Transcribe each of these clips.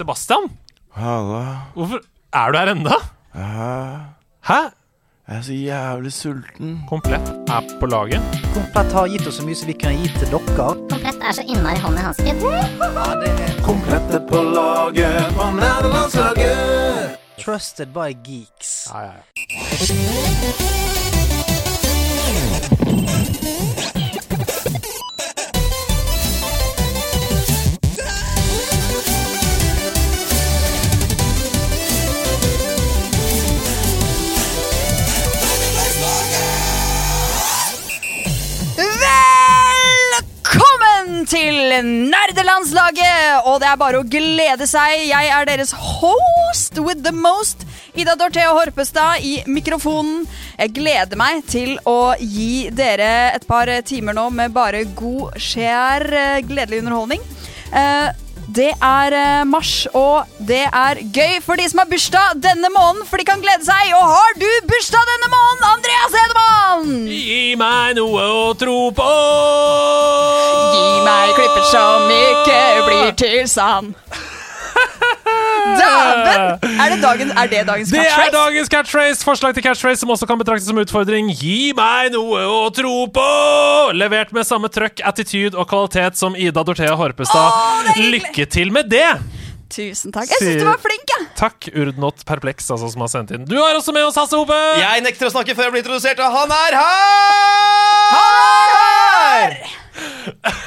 Sebastian, Halla. hvorfor er du her ennå? Ja, Hæ? jeg er så jævlig sulten. Komplett er på laget. Komplett har gitt oss så mye som vi kan gi til dere. Komplett er så innmari hånd i hanske. Komplett er på laget på nederlandslaget. Trusted by geeks. Ja, ja, ja. Til Nerdelandslaget! Og det er bare å glede seg. Jeg er deres host with the most. Ida Dorthea Horpestad i mikrofonen. Jeg gleder meg til å gi dere et par timer nå med bare god, skjær, eh, gledelig underholdning. Eh, Det er eh, mars, og det er gøy for de som har bursdag denne måneden, for de kan glede seg. Og har du bursdag denne måneden, Andreas Hedemann? Gi meg noe å tro på! Gi meg klipper som ikke blir til sand. Dæven! Er det, dagen, er det dagens Det er dagens catchphrase. Forslag til catchphrase som også kan betraktes som utfordring. Gi meg noe å tro på! Levert med samme trøkk, attitude og kvalitet som Ida Dorthea Horpestad. Åh. Lykke til med det! Tusen takk. Jeg syns du var flink, jeg. Takk, Urdnot Perpleks, altså, som har sendt inn. Du er også med oss, Hasse Hope! Jeg nekter å snakke før jeg blir introdusert, og han er her! Han er her!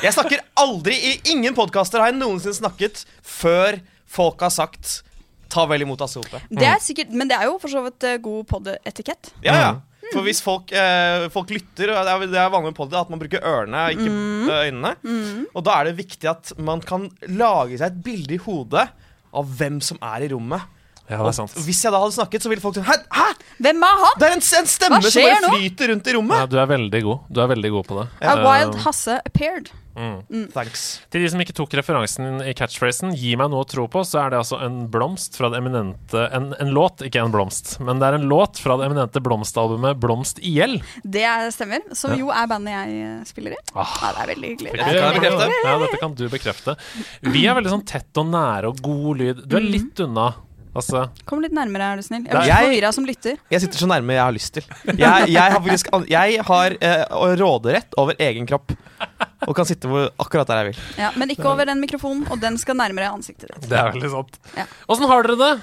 Jeg snakker aldri I ingen podkaster har jeg noensinne snakket før folk har sagt Ta vel imot Asse Hope. Det er sikkert, men det er jo for så vidt eh, god podd-etikett Ja, ja. For hvis folk, eh, folk lytter, og det er, det er vanlig med poddy at man bruker ørene, ikke mm. øynene. Og da er det viktig at man kan lage seg et bilde i hodet av hvem som er i rommet. Ja, det er sant. Og hvis jeg da hadde snakket, så ville folk sånn Hæ? Hæ? Hvem er han? Det er en, en stemme som bare nå? flyter rundt i Ja, rommet. du er veldig god. Du er veldig god på det. A Eh, Wild Hasse appeared. Thanks. Til de som ikke tok referansen i catchphrasen, gi meg noe å tro på, så er det altså en blomst fra det eminente En, en låt, ikke en blomst, men det er en låt fra det eminente blomstalbumet Blomst i gjeld. Det er- stemmer. Som Ja. jo er bandet jeg eh, spiller i. Ah. Ja, det er veldig hyggelig. bekrefte. Ja, dette kan du bekrefte. Vi er veldig sånn tett og nære og god lyd. Du er litt unna. Altså, Kom litt nærmere, er du snill. Jeg blir forvirra som lytter. Jeg sitter så nærme jeg har lyst til. Jeg, jeg har, faktisk, jeg har eh, råderett over egen kropp. Og kan sitte hvor, akkurat der jeg vil. Ja, men ikke over den mikrofonen, og den skal nærmere ansiktet ditt. det er veldig sant. Ja. Har dere det?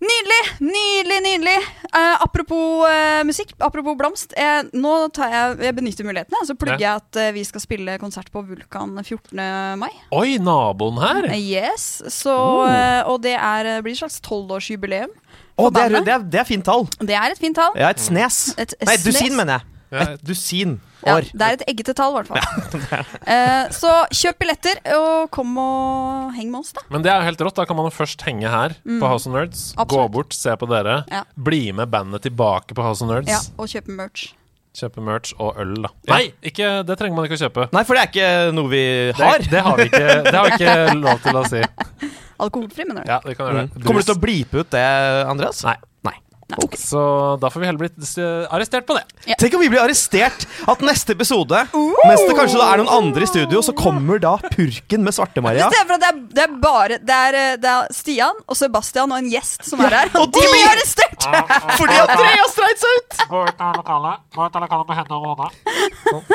Nydelig! Nydelig, nydelig. Uh, apropos uh, musikk, apropos blomst. eh, nå tar jeg, jeg benytter mulighetene så plugger jeg at uh, vi skal spille konsert på Vulkan 14. mai. Oi, naboen her! Yes, så, eh, Og det er, blir et slags tolvårsjubileum. Å, det, er, det, er, det er fint tall. Det er et fint tall. Ja, et snes. Et Nei, snes. dusin, mener jeg. Ja. Et dusin Ja, år. det er et eggete tall, i hvert fall. Eh, så kjøp billetter, og kom og heng med oss, da. Men det er jo helt rått. Da kan man jo først henge her på House of Nerds. Gå Mm. Bort, se på dere. Ja. Bli med bandet tilbake på House of Nerds. Ja, Og kjøpe merch. Kjøpe merch og øl, da. Nei, ikke, det trenger man ikke å kjøpe. Nei, for det er ikke noe vi har. det har vi ikke, det har vi ikke lov til å si. Alkoholfri, mener du? Ja, det kan gjøre det. Mm. Kommer du til å blipe ut det, Andreas? Nei. Nei. Så da får vi heller bli eh, arrestert på det. Tenk om vi blir arrestert at neste episode, mens det kanskje da er noen andre i studio, så kommer da purken med Svarte-Maria. Det, det det er bare det er, eh, det er Stian og Sebastian og en gjest som er her. Ja, Og de blir arrestert! Fordi Andreas dreit seg ut! Gå ut av lokalet. Gå ut av lokalet med hendene over hodet.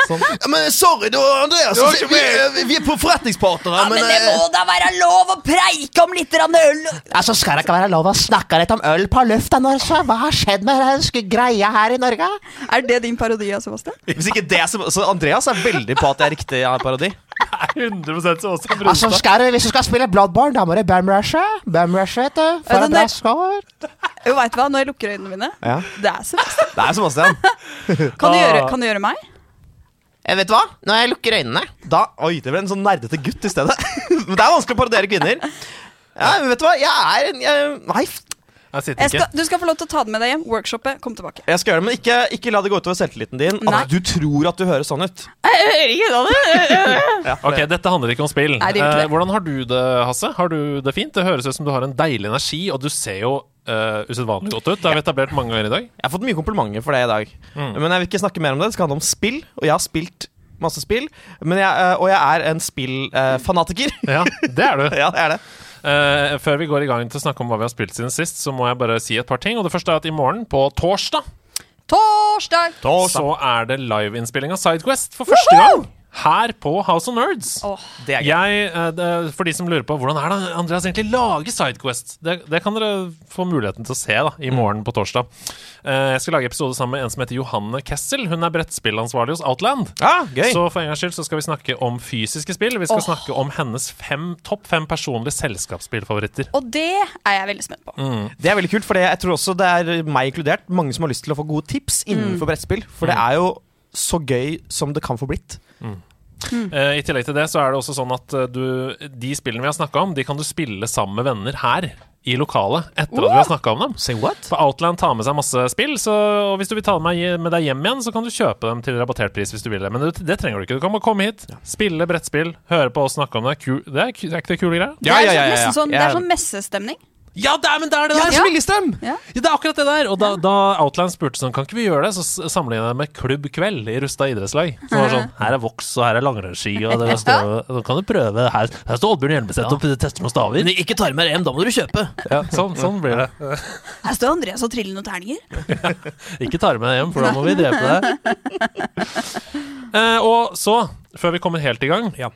Sånn. Ja, men sorry, da, Andreas. Vi, vi, vi er på forretningspartnere, Ja, men det må da være lov å preike om litt øl! Altså, Skal det ikke være lov å snakke litt om øl på lufta nå, så? Hva har skjedd med den greia her i Norge? Er det din parodi av Sebastian? Hvis ikke det som, Så Andreas er veldig på at det er riktig ja, parodi. 100 Sebastian også Altså, skal du, Hvis du skal spille Bloodborne, da må du bamrushe. Bamrushe, vet du. For en bra score. Jo, vet du hva, Når jeg lukker øynene mine Ja. Det er Sebastian. Det er Sebastian. Kan du gjøre, kan du gjøre meg? Jeg vet du hva? Når jeg lukker øynene Da, Oi, det ble en sånn nerdete gutt i stedet. Men det er vanskelig å parodiere kvinner. Ja, men vet du hva? Jeg er en jeg, Nei, f- Jeg sitter Jeg ikke. skal, du skal få lov til å ta det med deg hjem. Workshoppet, kom tilbake. jeg skal gjøre det, men ikke, ikke la det gå utover selvtilliten din. Nei. At du tror at du høres sånn ut. Jeg hører ikke sånn det Ok, Dette handler ikke om spill. Nei, ikke. Eh, hvordan har du det, Hasse? Har du det fint? Det høres ut som du har en deilig energi, og du ser jo uh, usedvanlig godt ut. Det har vi etablert mange ganger i dag. Jeg har fått mye komplimenter for det i dag. Mm. Men jeg vil ikke snakke mer om det. Det skal handle om spill, og jeg har spilt masse spill. Men jeg, eh, og jeg er en spillfanatiker. Ja, det er du. ja, det er det. Eh, før vi går i gang til å snakke om hva vi har spilt siden sist, så må jeg bare si et par ting. Og det første er at i morgen, på torsdag, Torsdag! så er det liveinnspilling av Sidequest for første gang. Her på House of Nerds. Oh, Det er gøy. Jeg, eh, det, for de som lurer på hvordan er det Andreas egentlig lager Sidequest, det, det kan dere få muligheten til å se da, i morgen på torsdag. Eh, jeg skal lage episode sammen med en som heter Johanne Kessel. Hun er brettspillansvarlig hos Outland. Ah, gøy. Så for en gangs skyld så skal vi snakke om fysiske spill. Vi skal snakke om hennes fem, topp fem personlige selskapsspillfavoritter. Og det er jeg veldig spent på. Det er veldig kult, for jeg tror også det er meg inkludert. Mange som har lyst til å få gode tips innenfor brettspill. For det er jo så gøy som det kan få blitt. Eh, I tillegg til det så er det også sånn at eh, du, de spillene vi har snakka om, de kan du spille sammen med venner her i lokalet etter at vi har snakka om dem. Say what? For Outland tar med seg masse spill, så, og hvis du vil ta med, med deg hjem igjen, så kan du kjøpe dem til rabattert pris hvis du vil det. Men det, det trenger du ikke. Du kan bare komme hit, spille brettspill, høre på oss snakke om det. Kul, det, er, ku- er ikke det kule greier? Det er, sånn, nesten sånn, det er Jeg- sånn messestemning. Ja, det er, men det er det Ja, det er! Ja. Ja, det er akkurat det der. Og da, da Outland spurte sånn, kan ikke vi gjøre det, så sammenligna jeg med Klubb Kveld i Rusta idrettslag. Som var sånn, her er voks, og her er langrennsski, og det står, nå kan du prøve. Her, her står Oddbjørn Hjelmeset og tester noen staver. Ikke tarmer hjem, da må du kjøpe. Ja, sånn, sånn blir det. Her står Andreas og triller noen terninger. Ikke ta med deg hjem, for da må vi drepe deg. Eh, og så, før vi kommer helt i gang Ja.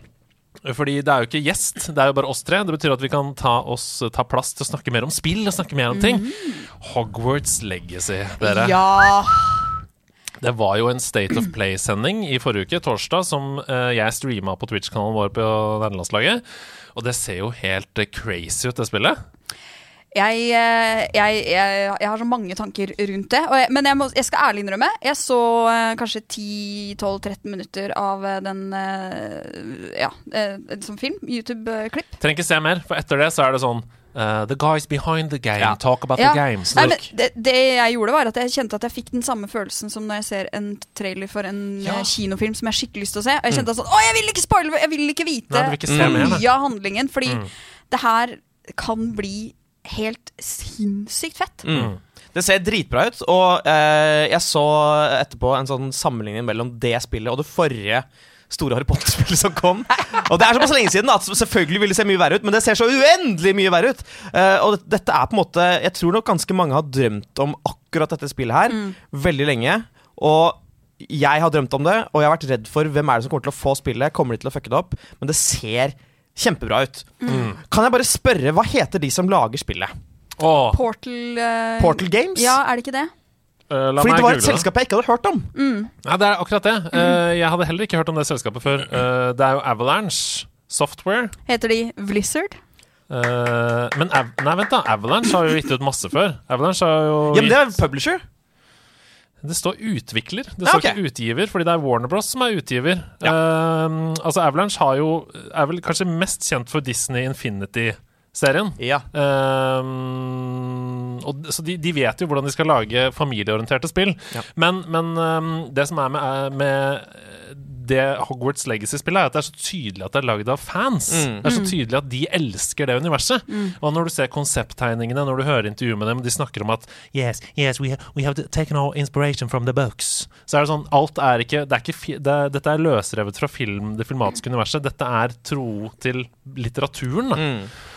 Fordi det er jo ikke gjest, det er jo bare oss tre. Det betyr at vi kan ta, oss, ta plass til å snakke mer om spill og snakke mer om ting. Hogwarts Legacy, dere. Ja. Det var jo en State of Play-sending i forrige uke, torsdag, som eh, jeg streama på Twitch-kanalen vår på nederlandslaget. Og det ser jo helt crazy ut, det spillet. Jeg, eh, jeg, jeg, jeg har så mange tanker rundt det. Og jeg, men jeg, må, jeg skal ærlig innrømme, jeg så eh, kanskje 10-12-13 minutter av eh, den Ja, som film. YouTube-klipp. Trenger ikke se mer, for etter det så er det sånn Uh, The guys behind the game Ja. talk about Ja. the games. Nei, men det, det jeg gjorde, var at jeg kjente at jeg fikk den samme følelsen som når jeg ser en trailer for en Ja. kinofilm som jeg har skikkelig lyst til å se. Og jeg kjente sånn Å, jeg vil ikke spoile! Jeg vil ikke vite Nei, vil ikke mye av handlingen. Fordi Mm. det her kan bli helt sinnssykt fett. Mm. Det ser dritbra ut, og eh, jeg så etterpå en sånn sammenligning mellom det spillet og det forrige store Harry Potter-spillet som kom. Og det er såpass lenge siden at selvfølgelig vil det se mye verre ut, men det ser så uendelig mye verre ut. Eh, og dette er på en måte Jeg tror nok ganske mange har drømt om akkurat dette spillet her veldig lenge. Og jeg har drømt om det, og jeg har vært redd for hvem er det som kommer til å få spillet. Kommer de til å fucke det opp? Men det ser kjempebra ut. Kan jeg bare spørre, hva heter de som lager spillet? Oh. Portal uh, Portal Games? Ja, er det ikke det? Uh, la Fordi meg det var et selskap jeg ikke hadde hørt om. Ja, det er akkurat det. Uh, jeg hadde heller ikke hørt om det selskapet før. Uh, det er jo Avalanche Software. Heter de Blizzard? Eh, men Av Nei, vent da. Avalanche har jo gitt ut masse før. Avalanche har jo Ja, men det er publisher. Det står utvikler, det Ja, står ok. ikke utgiver, fordi det er Warner Bros som er utgiver. Ehm, altså Avalanche har jo, er vel kanskje mest kjent for Disney Infinity-serien. Ja. Um, og, så de, de vet jo hvordan de skal lage familieorienterte spill. Ja. Men, men um, det som er med, er med det Hogwarts Legacy-spillet, er at det er så tydelig at det er lagd av fans. Mm. Det er så tydelig at de elsker det universet. Og når du ser konsepttegningene, når du hører intervjuet med dem, de snakker om at Yes, yes, we, we have taken our inspiration from the books. Så er det sånn, alt er ikke, det er ikke det Dette er løsrevet fra film, det filmatiske universet. Dette er tro til litteraturen. Da. Mm.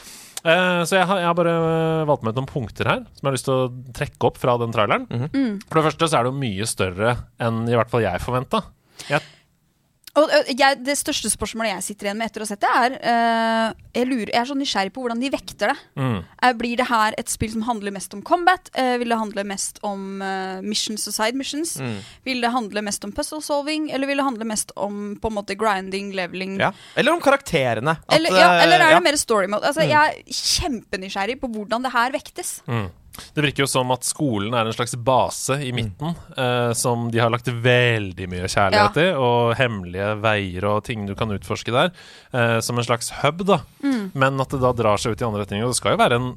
Eh, så jeg har, jeg har bare eh, valgt med noen punkter her som jeg har lyst til å trekke opp fra den traileren. Mhm. For det første så er det jo mye større enn i hvert fall jeg forventa. Og jeg, Det største spørsmålet jeg sitter igjen med etter å ha sett det, er uh, jeg, lurer, jeg er så nysgjerrig på hvordan de vekter det. Mm. Eh, blir det her et spill som handler mest om combat? Uh, vil det handle mest om uh, missions og side missions? Mm. Vil det handle mest om puzzle solving? Eller vil det handle mest om på en måte grinding, leveling? Ja. Eller om karakterene. At, Eller, ja, eh, eller er ja. det mer story mode? Altså, Jeg er kjempenysgjerrig på hvordan det her vektes. Mm. Det virker jo som at skolen er en slags base i midten, eh, som de har lagt veldig mye kjærlighet i, og hemmelige veier og ting du kan utforske der, eh, som en slags hub, da. Men at det da drar seg ut i andre retninger. Og det skal jo være en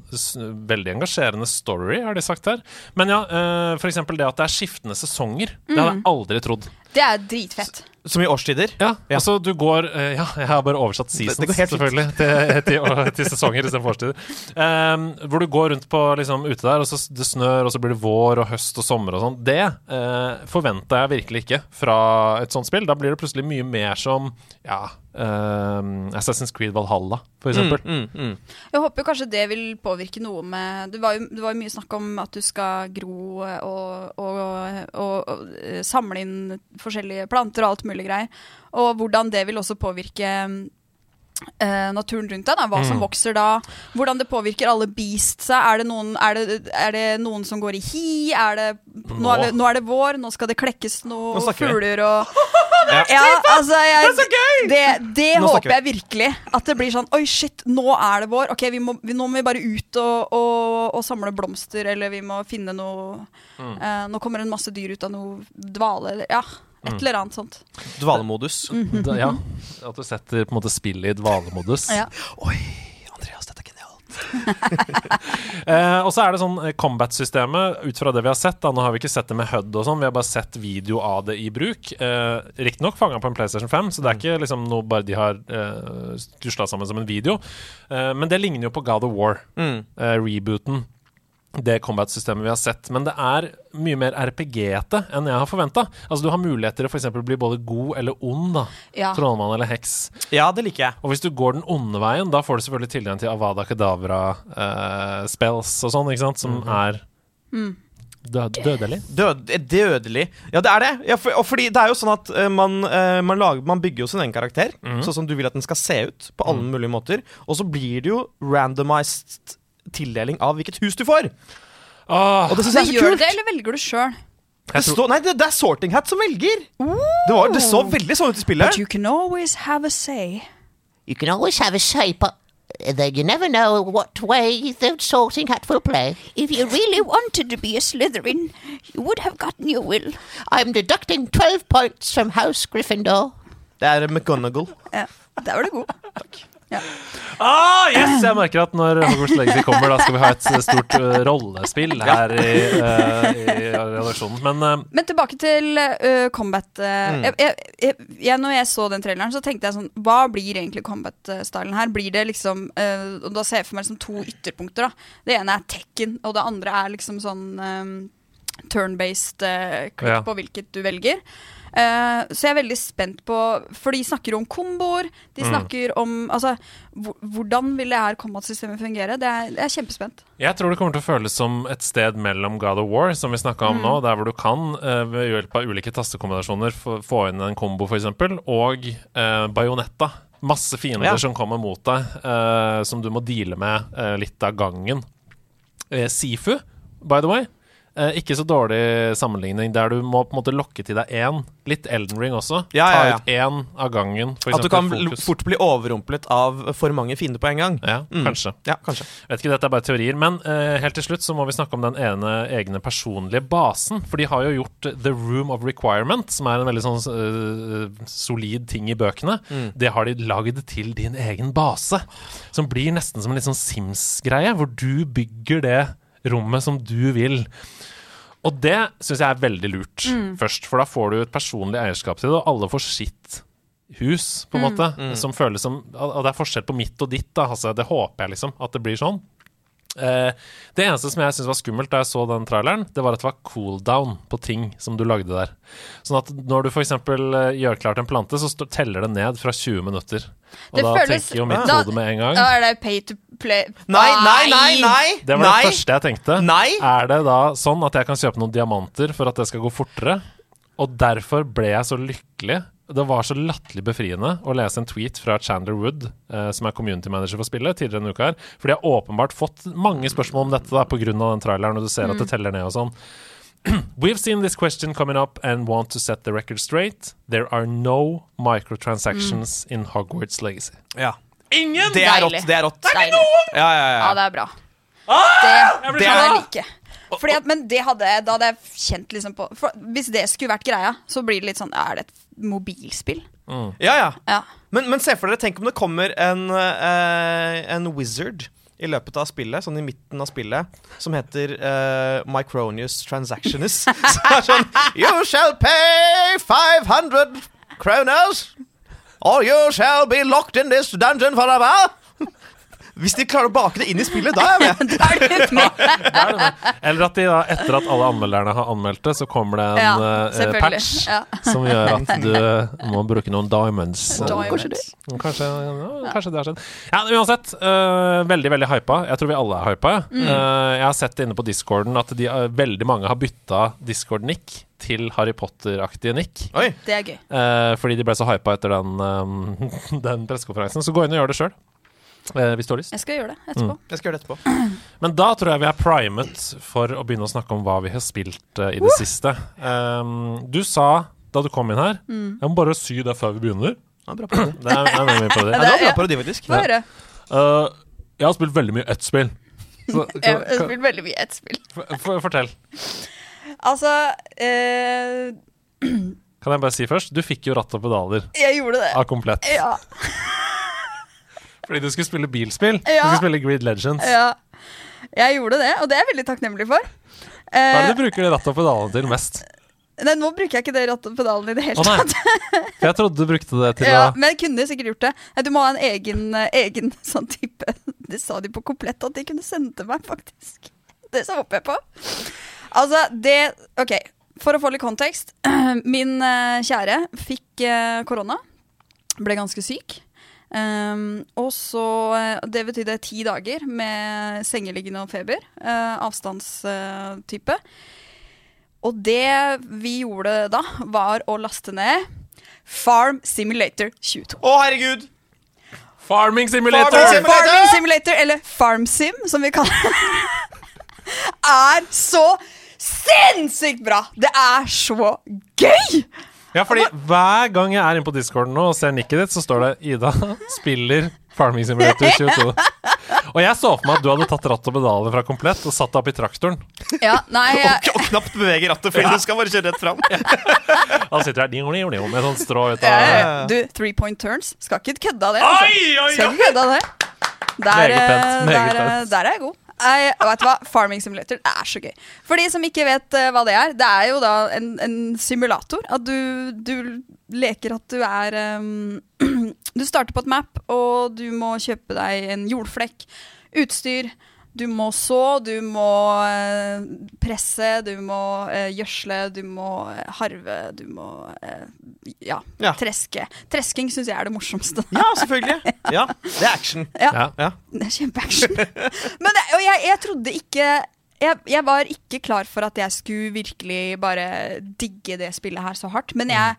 veldig engasjerende story, har de sagt her. Men ja, eh, eksempel det at det er skiftende sesonger. Det hadde jeg aldri trodd. Det er dritfett. Som i årstider. Ja, Ja. altså du går uh, Ja, jeg har bare oversatt seasons, selvfølgelig, til, til, til sesonger istedenfor årstider. Um, hvor du går rundt på liksom ute der, og så det snør, og så blir det vår og høst og sommer og sånn. Det uh, forventa jeg virkelig ikke fra et sånt spill. Da blir det plutselig mye mer som Ja, eh, Assassin's Creed Valhalla, for eksempel. Mm, mm. Jeg håper kanskje det vil påvirke noe med Det var jo, det var jo mye snakk om at du skal gro og, og, og, og eh, samle inn forskjellige planter og alt mulig greier. Og hvordan det vil også påvirke eh, naturen rundt deg. Da. Hva som vokser da. Hvordan det påvirker alle beasts. Er det noen, er det, er det noen som går i hi? Er det, nå, er det, nå er det vår, nå skal det klekkes Nå noen fugler og ja, altså, jeg, det Det, det håper jeg virkelig. At det blir sånn Oi, shit, nå er det vår. Ok, vi må, vi, Nå må vi bare ut og, og, og samle blomster, eller vi må finne noe eh, Nå kommer en masse dyr ut av noe dvale, eller Ja, et eller annet sånt. Dvalemodus. Da, ja, At du setter på en måte spillet i dvalemodus. Ja. Oi, Andreas, dette er genialt. Eh, og så er det sånn eh, combat-systemet, ut fra det vi har sett da, Nå har vi ikke sett det med HUD og sånn, vi har bare sett video av det i bruk. Eh, Riktignok fanga på en PlayStation 5, så det er ikke liksom noe bare de har eh, stusla sammen som en video. Eh, men det ligner jo på God of War, Mm. eh, rebooten. Det combat-systemet vi har sett. Men det er mye mer RPG-ete enn jeg har forventa. Altså, du har muligheter til å for eksempel bli både god eller ond, da. Ja. Trollmann eller heks. Ja, det liker jeg. Og hvis du går den onde veien, da får du selvfølgelig tilgang til Avada Kedavra-spells og sånn, ikke sant, som er død, dødelig. Død, eh, dødelig. Ja, det er det. Ja, for, og fordi det er jo sånn at eh, man, eh, man, lager, man bygger jo sin egen karakter, sånn som du vil at den skal se ut, på alle mulige måter. Og så blir det jo randomized tildeling av hvilket hus du får. Åh, Og det syns jeg er så gjør du kult. det, eller velger du sjøl? Det, står- nei, det, det er Sorting Hat som velger. Det, var, det så veldig sånn ut i spillet. But you can always have a say. You can always have a say, but then you never know what way the sorting hat will play. If you really wanted to be a Slytherin, you would have gotten your will. I'm deducting 12 points from House Gryffindor. Det er McGonagall. Ja, der var du god. Ah, yes! Jeg merker at når Hogwarts Legacy kommer, da skal vi ha et stort uh, rollespill her i, uh, i redaksjonen. Men uh, Men tilbake til uh, combat. uh, jeg, jeg, jeg, jeg, når jeg så den traileren, så tenkte jeg sånn Hva blir egentlig combat-stylen her? Blir det liksom uh, Og da ser jeg for meg liksom to ytterpunkter. da Det ene er Tekken, og det andre er liksom sånn um, turn-based uh, klipp Ja. på hvilket du velger. Uh, så jeg er veldig spent på For de snakker om komboer. De snakker om Altså, hvordan vil det her combat-systemet fungere? Det er, jeg er kjempespent. jeg tror det kommer til å føles som et sted mellom God of War, som vi snakka om nå, der hvor du kan uh, ved hjelp av ulike tastekombinasjoner få, få inn en kombo, f.eks., og uh, Bajonetta. Masse fiender Ja. som kommer mot deg, uh, som du må deale med eh, litt av gangen. Eh, Sifu, by the way. Eh, ikke så dårlig sammenligning, der du må på en måte lokke til deg én. Litt Elden Ring også. Ja, ja, ja. Ta ut én av gangen. For At du kan fokus. fort bli overrumplet av for mange fiender på en gang. Ja, Mm. kanskje. Ja, kanskje. Vet ikke, Dette er bare teorier. Men eh, helt til slutt så må vi snakke om den ene egne personlige basen. For de har jo gjort The Room of Requirement, som er en veldig sånn uh, solid ting i bøkene. Det har de lagd til din egen base. Som blir nesten som en litt sånn Sims-greie, hvor du bygger det rommet som du vil. Og det syns jeg er veldig lurt først, for da får du et personlig eierskap til det, og alle får sitt hus, på en måte, som føles som Og det er forskjell på mitt og ditt, da, Hasse. det håper jeg liksom, at det blir sånn. Eh, det eneste som jeg syntes var skummelt da jeg så den traileren, det var at det var cooldown på ting som du lagde der. Sånn at når du f.eks. Uh, gjør klart en plante, så teller det ned fra 20 minutter. Og Det da føles- tenker jo mitt hode med en gang Da er det pay to play. Nei, nei, nei! nei, Det var nei. det første jeg tenkte. Nei. Er det da sånn at jeg kan kjøpe noen diamanter for at det skal gå fortere? Og derfor ble jeg så lykkelig. Det var så latterlig befriende å lese en tweet fra Chandler Wood, eh, som er community manager for spillet, tidligere denne uka her. For de har åpenbart fått mange spørsmål om dette da, av den traileren, og du ser at det teller ned og sånn. We've seen this question coming up and want to set the record straight. There are no microtransactions in Hogwarts Legacy. Ja. Ingen! Det er Deilig. rått. Det er ikke noen! Ja, ja, Ja, ja. det er bra. Ah! Det, det jeg like. Fordi at, men det hadde, da hadde jeg kjent liksom på for Hvis det skulle vært greia, så blir det litt sånn Er det et mobilspill? ja, ja. Ja. Men, men se for dere, tenk om det kommer en, eh, en wizard i løpet av spillet, sånn i midten av spillet, som heter uh, Micronius Transactionist. som er sånn You shall pay 500 kroner, or you shall be locked in this dungeon forever. Hvis de klarer å bake det inn i spillet, da er jeg med. Da er du med. Da er det det. Eller at de da, etter at alle anmelderne har anmeldt det, så kommer det en Ja, eh, patch Ja. som gjør at du må bruke noen diamonds. Diamonds. Kanskje, ja, kanskje det har skjedd. Ja, uansett. Uh, veldig, veldig hypa. Jeg tror vi alle er hypa. Mm. Uh, jeg har sett inne på discorden at de, uh, veldig mange har bytta discord-nick til Harry Potter-aktige nick. Oi. Det er gøy. øh, fordi de ble så hypa etter den, um, den pressekonferansen. Så gå inn og gjør det sjøl. Hvis du har lyst. Jeg skal gjøre det etterpå. Jeg skal gjøre det etterpå. Men da tror jeg vi er primet for å begynne å snakke om hva vi har spilt uh, i det siste. Um, du sa da du kom inn her Mm. Jeg må bare sy det før vi begynner. Ja, bra parodi. Det er, det er mye på det. Ja, det var bra parodi, faktisk. Ja. Uh, jeg har spilt veldig mye ett spill. Så, Jeg har spilt veldig mye ett spill. for, for- fortell. Altså eh, Kan jeg bare si først? Du fikk jo ratt og pedaler Jeg gjorde det. av komplett. Ja. Fordi du skulle spille bilspill. Du skulle spille Grid Legends. ja. Jeg gjorde det, og det er jeg veldig takknemlig for. Hva er Eh, det du bruker det rattet og pedalene til mest? nei, nå bruker jeg ikke det rattet og pedalen i det hele tatt. for jeg trodde du brukte det til Ja, å men jeg kunne sikkert gjort det. Du må ha en egen, eh, egen sånn type Det sa de på komplett at de kunne sende til meg, faktisk. Det så håper jeg på. Altså, det OK, for å få litt kontekst. Min eh, kjære fikk eh, korona. Ble ganske syk. Um, og så eh, Det betydde ti dager med sengeliggende og feber. Uh, avstandstype. Og det vi gjorde da, var å laste ned Farm Simulator 22. Å, herregud! Farming Simulator! Farming Simulator! Farming Simulator, eller FarmSim, som vi kaller det, er så sinnssykt bra! Det er så gøy! Ja, fordi hver gang jeg er inne på discorden nå og ser nikket ditt, så står det 'Ida spiller Farming Simulator 22'. Og jeg så for meg at du hadde tatt ratt og pedaler fra komplett og satt det opp i traktoren. Ja, nei, Og, og knapt beveger rattet, fordi du skal bare kjøre rett fram. Han sitter her ding, ding, ding, med sånn strå ut av ja, Du, three point turns. Skal ikke kødde av det. Oi, oi, oi, Skal ikke kødde av det. Der, Meget pent, eh, meget der, eh, pent. der er jeg god. Jeg, vet du hva? Farming Simulator det er så gøy. For de som ikke vet uh, hva det er, det er jo da en, en simulator. At du, du leker at du er um, Du starter på et map, og du må kjøpe deg en jordflekk, utstyr. Du må så, du må eh, presse, du må eh, gjødsle, du må eh, harve, du må eh, ja, Ja. treske. Tresking syns jeg er det morsomste. Ja, selvfølgelig. Ja, Det er action. Ja. Ja. Det er kjempeaction. Men det, og jeg, jeg trodde ikke jeg, jeg var ikke klar for at jeg skulle virkelig bare digge det spillet her så hardt. Men jeg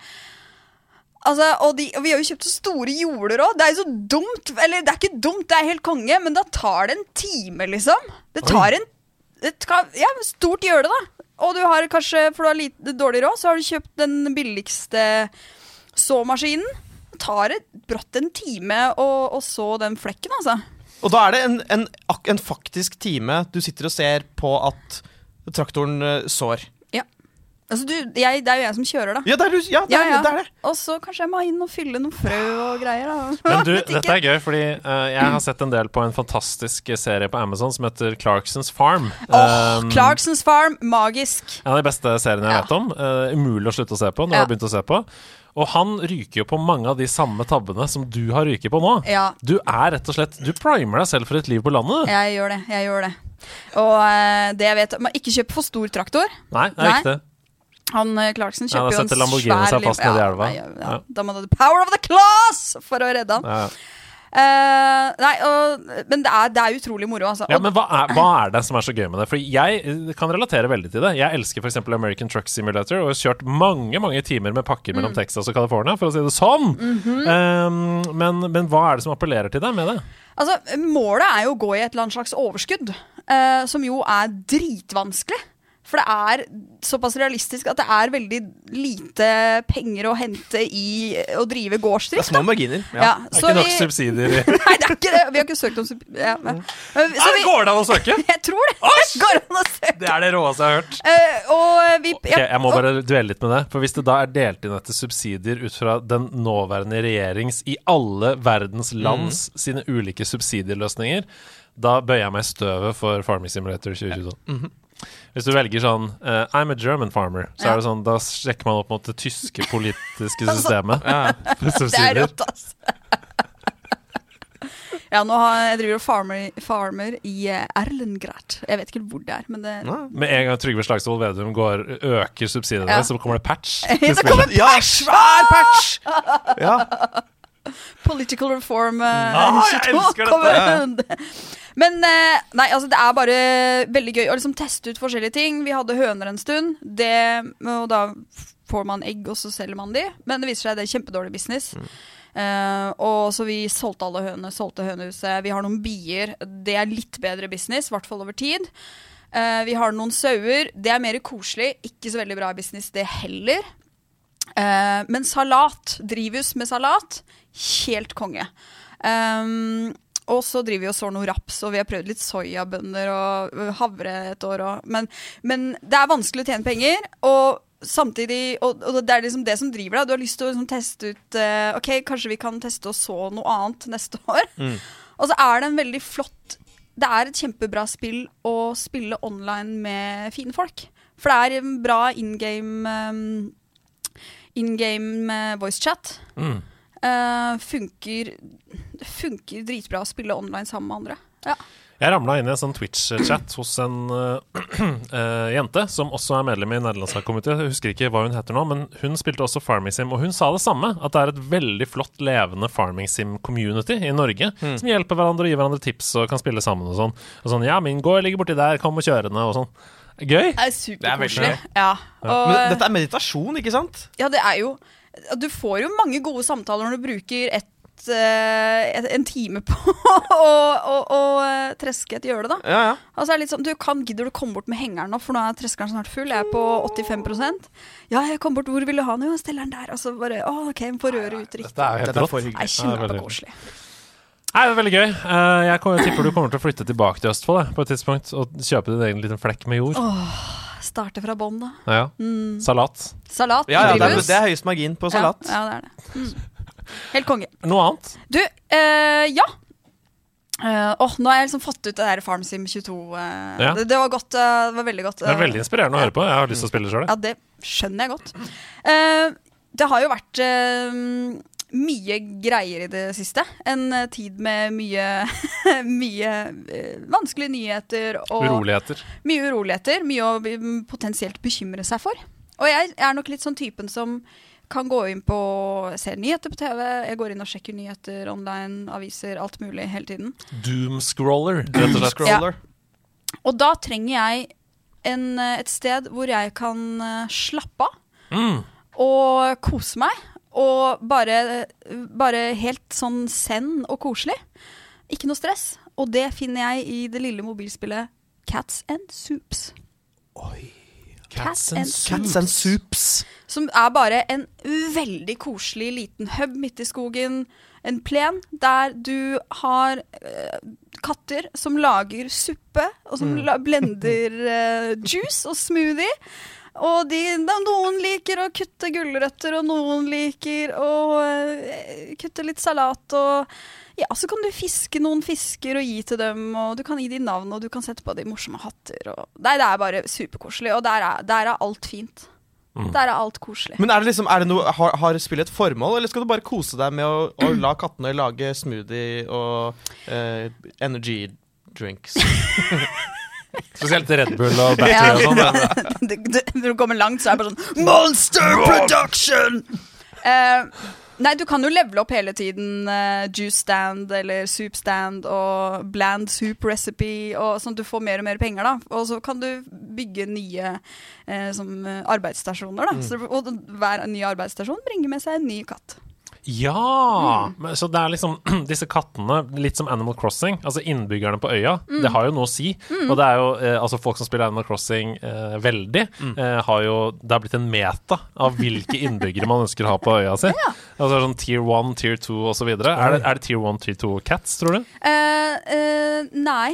Altså, og, de, og vi har jo kjøpt så store jorder òg. Det er jo så dumt. Eller det er ikke dumt, det er helt konge, men da tar det en time, liksom. Det tar en det tar, Ja, stort gjør det, da. Og du har kanskje, for du har lite, dårlig råd, så har du kjøpt den billigste såmaskinen. Det tar et, brått en time å, å så den flekken, altså. Og da er det en, en, en faktisk time du sitter og ser på at traktoren eh, sår. Ja. Altså, du, jeg, det er jo jeg som kjører, da. Ja, det er, du- ja, det, Ja, er, ja. det er det. Og så kanskje jeg må inn og fylle noen frø og greier. Da. Men du, dette er gøy, fordi uh, jeg har sett en del på en fantastisk serie på Amazon som heter Clarksons Farm. Åh, Um, Clarksons Farm, magisk. En av de beste seriene jeg Ja. vet om. Uh, umulig å slutte å se på når Ja. du har begynt å se på. Og han ryker jo på mange av de samme tabbene som du har ryket på nå. Ja, Du er rett og slett Du primer deg selv for et liv på landet. jeg gjør det. Jeg gjør det. Og uh, det jeg vet man Ikke kjøp for stor traktor. Nei, det er Nei. ikke det. Han Clarkson Clarkson Ja, kjøper jo setter en Lamborghini svær seg fast nedi Ja, elva. ja, ja. Ja. Da må du power of the class for å redde han. Ja. Uh, nei, og, men det er, det er utrolig moro, altså. Ja, men hva er, hva er det som er så gøy med det? For jeg eh, kan relatere veldig til det. Jeg elsker f.eks. American Truck Simulator og har kjørt mange mange timer med pakker Mm. mellom Texas og California, for å si det sånn. Mhm. um, men, men hva er det som appellerer til deg med det? Altså, Målet er jo å gå i et eller annet slags overskudd, uh, som jo er dritvanskelig. For det er såpass realistisk at det er veldig lite penger å hente i å drive Det er små marginer. Ja, Ja. Det er så ikke nok subsidier nei, det er ikke det. Vi har ikke søkt om subsidier. Ja, men- Nei, vi, Går det an å søke? jeg tror det. Går an å søke. Det er det råeste jeg har hørt. Uh, og vi okay, jeg må bare dvele litt med det. For hvis det da er delt inn etter subsidier ut fra den nåværende regjerings i alle verdens lands sine ulike subsidieløsninger, da bøyer jeg meg i støvet for Farming Simulator 2022. Hvis du velger sånn uh, I'm a German farmer, så Ja. er det sånn, da sjekker man opp mot det tyske politiske systemet. Ja. Det er rått, altså. Ja, nå har jeg driver og farmer, farmer i eh, Jeg vet ikke hvor det er, men det Med en gang Trygve Slagsvold Vedum går, øker subsidiene, Ja. så kommer det patch. Ja, det kommer patch! Ja, svær patch! Ja. Political reform eh, Ah, jeg elsker dette! Men eh, nei, altså det er bare veldig gøy å liksom teste ut forskjellige ting. Vi hadde høner en stund, det, og da får man egg, og så selger man de. Men det viser seg det er kjempedårlig business. Eh, og så vi solgte alle hønene, solgte hønehuset. Vi har noen bier. Det er litt bedre business, i hvert fall over tid. Uh, vi har noen sauer. Det er mer koselig. Ikke så veldig bra business, det heller. Uh, men salat, drivhus med salat, helt konge. Um, og så driver vi og sår noe raps, og vi har prøvd litt soyabønner og havre et år. Og, men, men det er vanskelig å tjene penger, og samtidig Og, og det er liksom det som driver deg. Du har lyst til å liksom teste ut uh, Ok, kanskje vi kan teste å så noe annet neste år. Og så er det en veldig flott Det er et kjempebra spill å spille online med fine folk. For det er en bra in game um, In game voice chat. Mm. Eh, funker Det funker dritbra å spille online sammen med andre. Ja. Jeg ramla inn i en sånn Twitch-chat hos en uh, uh, jente som også er medlem i nederlandslagskomité. Jeg husker ikke hva hun heter nå, men hun spilte også Farming Sim, og hun sa det samme. At det er et veldig flott, levende Farming Sim-community i Norge. Som hjelper hverandre og gir hverandre tips og kan spille sammen og sånn. Og sånn Ja, min går ligger borti der, kom og kjørende, og sånn. Gøy. Det er superkoselig. veldig Ja. Og, Men dette er meditasjon, ikke sant? ja, det er jo Du får jo mange gode samtaler når du bruker et, eh, et, en time på å, å, å eh, treske et gjøle, da. Ja, ja. Altså, er sånn, du kan, Gidder du komme bort med hengeren nå, for nå er treskeren snart full? Jeg er på 85% Ja, jeg kom bort, hvor vil du ha den? Jo, jeg steller den der. Altså bare, å, ok, får røret ut riktig. Dette er jo helt rått. Det er kjempekoselig. Nei, det er veldig gøy. Eh, jeg kommer- tipper du kommer til å flytte tilbake til Østfold jeg, på et tidspunkt og kjøpe din egen liten flekk med jord. Starte fra bånn, da. Ja. Salat. Salat. Ja, ja, det, er, det er høyest margin på salat. Ja, ja, det er det. Mm. Helt konge. Noe annet? Du, eh, ja. Uh, åh, nå har jeg liksom fått ut det der FarmSim 22. Uh, Ja. det, det var godt. uh, det var veldig godt. Det er eh, veldig inspirerende å høre på. Jeg har lyst til å spille sjøl. Ja, det skjønner jeg godt. Eh, det har jo vært eh, mye greier i det siste. En eh, tid med mye, mye eh, vanskelige nyheter og Uroligheter. mye uroligheter. Mye å potensielt bekymre seg for. Og jeg er nok litt sånn typen som kan gå inn på Ser nyheter på TV. Jeg går inn og sjekker nyheter online, aviser, alt mulig hele tiden. Doomscroller, rett og slett. Og da trenger jeg en, eh, et sted hvor jeg kan slappe av. Mm. og kose meg. Og bare, bare helt sånn zen og koselig. Ikke noe stress. Og det finner jeg i det lille mobilspillet Cats and Soups. Cats and Soups. Cats and soups. Som er bare en veldig koselig liten hub midt i skogen. En plen der du har uh, katter som lager suppe, og som la, blender uh, juice og smoothie. Og de, noen liker å kutte gulrøtter, og noen liker å uh, kutte litt salat. Og ja, så kan du fiske noen fisker og gi til dem, og du kan gi dem navn, og du kan sette på de morsomme hatter. Og, nei, det er bare superkoselig, og der er, der er alt fint. Der er alt koselig. Men er det liksom, er det noe, har, har spillet et formål, eller skal du bare kose deg med å, å la kattene lage smoothie og uh, energy drinks? Spesielt Red Bull og battery Ja. og sånn. ja. det, det, når du kommer langt, så er det bare sånn Monster Production! Uh, nei, du kan jo levele opp hele tiden. Uh, juice stand eller soup stand og bland soup recipe. Og sånn at du får mer og mer penger. da Og så kan du bygge nye uh, som arbeidsstasjoner. da så, Og hver ny arbeidsstasjon bringer med seg en ny katt. Ja! Mm. så det er liksom disse kattene, litt som Animal Crossing. Altså innbyggerne på øya. Det har jo noe å si. Og det er jo eh, altså folk som spiller Animal Crossing eh, veldig, eh, har jo Det har blitt en meta av hvilke innbyggere man ønsker å ha på øya si. Altså sånn Tier 1, Tier 2 osv. Er, det- er det Tier 1, Tier 2 cats, tror du? Uh, uh, nei.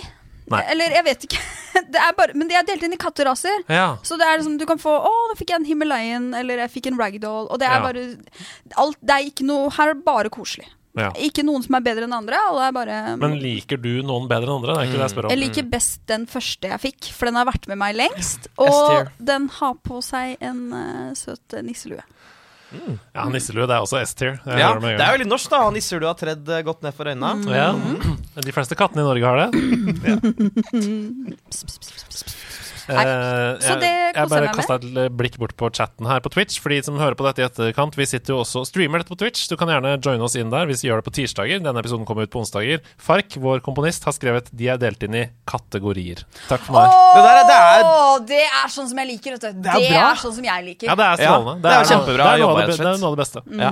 Nei. Eller jeg vet ikke. Det er bare, men de er delt inn i katteraser. Ja. Så det er liksom, du kan få Å, nå fikk jeg en Himalayan, eller jeg fikk en ragdoll. Og det er Ja. bare alt, Det er ikke noe Her er det bare koselig. ja. Ikke noen som er bedre enn andre. Bare Men liker du noen bedre enn andre? Det er ikke det jeg spør om. Jeg liker best den første jeg fikk, for den har vært med meg lengst. Og den har på seg en uh, søt nisselue. Ja, nisselue det er også S-tier. Ja, det er jo litt norsk, da. Han du har tredd eh, godt ned for øynene. Ja. De fleste kattene i Norge har det. Eh, så jeg- koser jeg meg bare jeg meg kasta et blikk bort på chatten her på Twitch. For de som hører på dette i etterkant, vi sitter jo også og streamer dette på Twitch. Du kan gjerne joine oss inn der hvis vi gjør det på tirsdager. Denne episoden kommer ut på onsdager. Fark, vår komponist, har skrevet de er delt inn i kategorier. Takk for meg. Det der er- det er- Åh, det er sånn som jeg liker, vet du. Det er er sånn som jeg liker. Ja, det er strålende. det er kjempebra det er jobba, det, det er noe av det beste. Ja.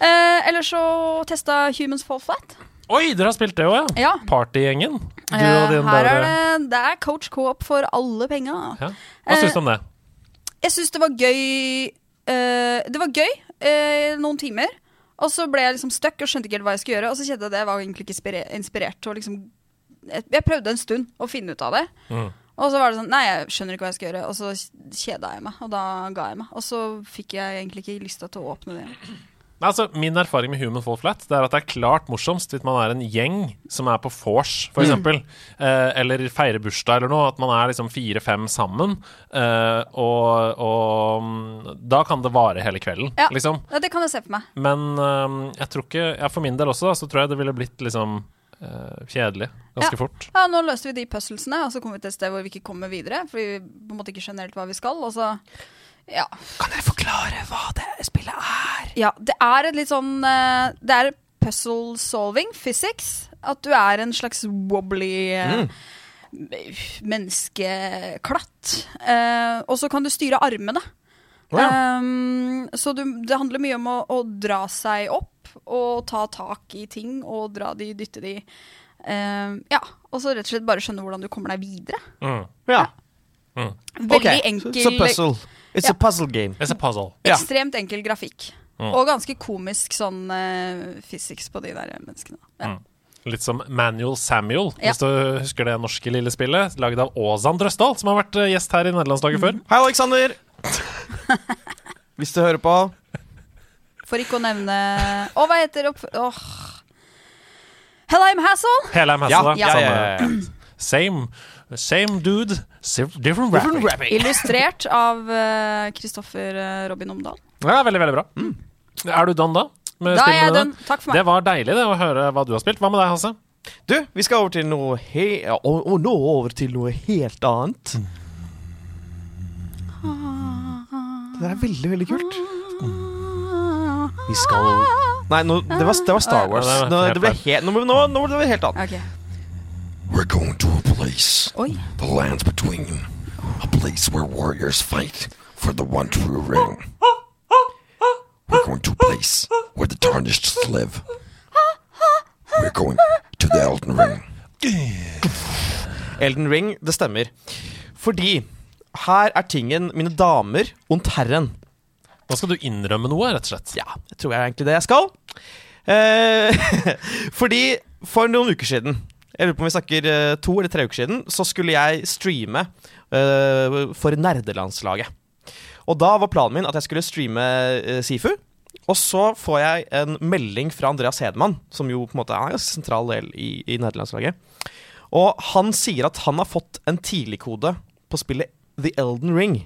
Eh, Eller så testa Humans Fall Flat. Oi, dere har spilt det òg, ja? Ja. Partygjengen. Du Eh, og din her er det, det er coach co-op for alle penga. Ja. Hva syns du om det? Jeg syns det var gøy eh, Det var gøy eh, noen timer. Og så ble jeg liksom stuck og skjønte ikke helt hva jeg skulle gjøre. Og så kjente jeg at jeg var egentlig ikke inspirert å liksom jeg, prøvde en stund å finne ut av det. Mm. Og så var det sånn Nei, jeg skjønner ikke hva jeg skal gjøre. Og så kjeda jeg meg, og da ga jeg meg. Og så fikk jeg egentlig ikke lyst til å åpne det. Nei, Altså, min erfaring med Human Fall Flat Det er at det er klart morsomst hvis man er en gjeng som er på vors, Mm. for eksempel. Eh, eller feirer bursdag eller noe. At man er liksom fire-fem sammen. Eh, og, og mm, da kan det vare hele kvelden, Ja. liksom. Ja, det kan jeg se for meg. Men eh, jeg tror ikke ja, For min del også, da, så tror jeg det ville blitt liksom eh, kjedelig ganske Ja. fort. Ja, nå løste vi de puzzlesene, og så kom vi til et sted hvor vi ikke kommer videre. Fordi vi på en måte ikke skjønner helt hva vi skal. Og så Ja. Kan dere forklare hva det spillet er? Ja, det er et litt sånn eh, Det er puzzle solving, physics. At du er en slags wobbly mm. menneskeklatt. Eh, og så kan du styre armene. Um, så du, det handler mye om å, å dra seg opp og ta tak i ting og dra de, dytte de. Um, ja, og så rett og slett bare skjønne hvordan du kommer deg videre. Mm. Ja. Veldig okay. enkel Så puzzle. It's Ja. a puzzle game. It's a puzzle. Ja. Ekstremt enkel grafikk. Mm. Og ganske komisk sånn uh, physics på de der menneskene. Ja. Mm. Litt som Manuel Samuel, Ja. hvis du husker det norske lille spillet. Lagd av Åsan Drøsdal, som har vært eh, gjest her i nederlandslaget før. Hei, Aleksander. Hvis du hører på. For ikke å nevne Å, hva heter opp... Åh. Hellheim Hassel! Hele Ja, Hassel, ja, ja, ja. Same, same dude, different rapping. Illustrert av Kristoffer Robin Omdal. Ja, veldig, veldig bra. Er du done da? Med Da er jeg done. Takk for meg. Det var deilig det å høre hva du har spilt. Hva med deg, Hasse? Du, vi skal over til noe he og, og nå over til noe helt annet. Det er veldig, veldig kult. Vi skal Nei, nå, det, var, det var Star Wars. Nå, det ble helt, nå, nå, nå ble det helt annet. Ok. We're going to a place, Oi. the lands between, a place where warriors fight for the one true ring. We're going to a place where the tarnished live. We're going to the Elden Ring. Elden Ring, det stemmer. Fordi her er tingen, mine damer og herren. Nå skal du innrømme noe, rett og slett. Ja, det tror jeg egentlig det jeg skal. Eh, fordi for noen uker siden, jeg lurer på om vi snakker eh, to eller tre uker siden, så skulle jeg streame uh, for nerdelandslaget. Og da var planen min at jeg skulle streame uh, Sifu. Og så får jeg en melding fra Andreas Hedman, som jo på en måte er en ganske sentral del i, i nerdelandslaget. Og han sier at han har fått en tidligkode på spillet The Elden Ring.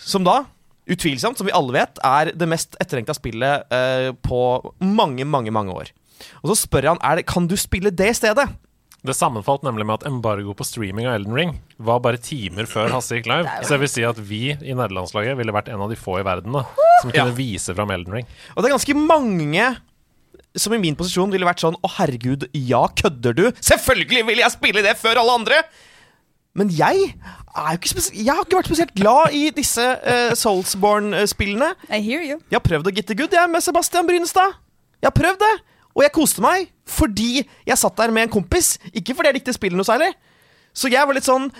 Som da, utvilsomt, som vi alle vet, er det mest etterlengta spillet uh, på mange, mange mange år. Og så spør han er det, kan du spille det i stedet. Det sammenfalt nemlig med at embargo på streaming av Elden Ring var bare timer før Hasse gikk live. Så jeg vil si at vi i nederlandslaget ville vært en av de få i verden da, som kunne Ja. vise fram Elden Ring. Og det er ganske mange som i min posisjon ville vært sånn Å, herregud, ja, kødder du? Selvfølgelig vil jeg spille det før alle andre! Men jeg er jo ikke spes Jeg har ikke vært spesielt glad i disse uh, Soulsborne-spillene. I hear you. Jeg har prøvd å get the good jeg med Sebastian Brynestad. Jeg har prøvd det, og jeg koste meg fordi jeg satt der med en kompis. Ikke fordi jeg likte spillet noe særlig. Så jeg var litt sånn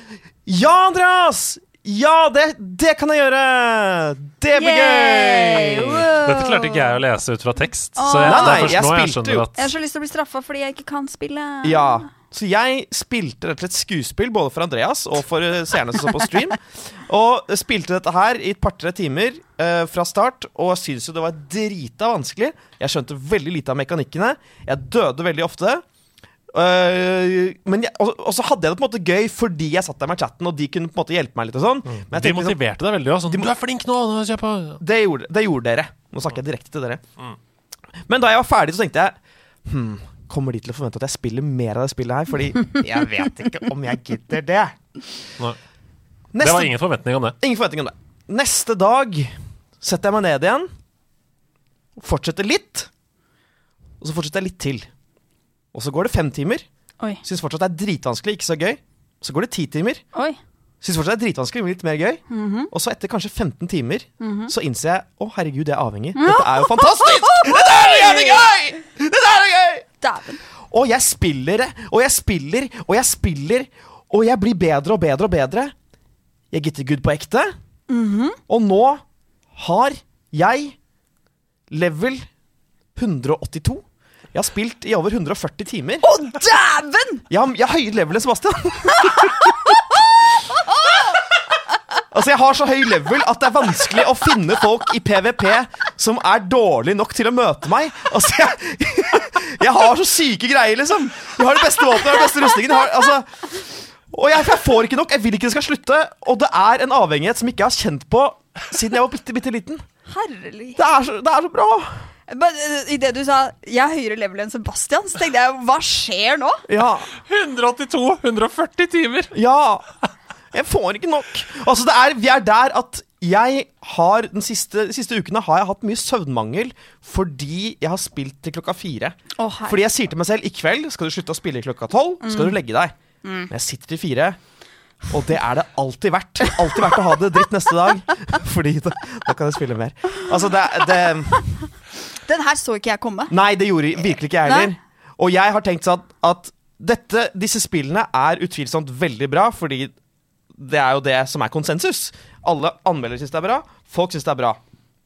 Ja, Andreas! Ja, det, det kan jeg gjøre! Det blir gøy! Wow. Dette klarte ikke jeg å lese ut fra tekst. Oh. Så jeg, Nei, det nei, er først jeg nå jeg spilte skjønner jo. at Jeg har så lyst til å bli straffa fordi jeg ikke kan spille. Ja, så jeg spilte rett og slett skuespill både for Andreas og for eh, seerne som så på stream. Og spilte dette her i et par-tre timer eh, fra start, og syntes jo det var drita vanskelig. Jeg skjønte veldig lite av mekanikkene. Jeg døde veldig ofte. Uh, men jeg, og, og så hadde jeg det på en måte gøy fordi jeg satt der med chatten, og de kunne på en måte hjelpe meg litt. og sånn mm. De motiverte liksom, motiverte deg veldig. Sånn, du er flink nå! nå det, gjorde, det gjorde dere. Nå snakker jeg direkte til dere. Men da jeg var ferdig, så tenkte jeg hm, Kommer de til å forvente at jeg spiller mer av det spillet her? Fordi jeg vet ikke om jeg gidder det. Nei. Det var ingen forventning om det. ingen forventning om det. Neste dag setter jeg meg ned igjen, fortsetter litt, og så fortsetter jeg litt til. Og så går det fem timer. Oi. Syns fortsatt det er dritvanskelig, ikke så gøy. Så går det ti timer. Oi. Syns fortsatt det er dritvanskelig, men litt mer gøy. Og så etter kanskje 15 timer så innser jeg å herregud, jeg er avhengig. Dette er jo fantastisk! Dette er jo jævlig gøy! Dette er jo gøy! Dæven. Og jeg spiller, og jeg spiller, og jeg spiller, og jeg blir bedre og bedre og bedre. Jeg getter good på ekte. Og nå har jeg level 182. Jeg har spilt i over 140 timer. Å, dæven! Jeg har, jeg har høyere level enn Sebastian. altså, jeg har så høy level at det er vanskelig å finne folk i PVP som er dårlig nok til å møte meg. Altså, jeg, jeg har så syke greier, liksom. Jeg har det beste våpenet, jeg har den beste rustningen. Jeg har, altså, og jeg, jeg får ikke nok. Jeg vil ikke det skal slutte. Og det er en avhengighet som ikke jeg har kjent på siden jeg var bitte, bitte liten. Herlig. Det er så, det er så bra. Idet du sa 'jeg er høyere level enn Sebastian', så tenkte jeg 'hva skjer nå'? Ja. 182! 140 timer! Ja. Jeg får ikke nok. Altså, det er, vi er der at jeg har den siste, de siste ukene har jeg hatt mye søvnmangel fordi jeg har spilt til klokka fire. Oh, fordi jeg sier til meg selv i kveld skal du slutte å spille klokka tolv, skal du legge deg. Men jeg sitter til fire. Og det er det alltid verdt. Alltid verdt å ha det dritt neste dag. Fordi da, da kan jeg spille mer. Altså, det, det Den her så ikke jeg komme. Nei, det gjorde virkelig ikke jeg heller. Og jeg har tenkt sånn at dette, disse spillene er utvilsomt veldig bra, fordi det er jo det som er konsensus. Alle anmeldere syns det er bra, folk syns det er bra.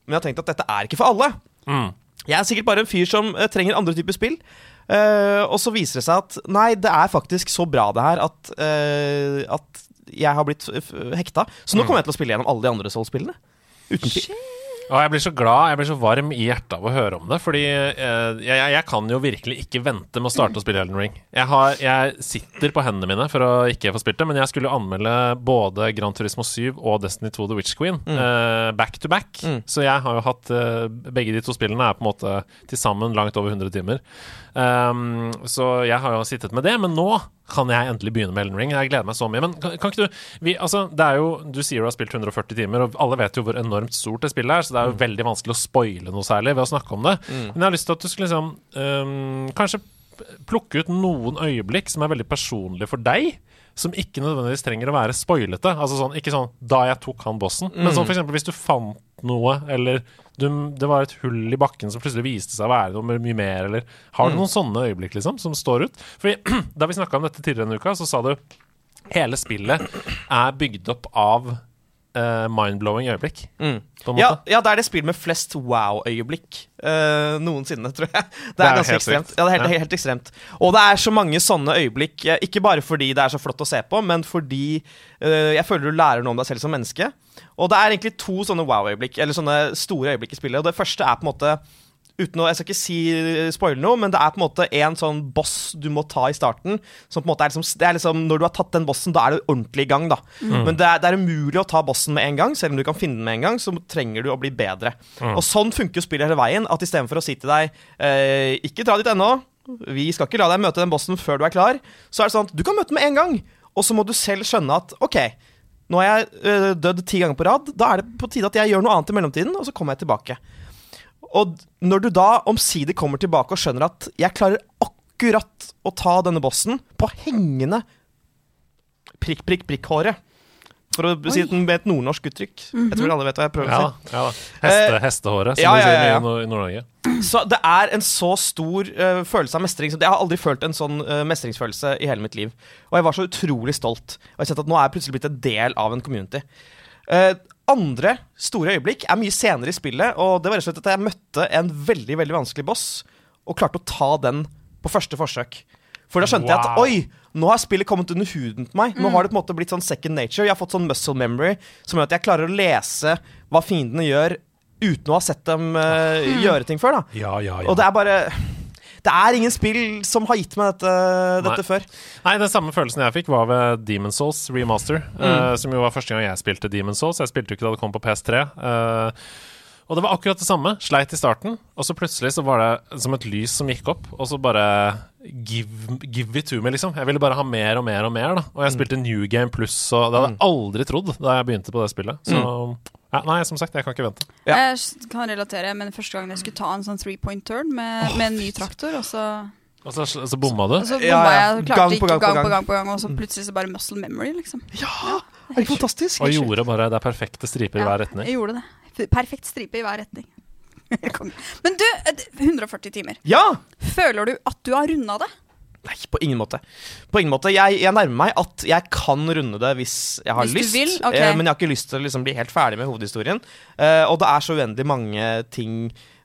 Men jeg har tenkt at dette er ikke for alle. Mm. Jeg er sikkert bare en fyr som uh, trenger andre typer spill. Uh, og så viser det seg at nei, det er faktisk så bra det her at, uh, at jeg har blitt hekta. Så nå kommer jeg til å spille gjennom alle de andre Soul-spillene. Uten tvil. Og jeg blir så glad, jeg blir så varm i hjertet av å høre om det. Fordi eh, jeg, jeg, jeg kan jo virkelig ikke vente med å starte å spille Elden Ring. Jeg, har, jeg sitter på hendene mine for å ikke få spilt det, men jeg skulle anmelde både Gran Turismo 7 og Destiny 2 The Witch Queen eh, back to back. Så jeg har jo hatt uh, Begge de to spillene er på en måte til sammen langt over 100 timer. Um, så jeg har jo sittet med det, men nå kan jeg endelig begynne med Elden Ring. Jeg gleder meg så mye. Men kan, kan ikke du vi, altså, det er jo, Du sier du har spilt 140 timer, og alle vet jo hvor enormt stort det spillet er, så det er jo veldig vanskelig å spoile noe særlig ved å snakke om det. Men jeg har lyst til at du skulle liksom um, Kanskje plukke ut noen øyeblikk som er veldig personlige for deg. Som ikke nødvendigvis trenger å være spoilete. Altså sånn, Ikke sånn 'da jeg tok han bossen', men sånn for eksempel hvis du fant noe, eller du, det var et hull i bakken som plutselig viste seg å være noe mye mer, eller Har du noen sånne øyeblikk liksom som står ut? Fordi Da vi snakka om dette tidligere denne uka, så sa du hele spillet er bygd opp av eh, mind-blowing øyeblikk. På en Ja, ja, det er det spill med flest wow-øyeblikk uh, noensinne, tror jeg. Det Det er, er ganske ekstremt. Ja, det er helt, Ja. helt ekstremt. Og det er så mange sånne øyeblikk, eh, ikke bare fordi det er så flott å se på, men fordi uh, jeg føler du lærer noe om deg selv som menneske. Og det er egentlig to sånne wow-øyeblikk, eller sånne store øyeblikk i spillet. Og det første er på en måte Uten å, Jeg skal ikke si spoile noe, men det er på en måte en sånn boss du må ta i starten. Som på en måte er liksom, det er liksom Når du har tatt den bossen, da er du ordentlig i gang. da Men det er, det er umulig å ta bossen med en gang. Selv om du kan finne den med en gang, så trenger du å bli bedre. Og sånn funker spillet hele veien. At istedenfor å si til deg eh, Ikke dra dit ennå. Vi skal ikke la deg møte den bossen før du er klar. Så er det sånn at du kan møte den med en gang. Og så må du selv skjønne at OK, nå har jeg eh, dødd ti ganger på rad. Da er det på tide at jeg gjør noe annet i mellomtiden, og så kommer jeg tilbake. Og når du da omsider kommer tilbake og skjønner at jeg klarer akkurat å ta denne bossen på hengende prikk, prikk, prikk-håret For å si det med et nordnorsk uttrykk. Jeg tror alle vet hva jeg prøver å si. ja ja. Heste, Eh, hestehåret, som ja, ja, sier ja, ja. i Nor- i Nord-Norge. Så det er en så stor uh, følelse av mestring. Jeg har aldri følt en sånn uh, mestringsfølelse i hele mitt liv. Og jeg var så utrolig stolt. Og jeg har sett at nå er jeg plutselig blitt en del av en community. Eh, andre store øyeblikk er mye senere i spillet, og det var rett og slett at jeg møtte en veldig veldig vanskelig boss, og klarte å ta den på første forsøk. For da skjønte jeg at oi, nå har spillet kommet under huden på meg. Nå har det på en måte blitt sånn second nature. Jeg har fått sånn muscle memory som gjør at jeg klarer å lese hva fiendene gjør uten å ha sett dem eh, gjøre ting før. da Ja, ja, ja. og det er bare Det er ingen spill som har gitt meg dette, dette Nei. før. Nei, den samme følelsen jeg fikk, var ved Demon Souls remaster. eh, som jo var første gang jeg spilte Demon Souls. Jeg spilte jo ikke da det kom på PS3. eh, og det var akkurat det samme. Sleit i starten, og så plutselig så var det som et lys som gikk opp, og så bare give, give it to me, liksom. Jeg ville bare ha mer og mer og mer, da. Og jeg spilte New Game Pluss, og det hadde jeg aldri trodd da jeg begynte på det spillet. Så ja, nei, som sagt, jeg kan ikke vente. Ja. Jeg kan relatere, men første gangen jeg skulle ta en sånn three point turn med, med en ny traktor, og så, Og så, så bomma du. så bomma Ja, ja. jeg. Klarte Gang på ikke gang på gang på gang. gang på gang, og så plutselig så bare muscle memory, liksom. Ja, er det fantastisk? Og gjorde bare Det er perfekte striper i hver retning. Jeg gjorde det. Perfekt stripe i hver retning. Men du, eh, 140 timer. Ja! Føler du at du har runda det? Nei, på ingen måte. På ingen måte. Jeg, jeg nærmer meg at jeg kan runde det hvis jeg har Hvis du lyst. vil, okay. eh, men jeg har ikke lyst til å liksom bli helt ferdig med hovedhistorien. Eh, og det er så uendelig mange ting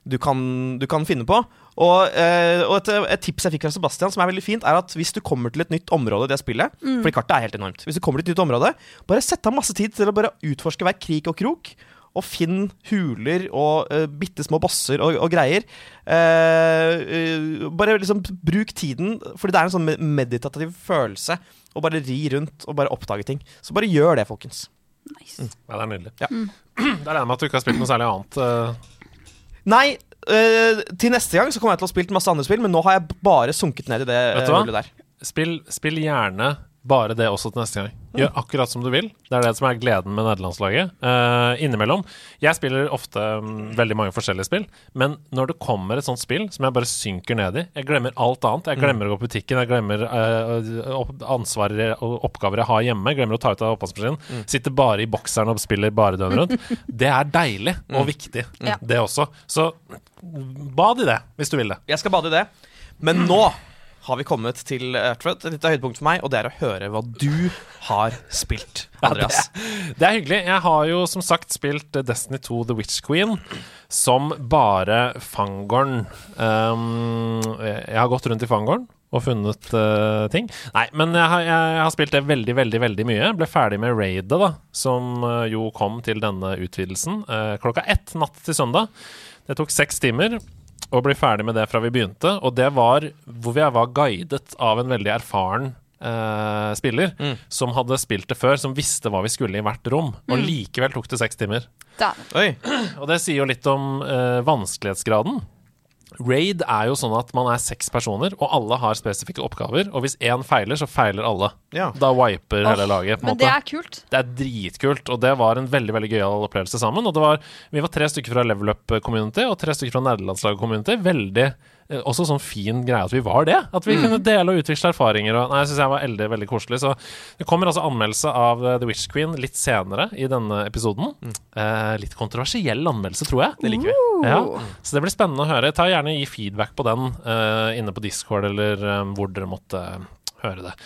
du kan, du kan finne på. Og, eh, og et, et tips jeg fikk fra Sebastian, som er veldig fint, er at hvis du kommer til et nytt område i det spillet Mm. Fordi kartet er helt enormt. Hvis du kommer til et nytt område, bare sett av masse tid til å bare utforske hver krik og krok. Og finn huler og uh, bitte små bosser og, og greier. Uh, uh, bare liksom bruk tiden, fordi det er en sånn meditativ følelse å bare ri rundt og bare oppdage ting. Så bare gjør det, folkens. Nice. Ja, det er nydelig. Ja. Det er det med at du ikke har spilt noe særlig annet. Nei, til neste gang så kommer jeg til å ha spilt masse andre spill, men nå har jeg bare sunket ned i det Vet du hva? hullet der. Spill, spill gjerne bare det også til neste gang. Gjør akkurat som du vil. Det er det som er gleden med nederlandslaget. Uh, innimellom. Jeg spiller ofte um, veldig mange forskjellige spill, men når det kommer et sånt spill som jeg bare synker ned i Jeg glemmer alt annet. Jeg glemmer å gå på butikken, jeg glemmer uh, ansvarer og oppgaver jeg har hjemme. Jeg glemmer å ta ut av oppvaskmaskinen. Sitter bare i bokseren og spiller bare døgnet rundt. Det er deilig og viktig, mm. det også. Så bad i det, hvis du vil det. Jeg skal bade i det. Men nå har vi kommet til Earthred, et lite høydepunkt for meg, og det er å høre hva du har spilt, Andreas. Det er hyggelig. Jeg har jo som sagt spilt eh, Destiny 2 The Witch Queen som bare fangorn. Um, jeg har gått rundt i fangorn og funnet uh, ting. Nei, men jeg har, jeg, jeg har spilt det veldig, veldig veldig mye. Ble ferdig med raidet, da, som eh, jo kom til denne utvidelsen uh, klokka ett natt til søndag. Det tok seks timer å bli ferdig med det fra vi begynte, og det var hvor jeg var guidet av en veldig erfaren Uh, spiller som hadde spilt det før, som visste hva vi skulle i hvert rom. Og likevel tok det seks timer. Oi. Og det sier jo litt om uh, vanskelighetsgraden. Raid er jo sånn at man er seks personer, og alle har spesifikke oppgaver. Og hvis én feiler, så feiler alle. Ja. Da wiper hele laget. på Men måte. det er kult. Det er dritkult, og det var en veldig veldig gøyal opplevelse sammen. Og det var, Vi var tre stykker fra Level Up Community og tre stykker fra Nerdelandslaget Community. Veldig Også sånn fin greie at vi var det. At vi kunne dele og utveksle erfaringer. Og, nei, jeg synes jeg var veldig, veldig koselig. Så det kommer altså anmeldelse av eh, The Witch Queen litt senere i denne episoden. Eh, litt kontroversiell anmeldelse, tror jeg. Det liker vi. Ja, så det blir spennende å høre. Ta gjerne gi feedback på den eh, inne på Discord eller eh, hvor dere måtte eh, høre det.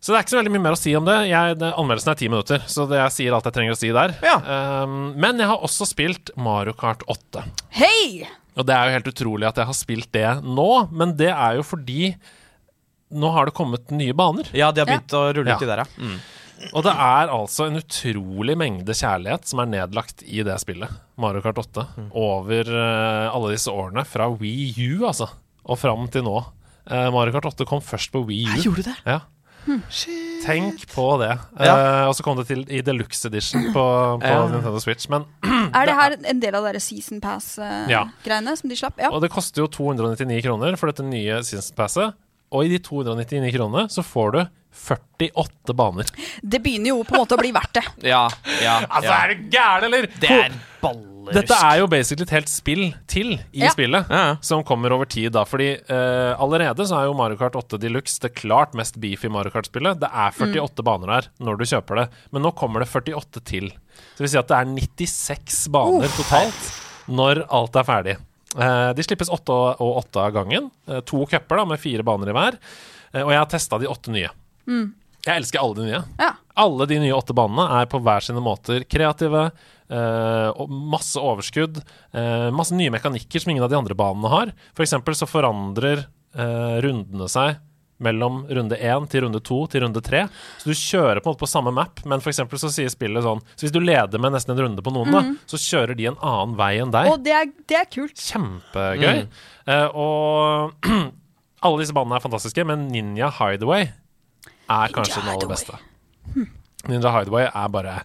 Så det er ikke så veldig mye mer å si om det. Jeg, det anmeldelsen er ti minutter, så det jeg sier alt jeg trenger å si der. Ja. Um, men jeg har også spilt Mario Kart 8. Hei! Og det er jo helt utrolig at jeg har spilt det nå, men det er jo fordi nå har det kommet nye baner. Ja, de har begynt å rulle Ja. uti der, ja. Mm. Og det er altså en utrolig mengde kjærlighet som er nedlagt i det spillet, Mario Kart 8, over uh, alle disse årene. Fra Wii U, altså, og fram til nå. Uh, Mario Kart 8 kom først på Wii U. Gjorde det? Ja. Tenk på det. Ja. Uh, og så kom det til i deluxe edition på, på Ja. Nintendo Switch. Men, Er det her en del av deres Season Pass-greiene som de slapp? Ja. og det koster jo 299 kroner for dette nye season passet. Og i de 299 kronene så får du 48 baner. Det begynner jo på en måte å bli verdt det. Ja, ja, Altså, er du gæren, eller? Det er ballerusk. Dette er jo basically et helt spill til i Ja. spillet, som kommer over tid, da. Fordi eh, allerede så er jo Mario Kart 8 Deluxe det klart mest beefy Mario Kart-spillet. Det er 48 baner der når du kjøper det, men nå kommer det 48 til. Så det vil si at det er 96 baner totalt når alt er ferdig. Eh, de slippes åtte og og åtte av gangen. Eh, to cuper da, med fire baner i hver. Eh, og jeg har testa de åtte nye. Jeg elsker alle de nye. Ja. Alle de nye åtte banene er på hver sine måter kreative. Eh, og masse overskudd. eh, masse nye mekanikker som ingen av de andre banene har. For eksempel så forandrer eh, rundene seg mellom runde 1 til runde 2 til runde 3. Så du kjører på en måte på samme map, men for så sier spillet sånn Så hvis du leder med nesten en runde på noen, da, så kjører de en annen vei enn deg. Og det er, det er kult. Kjempegøy. Eh, og alle disse banene er fantastiske, men Ninja Hideaway er kanskje den aller beste. Ninja Hideaway er bare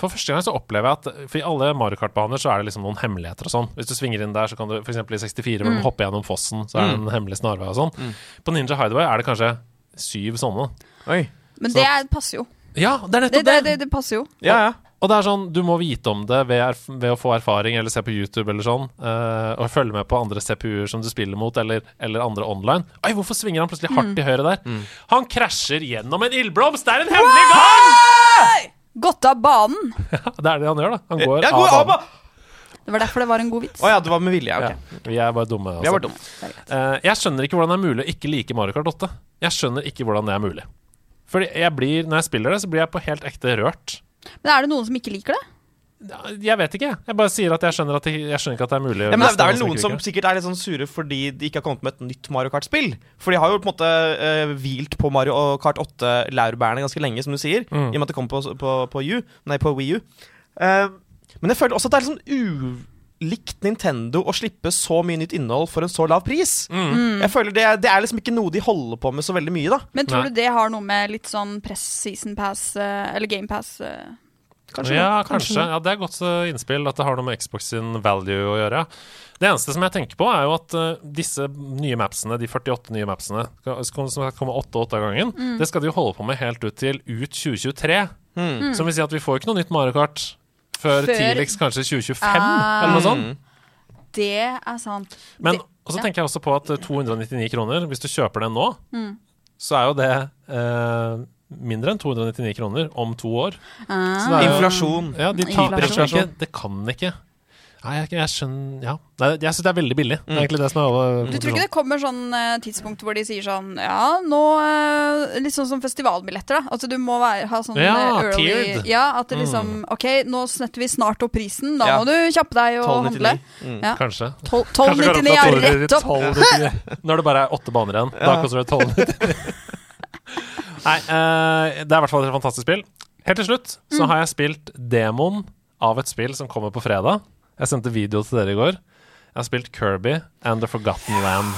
For første gang så opplever jeg at For i alle Mario Kart-baner så er det liksom noen hemmeligheter og sånn. Hvis du svinger inn der, så kan du f.eks. i 64 mm. hoppe gjennom fossen, så er det en hemmelig snarvei og sånn. På Ninja Hideaway er det kanskje syv sånne. Oi. Men Så- det er, passer jo. Ja, det er nettopp det, det! det, det passer jo. Ja, ja. Og det er sånn, du må vite om det ved, erf ved å få erfaring eller se på YouTube eller sånn, Uh, og følge med på andre CPU-er som du spiller mot, eller, eller andre online. Oi, hvorfor svinger han plutselig hardt i høyre der? Han krasjer gjennom en ildblomst! Det er en hemmelig gang! Gått av banen. Ja, Det er det han gjør, da. Han går Jeg går av banen. Det var derfor det var en god vits. Å ja, det var med vilje. ok. Ja, vi er bare dumme. Vi har Altså. vært dumme. Eh, jeg skjønner ikke hvordan det er mulig å ikke like Mario Kart 8. Jeg skjønner ikke hvordan det er mulig. Fordi jeg blir, Når jeg spiller det, så blir jeg på helt ekte rørt. Men er det noen som ikke liker det? Jeg vet ikke, jeg. Jeg bare sier at jeg skjønner, at det, jeg skjønner ikke at det er mulig. Ja, men det, er- det er vel noen som sikkert er litt sånn sure fordi de ikke har kommet med et nytt Mario Kart-spill. For de har jo på en måte uh, hvilt på Mario Kart 8-laurbærene ganske lenge, som du sier. Mm. I og med at det kom på, på, på, U, nei, på Wii U. Uh, men jeg føler også at det er litt sånn ulikt Nintendo å slippe så mye nytt innhold for en så lav pris. Mm. Jeg føler det, er- det er liksom ikke noe de holder på med så veldig mye, da. Men tror Nei. du det har noe med litt sånn press season pass eh, eller game pass Kanskje ja, kanskje. kanskje. Ja, Det er godt eh, innspill at det har noe med Xbox sin value å gjøre. Det eneste som jeg tenker på, er jo at eh, disse nye mapsene, de 48 nye mapsene, som skal komme 8-8 av gangen, Mm. det skal de jo holde på med helt ut til ut 2023. Mm. Som vil si at vi får ikke noe nytt Mario Kart før, Før- tidligst kanskje 2025, Ah. eller noe sånt. Mm. Det er sant. Men og så ja. tenker jeg også på at eh, 299 kroner, hvis du kjøper den nå, Mm. så er jo det eh, mindre enn 299 kroner om to år. Ah. Så det er Inflasjon. Ja, de taper Inflasjon. ikke. Det kan ikke. Nei, jeg, jeg skjønner Ja. Nei, jeg syns det er veldig billig. Det er egentlig det som er Du tror ikke det kommer sånn uh, tidspunkt hvor de sier sånn Ja, nå uh, Litt sånn som festivalbilletter, da. Altså du må være, ha sånn Ja, eh, early tiered. Mm. Ja, at det liksom OK, nå snetter vi snart opp prisen. Da Ja. må du kjappe deg og handle. 1299. Mm. Ja. Kanskje. Tol- Kanskje går 1299 opp er rett opp. 1299. Når det bare er åtte baner igjen. Da koster det 1299. Nei, uh, det er i hvert fall et fantastisk spill. Helt til slutt så Mm. har jeg spilt demoen av et spill som kommer på fredag. Jeg sendte video til dere i går. Jeg har spilt Kirby and The Forgotten Land.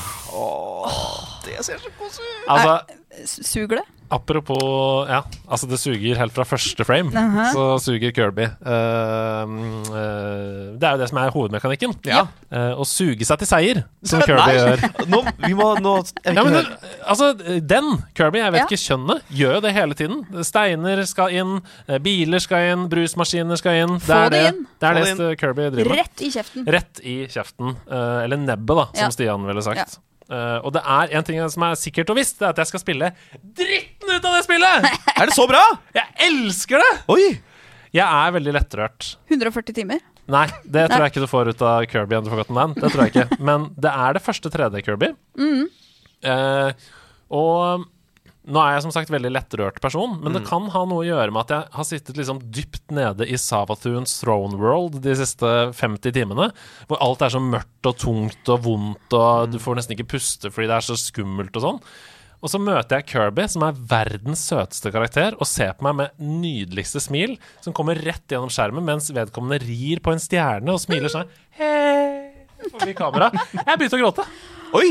Det ser så koselig ut. Altså, Suger det? Apropos Ja, altså det suger helt fra første frame. Mhm. Så suger Kirby. Uh, uh, det er jo det som er hovedmekanikken. Ja. Eh, å suge seg til seier, som Kirby gjør. Nå, vi må nå Ja, men altså, den, Kirby, jeg vet Ja. ikke kjønnet, gjør jo det hele tiden. Steiner skal inn, eh, biler skal inn, brusmaskiner skal inn. Det er det det, inn. det, er det Kirby driver med. Rett i kjeften. Rett i kjeften. eller nebbet, da, som Ja. Stian ville sagt. Eh, og det er en ting som er sikkert og visst, det er at jeg skal spille dritten ut av det spillet! Er det så bra? Jeg elsker det! Oi! Jeg er veldig lettrørt. 140 timer. Nei, det tror jeg ikke du får ut av Kirby and the Forgotten Land. Det tror jeg ikke. Men det er det første 3D-Kirby. Eh, og nå er jeg som sagt veldig lettrørt person, men det kan ha noe å gjøre med at jeg har sittet liksom dypt nede i Savathuns Throne World de siste 50 timene, hvor alt er så mørkt og tungt og vondt, og du får nesten ikke puste fordi det er så skummelt og sånn. Og så møter jeg Kirby, som er verdens søteste karakter, og ser på meg med nydeligste smil, som kommer rett gjennom skjermen mens vedkommende rir på en stjerne og smiler sånn Hei! Forbi kamera. Jeg begynte å gråte. Oi!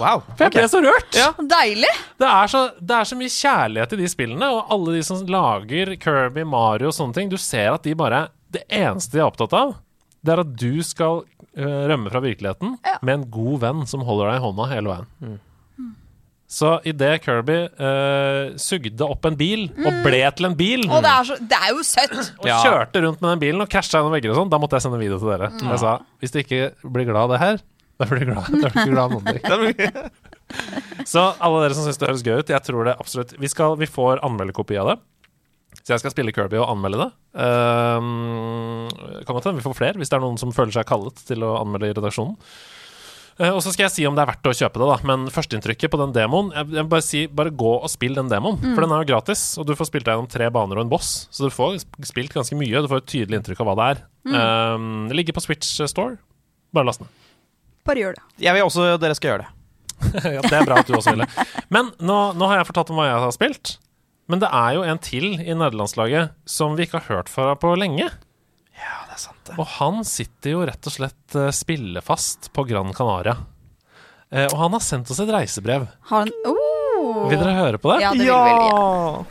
Wow. For jeg ble så rørt. Ja. Deilig! Det, er så, det er så mye kjærlighet i de spillene, og alle de som lager Kirby, Mario og sånne ting, du ser at de bare Det eneste de er opptatt av, det er at du skal uh, rømme fra virkeligheten Ja. med en god venn som holder deg i hånda hele veien. Så idet Kirby uh, sugde opp en bil, og ble til en bil, Og det er, så, det er jo søtt! og Ja. kjørte rundt med den bilen og krasja gjennom vegger og sånn, da måtte jeg sende video til dere. Jeg sa hvis du ikke blir glad av det her, da blir du glad, da blir du glad noen. Så alle dere som syns det høres gøy ut, jeg tror det absolutt Vi, skal, vi får anmeldekopi av det. Så jeg skal spille Kirby og anmelde det. Um, kan godt hende vi får flere, hvis det er noen som føler seg kallet til å anmelde i redaksjonen. Uh, og så skal jeg si om det er verdt å kjøpe det, da. Men førsteinntrykket på den demoen Jeg, jeg bare si, bare gå og spill den demoen. For den er jo gratis, og du får spilt deg gjennom tre baner og en boss. Så du får spilt ganske mye. Du får et tydelig inntrykk av hva det er. Um, det ligger på Switch Store. Bare last ned. Bare gjør det. Jeg vil også dere skal gjøre det. ja, det er bra at du også ville. Men nå, nå har jeg fortalt om hva jeg har spilt. Men det er jo en til i nederlandslaget som vi ikke har hørt fra på lenge. Ja, det er sant, det. Og han sitter jo rett og slett eh, spillefast på Gran Canaria. Eh, og han har sendt oss et reisebrev. Han oh. Vil dere høre på det? Ja, det vil vi ja.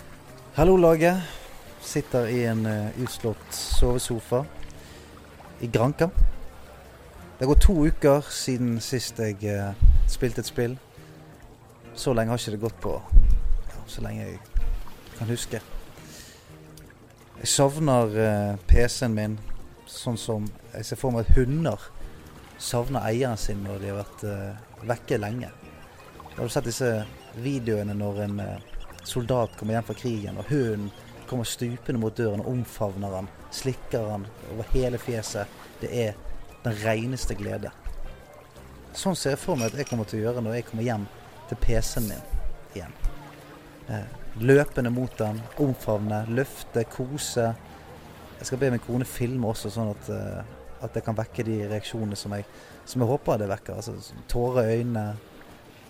Hallo, laget. Sitter i en uh, utslått sovesofa i Granka. Det gått to uker siden sist jeg eh, spilte et spill. Så lenge har ikke det gått på ja, så lenge jeg kan huske. Jeg savner eh, PC-en min sånn som jeg ser for meg at hunder savner eieren sin når de har vært eh, vekke lenge. Har du sett disse videoene når en eh, soldat kommer hjem fra krigen, og hunden kommer stupende mot døren og omfavner han, slikker han over hele fjeset. Det er den reneste glede. Sånn ser jeg for meg at jeg kommer til å gjøre når jeg kommer hjem til PC-en min igjen. Eh, løpende mot den, omfavne, løfte, kose. Jeg skal be min kone filme også, sånn at, eh, at jeg kan vekke de reaksjonene som jeg, som jeg håper det vekker. Altså, tårer i øynene.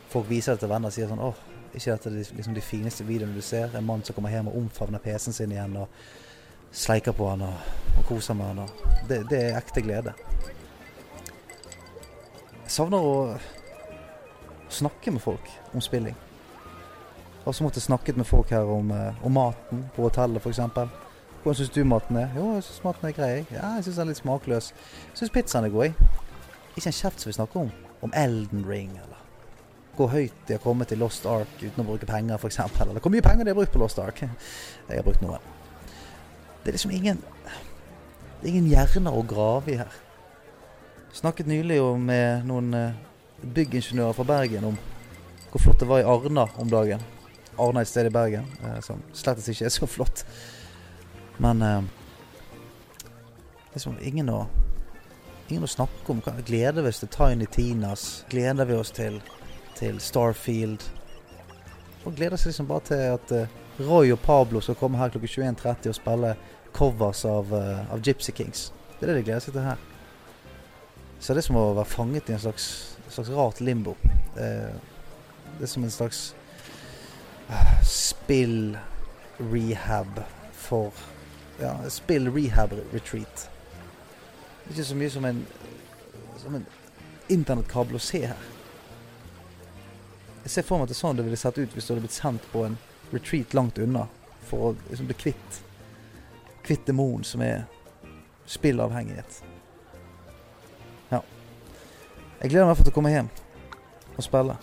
Folk viser det til venner og sier sånn åh, ikke dette er liksom de fineste videoene du ser. En mann som kommer hjem og omfavner PC-en sin igjen og sleiker på han og, og koser med han. Og det, det er ekte glede. Jeg savner å snakke med folk om spilling. Har også måttet snakket med folk her om, eh, om maten på hotellet f.eks. Hvordan syns du maten er? Jo, jeg syns maten er grei. Ja, jeg syns den er litt smakløs. Jeg syns pizzaen er god. jeg. Ikke en kjeft som vi snakker om. Om Elden Ring eller hvor høyt de har kommet i Lost Ark uten å bruke penger, f.eks. Eller hvor mye penger de har brukt på Lost Ark. Jeg har brukt noe. Det er liksom ingen Det er ingen hjerner å grave i her. Snakket nylig med noen eh, byggingeniører fra Bergen om hvor flott det var i Arna om dagen. Arna et sted i Bergen eh, som slett ikke er så flott. Men eh, liksom ingen å Ingen å snakke om. Gleder vi oss til Tiny Tinas? Gleder vi oss til, til Starfield? Og gleder seg liksom bare til at eh, Roy og Pablo skal komme her klokken 21.30 og spille covers av, eh, av Gypsy Kings. Det er det de gleder seg til her. Så det er som å være fanget i en slags, slags rart limbo. Eh, det er som en slags eh, spill-rehab for Ja, spill-rehab-retreat. Ikke så mye som en en internettkabel å se her. Jeg ser for meg at det er sånn det ville sett ut hvis du hadde blitt sendt på en retreat langt unna for å liksom bli kvitt Kvitt demonen som er spillavhengighet. Ja. Jeg gleder meg i til å komme hjem og spille.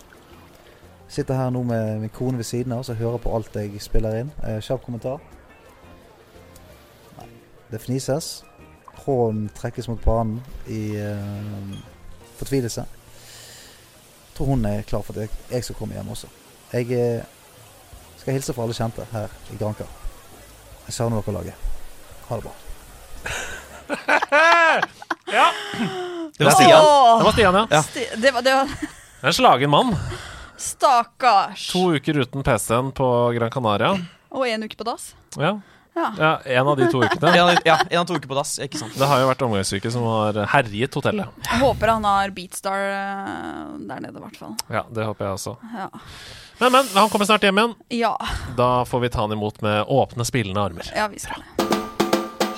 Sitter her nå med min kone ved siden av og hører på alt jeg spiller inn. Eh, Kjapp kommentar. Nei. Det fnises. Hånden trekkes mot banen i eh, fortvilelse. Jeg tror hun er klar for at jeg, jeg skal komme hjem også. Jeg eh, skal hilse fra alle kjente her i Granka. Jeg savner dere laget. Ha det bra. Det var Stian. Det var Stian, ja. sti- det var, det var En slagen mann. Stakkars. To uker uten PC-en på Gran Canaria. Og en uke på dass. Ja. Ja. ja, en av de to ukene. En av, ja, en av to uker på dass. Ikke sant? Det har jo vært omgangssyke som har herjet hotellet. Jeg håper han har Beatstar eh, der nede, i hvert fall. Ja, det håper jeg også. Ja. Men, men, han kommer snart hjem igjen. ja. Da får vi ta han imot med åpne, spillende armer. Ja, vi skal det.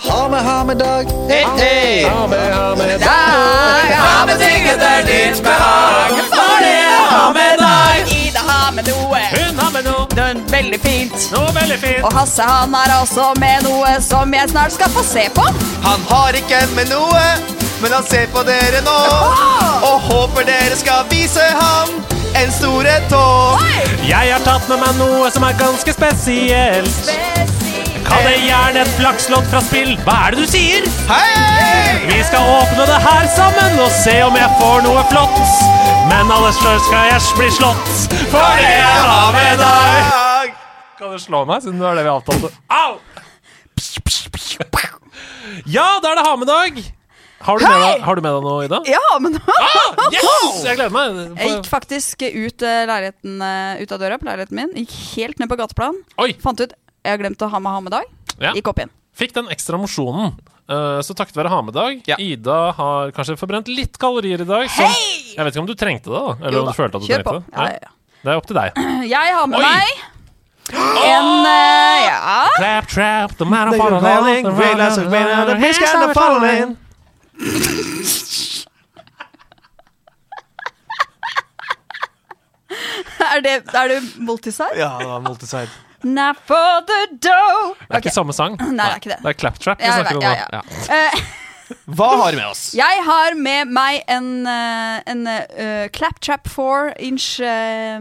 Ha med, ha med dag. Hei, hei! Ha med, ha med dag. Ha med ting etter ditt behag, for det ha med deg. Ida har med noe. Hun har med noe, er veldig fint. noe veldig fint. Og Hasse han har også med noe som jeg snart skal få se på. Han har ikke med noe, men han ser på dere nå. Og håper dere skal vise ham en store tå. Jeg har tatt med meg noe som er ganske spesielt. Kall det gjerne et flakslodd fra spill. Hva er det du sier? Hei! Vi skal åpne det her sammen og se om jeg får noe flott. Men aller først skal jeg bli slått, for det jeg har med deg. Kan du slå meg, siden det er det vi avtalte? Au! Ja, da er det ha-med-dag. Har, du med deg- har du med deg noe, Ida? Ja, men Ah, yes! Jeg gleder meg. Jeg gikk faktisk ut, eh, eh, ut av døra på leiligheten min. Gikk helt ned på gateplan. Oi, Fant ut jeg har glemt å ha med ha med dag. Ja. Gikk opp igjen. fikk den ekstra mosjonen eh, så takket være ha-med-dag. Ja. Ida har kanskje forbrent litt kalorier i dag. Som, Jeg vet ikke om du trengte det, da? Eller Jo om da, du følte at du kjør trengte på. det? Ja, ja, ja. Det er opp til deg. Jeg har med Oi! meg en uh, Ja. Clap, trap, the man of falling, the man of the fish kind of falling. Er det, er det multiside? Ja, det var multiside. Now for the dough. Det er ikke samme sang. Nei, det er ikke det. Det er claptrap vi snakker om nå. ja, ja. Eh, Hva har du med oss? jeg har med meg en, eh, en uh, Claptrap 4 inch eh,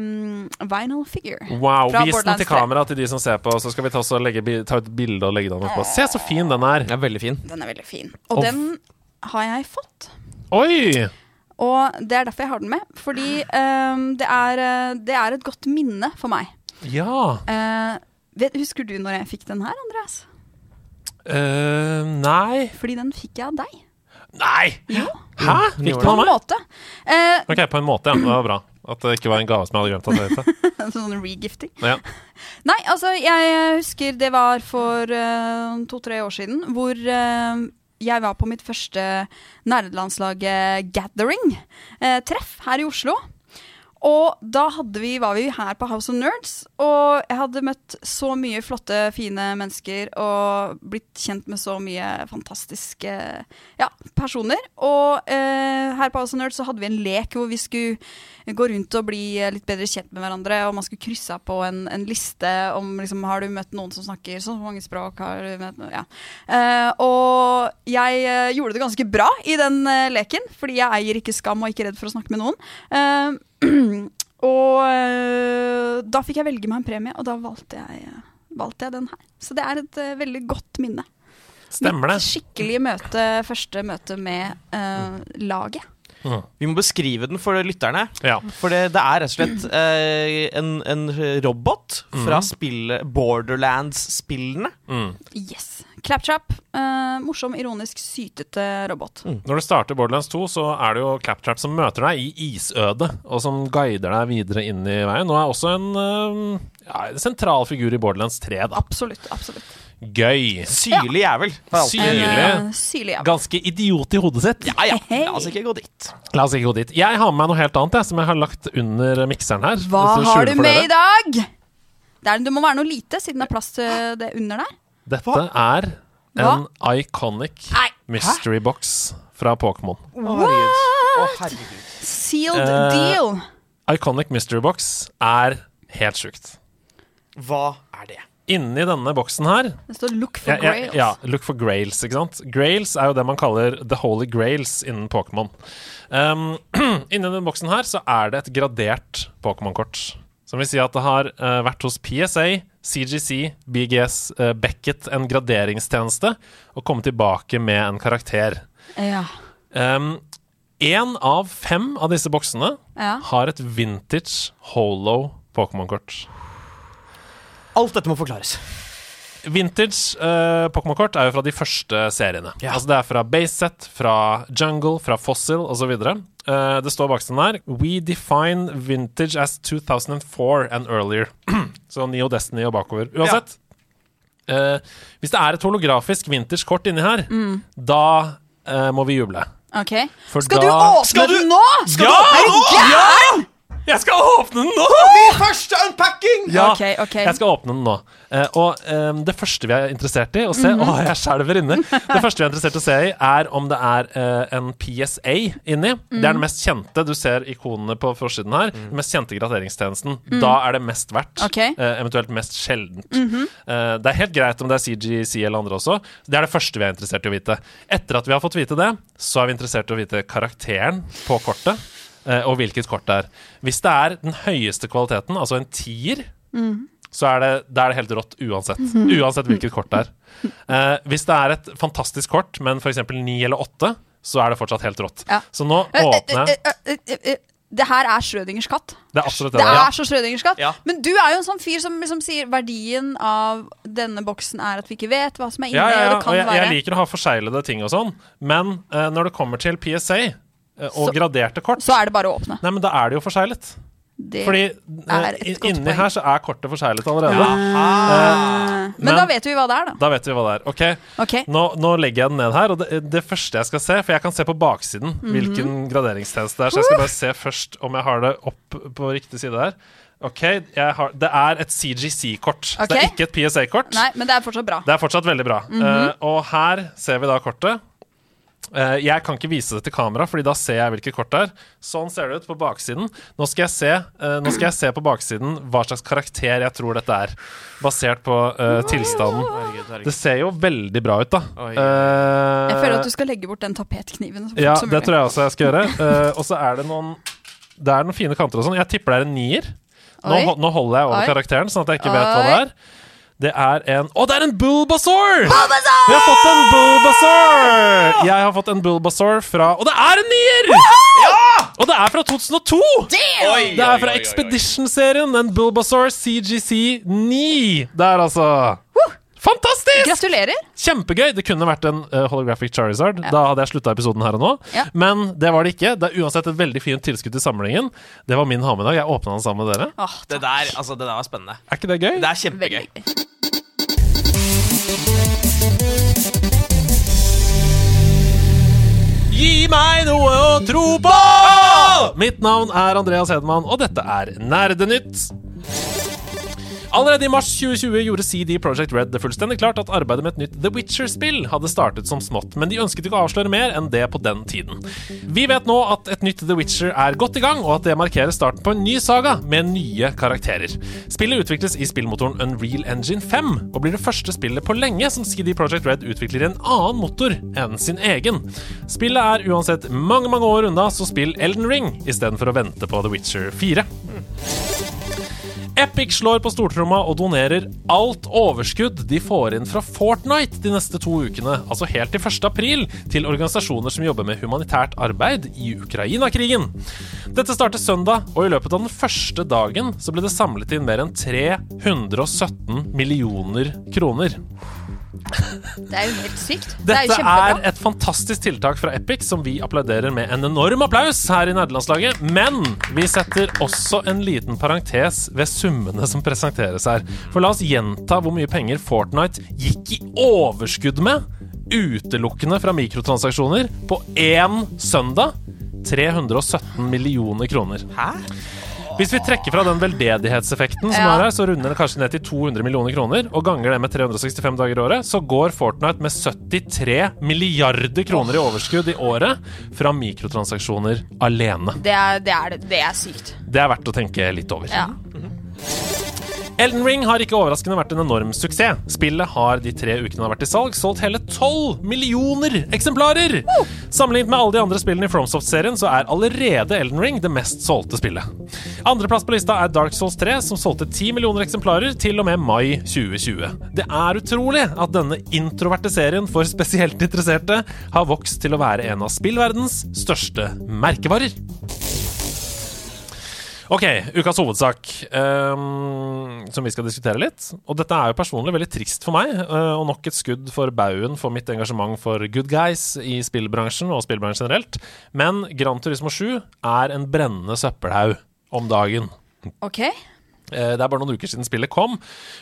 vinyl figure. Wow, Vis den til kamera til de som ser på, så skal vi ta, oss og legge, ta et bilde og legge den oppå. Se så fin den er. Den er veldig fin. Den er veldig fin. Og Og- den har jeg fått. Oi! Og det er derfor jeg har den med. Fordi um, det, er, det er et godt minne for meg. Ja. Eh, vet, husker du når jeg fikk den her, Andreas? Eh, nei Fordi den fikk jeg av deg. Nei! Jo. Hæ? Fikk du av en meg? måte. Eh, Ok, på en måte, ja. Det var bra. At det ikke var en gave som jeg hadde glemt at det het. sånn regifting. Ja. Nei, altså, jeg husker det var for eh, to-tre år siden, hvor uh, jeg var på mitt første nerdelandslaget gathering, eh, treff her i Oslo. Og da vi, var vi her på House of Nerds, og jeg hadde møtt så mye flotte, fine mennesker og blitt kjent med så mye fantastiske ja, personer. Og eh, her på House of Nerds så hadde vi en lek hvor vi skulle gå rundt og bli eh, litt bedre kjent med hverandre, og man skulle krysse av på en, en liste om liksom, har du møtt noen som snakker så mange språk, har du møtt noen, ja. Eh, og jeg eh, gjorde det ganske bra i den eh, leken, fordi jeg eier ikke skam og ikke redd for å snakke med noen. Og eh, da fikk jeg velge meg en premie, og da valgte jeg, valgte jeg den her. Så det er et eh, veldig godt minne. Stemmer det. Mitt skikkelige møte, første møte med uh, laget. Vi må beskrive den for lytterne. Ja. For det, det er rett og slett uh, en, en robot fra spillet Borderlands-spillene. Mm. Yes. Claptrap. eh, morsom, ironisk, sytete robot. Når du starter Borderlands 2, så er det jo Claptrap som møter deg i isødet, og som guider deg videre inn i veien. Og er også en øh, ja, en sentral figur i Borderlands 3, da. Absolutt. absolutt. Gøy. Syrlig jævel. Syrlig. En, eh, syrlig jævel. Ganske idiot i hodet sitt. Ja, ja. La oss ikke gå dit. La oss ikke gå dit. Jeg har med meg noe helt annet, jeg, som jeg har lagt under mikseren her. Hva har du med dere. i dag? Det, er, det må være noe lite, siden det er plass til det under der. Dette er en iconic Nei. mystery box fra Pokémon. What?! Sealed Eh, deal. Iconic mystery box er helt sjukt. Hva er det? Inni denne boksen her Det står 'look for ja, ja, grails'. ja, look for grails, ikke sant? Grails er jo det man kaller the holy grails innen Pokémon. Um, inni denne boksen her så er det et gradert Pokémon-kort. Som vil si at det har uh, vært hos PSA, CGC, BGS, uh, Beckett, en graderingstjeneste, og kommet tilbake med en karakter. Ja. Um, en av fem av disse boksene Ja. har et vintage holo Pokémon-kort. Alt dette må forklares. Vintage uh, Pokémon-kort er jo fra de første seriene. Ja. Altså Det er fra Baseset, fra Jungle, fra Fossil osv. Uh, det står bak den der We define vintage as 2004 and earlier. Så Neo Destiny og bakover. Uansett. eh, hvis det er et holografisk vintage-kort inni her, da uh, må vi juble. Ok. For Skal da du åpne Skal du- den nå?! Ja! Er du gæren?! Jeg skal åpne den nå! Første unpacking! Ja, Ok, ok. jeg skal åpne den nå. Eh, og eh, det første vi er interessert i å se Mhm. Å, jeg skjelver inni. Det første vi er interessert i å se i, er om det er eh, en PSA inni. Det er den mest kjente. Du ser ikonene på forsiden her. Den mest kjente graderingstjenesten. Da er det mest verdt. Ok. Mhm. eh, eventuelt mest sjeldent. Eh, det er helt greit om det er CGC eller andre også. Det er det første vi er interessert i å vite. Etter at vi har fått vite det, så er vi interessert i å vite karakteren på kortet. Eh, Og hvilket kort det er. Hvis det er den høyeste kvaliteten, altså en tier, så er det, det, er det helt rått uansett. Uansett hvilket kort det er. Eh, hvis det er et fantastisk kort, men f.eks. ni eller åtte, så er det fortsatt helt rått. Ja. Så nå Eh, eh, åpner jeg Det her er Schrødingers katt. Det er absolutt Det det. Ja. er så Schrødingers katt. Ja. Men du er jo en sånn fyr som liksom sier verdien av denne boksen er at vi ikke vet hva som er inni. Ja, ja, ja. og jeg, jeg liker å ha forseglede ting og sånn, men uh, når det kommer til PSA og Så- graderte kort Så er det bare å åpne. Nei, men da er det jo forseglet. Det Fordi eh, inni poeng. her så er kortet forseglet allerede. Eh, Men, men- da vet vi hva det er, da. Da vet vi hva det er. Ok, okay. Nå, nå legger jeg den ned her, og det, det første jeg skal se For jeg kan se på baksiden Mhm. hvilken graderingstjeneste det er. Så jeg skal bare se først om jeg har det opp på riktig side her. Ok, har, Det er et CGC-kort. Så det er ikke et PSA-kort. Nei, men det er fortsatt bra. Det er fortsatt veldig bra. Mm -hmm. uh, og her ser vi da kortet. Eh, jeg kan ikke vise det til kamera, Fordi da ser jeg hvilket kort det er. Sånn ser det ut på baksiden. Nå skal jeg se, eh, nå skal jeg se på baksiden hva slags karakter jeg tror dette er. Basert på uh, tilstanden. Herregud, herregud. Det ser jo veldig bra ut, da. Eh, Jeg føler at du skal legge bort den tapetkniven. Så fort ja, som det mulig. tror jeg også jeg skal gjøre. Uh, og så er det noen Det er noen fine kanter og sånn. Jeg tipper det er en nier. Nå, nå holder jeg over Oi. karakteren, sånn at jeg ikke vet hva det er. Det er en Å, det er en Bulbasaur! Bulbasaur! Vi har fått en Bulbasaur! Jeg har fått en Bulbasaur fra Og det er en nier! Og det er fra 2002! Oi, Det er fra. Expedition-serien. En Bulbasaur CGC 9. Det er altså. Fantastisk! Gratulerer. Kjempegøy! Det kunne vært en uh, holographic Charizard. Da hadde jeg slutta episoden her og nå. Ja. Men det var det ikke. Det er uansett et veldig fint tilskudd til samlingen. Det var min ha med i dag. Jeg åpna den sammen med dere. Åh, Det der, altså, det der var spennende. Er ikke det gøy? Det er kjempegøy. gøy. Gi meg noe å tro på! Mitt navn er Andreas Hedman, og dette er Nerdenytt. Allerede i mars 2020 gjorde CD Projekt Red det fullstendig klart at arbeidet med et nytt The Witcher-spill hadde startet som smått, men de ønsket ikke å avsløre mer enn det på den tiden. Vi vet nå at et nytt The Witcher er godt i gang, og at det markerer starten på en ny saga med nye karakterer. Spillet utvikles i spillmotoren Unreal Engine 5, og blir det første spillet på lenge som CD Projekt Red utvikler en annen motor enn sin egen. Spillet er uansett mange, mange år unna, så spill Elden Ring istedenfor å vente på The Witcher 4. Epic slår på stortromma og donerer alt overskudd de får inn fra Fortnite de neste to ukene, altså helt til 1. april, til organisasjoner som jobber med humanitært arbeid i Ukraina-krigen. Dette starter søndag, og i løpet av den første dagen så ble det samlet inn mer enn 317 millioner kroner. Det er jo helt sykt. det er jo Dette er et fantastisk tiltak fra Epic som vi applauderer med en enorm applaus her i Nerdelandslaget. Men vi setter også en liten parentes ved summene som presenteres her. For la oss gjenta hvor mye penger Fortnite gikk i overskudd med utelukkende fra mikrotransaksjoner på én søndag. 317 millioner kroner. Hæ? Hvis vi trekker fra den veldedighetseffekten som er her, så runder det kanskje ned til 200 millioner kroner, og ganger det med 365 dager i året, så går Fortnite med 73 milliarder kroner i overskudd i året fra mikrotransaksjoner alene. Det er, det, er, det er sykt. Det er verdt å tenke litt over. Ja. Elden Ring har ikke overraskende vært en enorm suksess. Spillet har de tre ukene det har vært i salg, solgt hele 12 millioner eksemplarer! Sammenlignet med alle de andre spillene i FromSoft-serien, så er allerede Elden Ring det mest solgte spillet. Andreplass på lista er Dark Souls 3, som solgte 10 millioner eksemplarer til og med mai 2020. Det er utrolig at denne introverte serien for spesielt interesserte har vokst til å være en av spillverdens største merkevarer. Ok, ukas hovedsak, um, som vi skal diskutere litt. Og dette er jo personlig veldig trist for meg, uh, og nok et skudd for baugen for mitt engasjement for good guys i spillbransjen og spillbransjen generelt. Men Gran Turismo 7 er en brennende søppelhaug om dagen. OK. Eh, Det er bare noen uker siden spillet kom,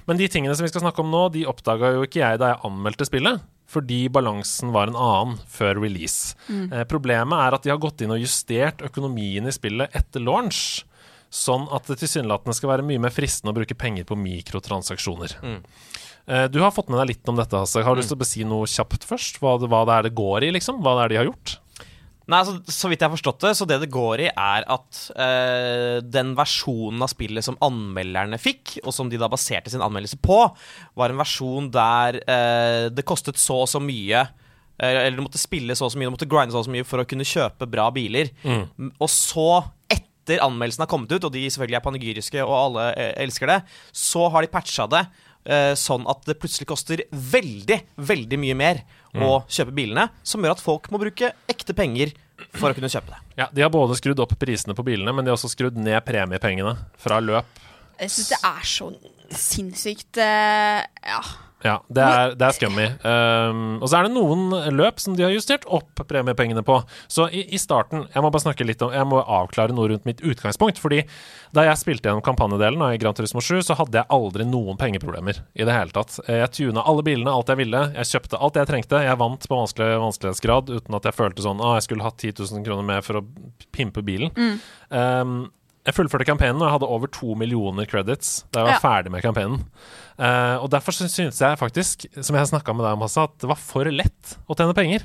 men de tingene som vi skal snakke om nå, de oppdaga jo ikke jeg da jeg anmeldte spillet. Fordi balansen var en annen før release. Eh, problemet er at de har gått inn og justert økonomien i spillet etter launch. Sånn at det tilsynelatende skal være mye mer fristende å bruke penger på mikrotransaksjoner. Mm. Du har fått med deg litt om dette, Hasse. Har du lyst til å si noe kjapt først? Hva det, hva det er det går i, liksom? Hva det er de har gjort? Nei, så, Så vidt jeg har forstått det, så det det går i, er at øh, den versjonen av spillet som anmelderne fikk, og som de da baserte sin anmeldelse på, var en versjon der øh, det kostet så og så mye eh, Eller du måtte spille så og så mye, du måtte grinde så og så mye for å kunne kjøpe bra biler. Mm. Og så, etter anmeldelsen har kommet ut, og de selvfølgelig er panegyriske og alle eh, elsker det, så har de patcha det eh, sånn at det plutselig koster veldig, veldig mye mer å kjøpe bilene, som gjør at folk må bruke ekte penger for å kunne kjøpe det. Ja, De har både skrudd opp prisene på bilene, men de har også skrudd ned premiepengene fra løp. Jeg syns det er så sinnssykt eh, Ja. Ja, det er, det er scummy. Um, og så er det noen løp som de har justert opp premiepengene på. Så i, i starten Jeg må bare snakke litt om Jeg må avklare noe rundt mitt utgangspunkt. Fordi da jeg spilte gjennom kampanjedelen av Gran Turismo 7, så hadde jeg aldri noen pengeproblemer i det hele tatt. Jeg tuna alle bilene, alt jeg ville. Jeg kjøpte alt jeg trengte. Jeg vant på vanskelig vanskelighetsgrad uten at jeg følte sånn Å, jeg skulle hatt 10 000 kroner mer for å pimpe bilen. Um, jeg fullførte kampanjen, og jeg hadde over to millioner credits da jeg var Ja. ferdig med campaignen. Eh, og derfor syns jeg faktisk, som jeg har snakka med deg om også, at det var for lett å tjene penger.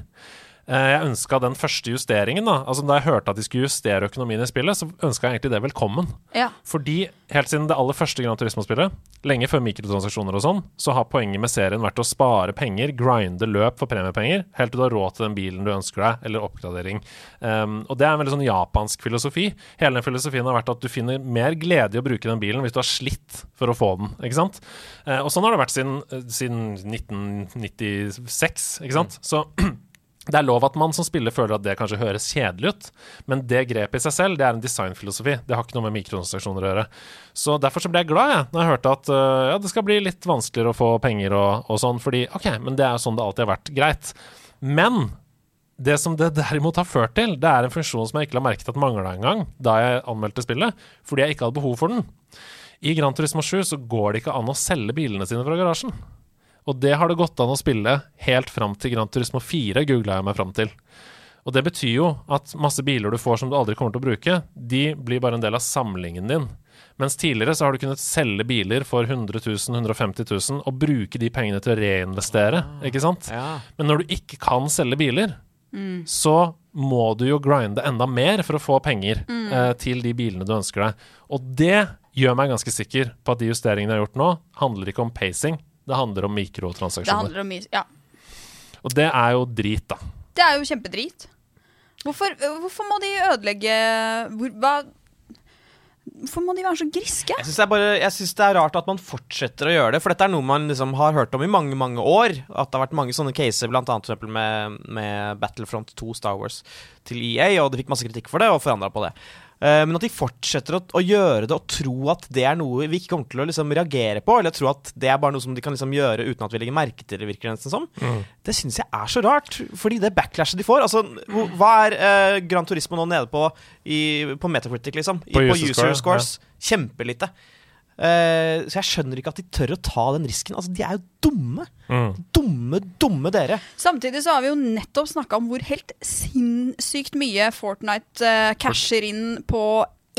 Eh, jeg ønska den første justeringen, da. Altså Da jeg hørte at de skulle justere økonomien i spillet, så ønska jeg egentlig det velkommen. Ja. Fordi helt siden det aller første Gran Turismo-spillet, lenge før mikrotransaksjoner og sånn, så har poenget med serien vært å spare penger, grinde løp for premiepenger, helt til du har råd til den bilen du ønsker deg, eller oppgradering. Um, og det er en veldig sånn japansk filosofi. Hele den filosofien har vært at du finner mer glede i å bruke den bilen hvis du har slitt for å få den, ikke sant. Uh, og sånn har det vært siden, eh, siden 1996, ikke sant. Så det er lov at man som spiller føler at det kanskje høres kjedelig ut, men det grepet i seg selv, det er en designfilosofi. Det har ikke noe med mikrotransaksjoner å gjøre. Så derfor så ble jeg glad, jeg, når jeg hørte at uh, ja, det skal bli litt vanskeligere å få penger og, og sånn, fordi OK, men det er jo sånn det alltid har vært. Greit. Men det som det derimot har ført til, det er en funksjon som jeg ikke la merke til at mangla engang da jeg anmeldte spillet, fordi jeg ikke hadde behov for den. I Gran Turismo 7 så går det ikke an å selge bilene sine fra garasjen. Og det har det gått an å spille helt fram til Gran Turismo 4, googla jeg meg fram til. Og det betyr jo at masse biler du får som du aldri kommer til å bruke, de blir bare en del av samlingen din. Mens tidligere så har du kunnet selge biler for 100 000, 150 000 og bruke de pengene til å reinvestere, ikke sant? Ja. Men når du ikke kan selge biler, så må du jo grinde enda mer for å få penger eh, til de bilene du ønsker deg. Og det gjør meg ganske sikker på at de justeringene jeg har gjort nå, handler ikke om pacing, det handler om Det mikrotransaksjoner. handler om Ja. Og det er jo drit, da. Det er jo kjempedrit. Hvorfor, hvorfor må de ødelegge hvor, hva, Hvorfor må de være så griske? Jeg syns det, er det er rart at man fortsetter å gjøre det, for dette er noe man liksom har hørt om i mange mange år. At det har vært mange sånne caser, annet med, med Battlefront 2 Star Wars til EA, og de fikk masse kritikk for det, og forandra på det. Eh, men at de fortsetter å, å gjøre det og tro at det er noe vi ikke kommer til å liksom reagere på, eller tro at det er bare noe som de kan liksom gjøre uten at vi legger merke til det, virker det nesten som, det syns jeg er så rart. Fordi det backlashet de får altså, Hva er eh, Gran Turismo nå nede på i, på Metacritic, liksom? I, På på, user scores? score, scores? Kjempelite. Eh, så jeg skjønner ikke at de tør å ta den risken. Altså, De er jo dumme. Mm. Dumme, dumme dere. Samtidig så har vi jo nettopp snakka om hvor helt sinnssykt mye Fortnite uh, casher inn på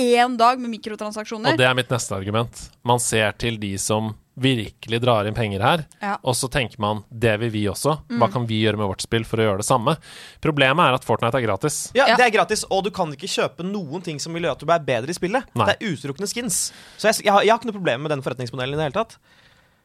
én dag med mikrotransaksjoner. Og det er mitt neste argument. Man ser til de som virkelig drar inn penger her, Ja. og så tenker man det vil vi også. Hva kan vi gjøre med vårt spill for å gjøre det samme? Problemet er at Fortnite er gratis. Ja, Ja. Det er gratis, og du kan ikke kjøpe noen ting som vil gjøre at du er bedre i spillet. Nei. Det er utelukkende skins. Så jeg, jeg, har, jeg har ikke noe problem med den forretningsmodellen i det hele tatt.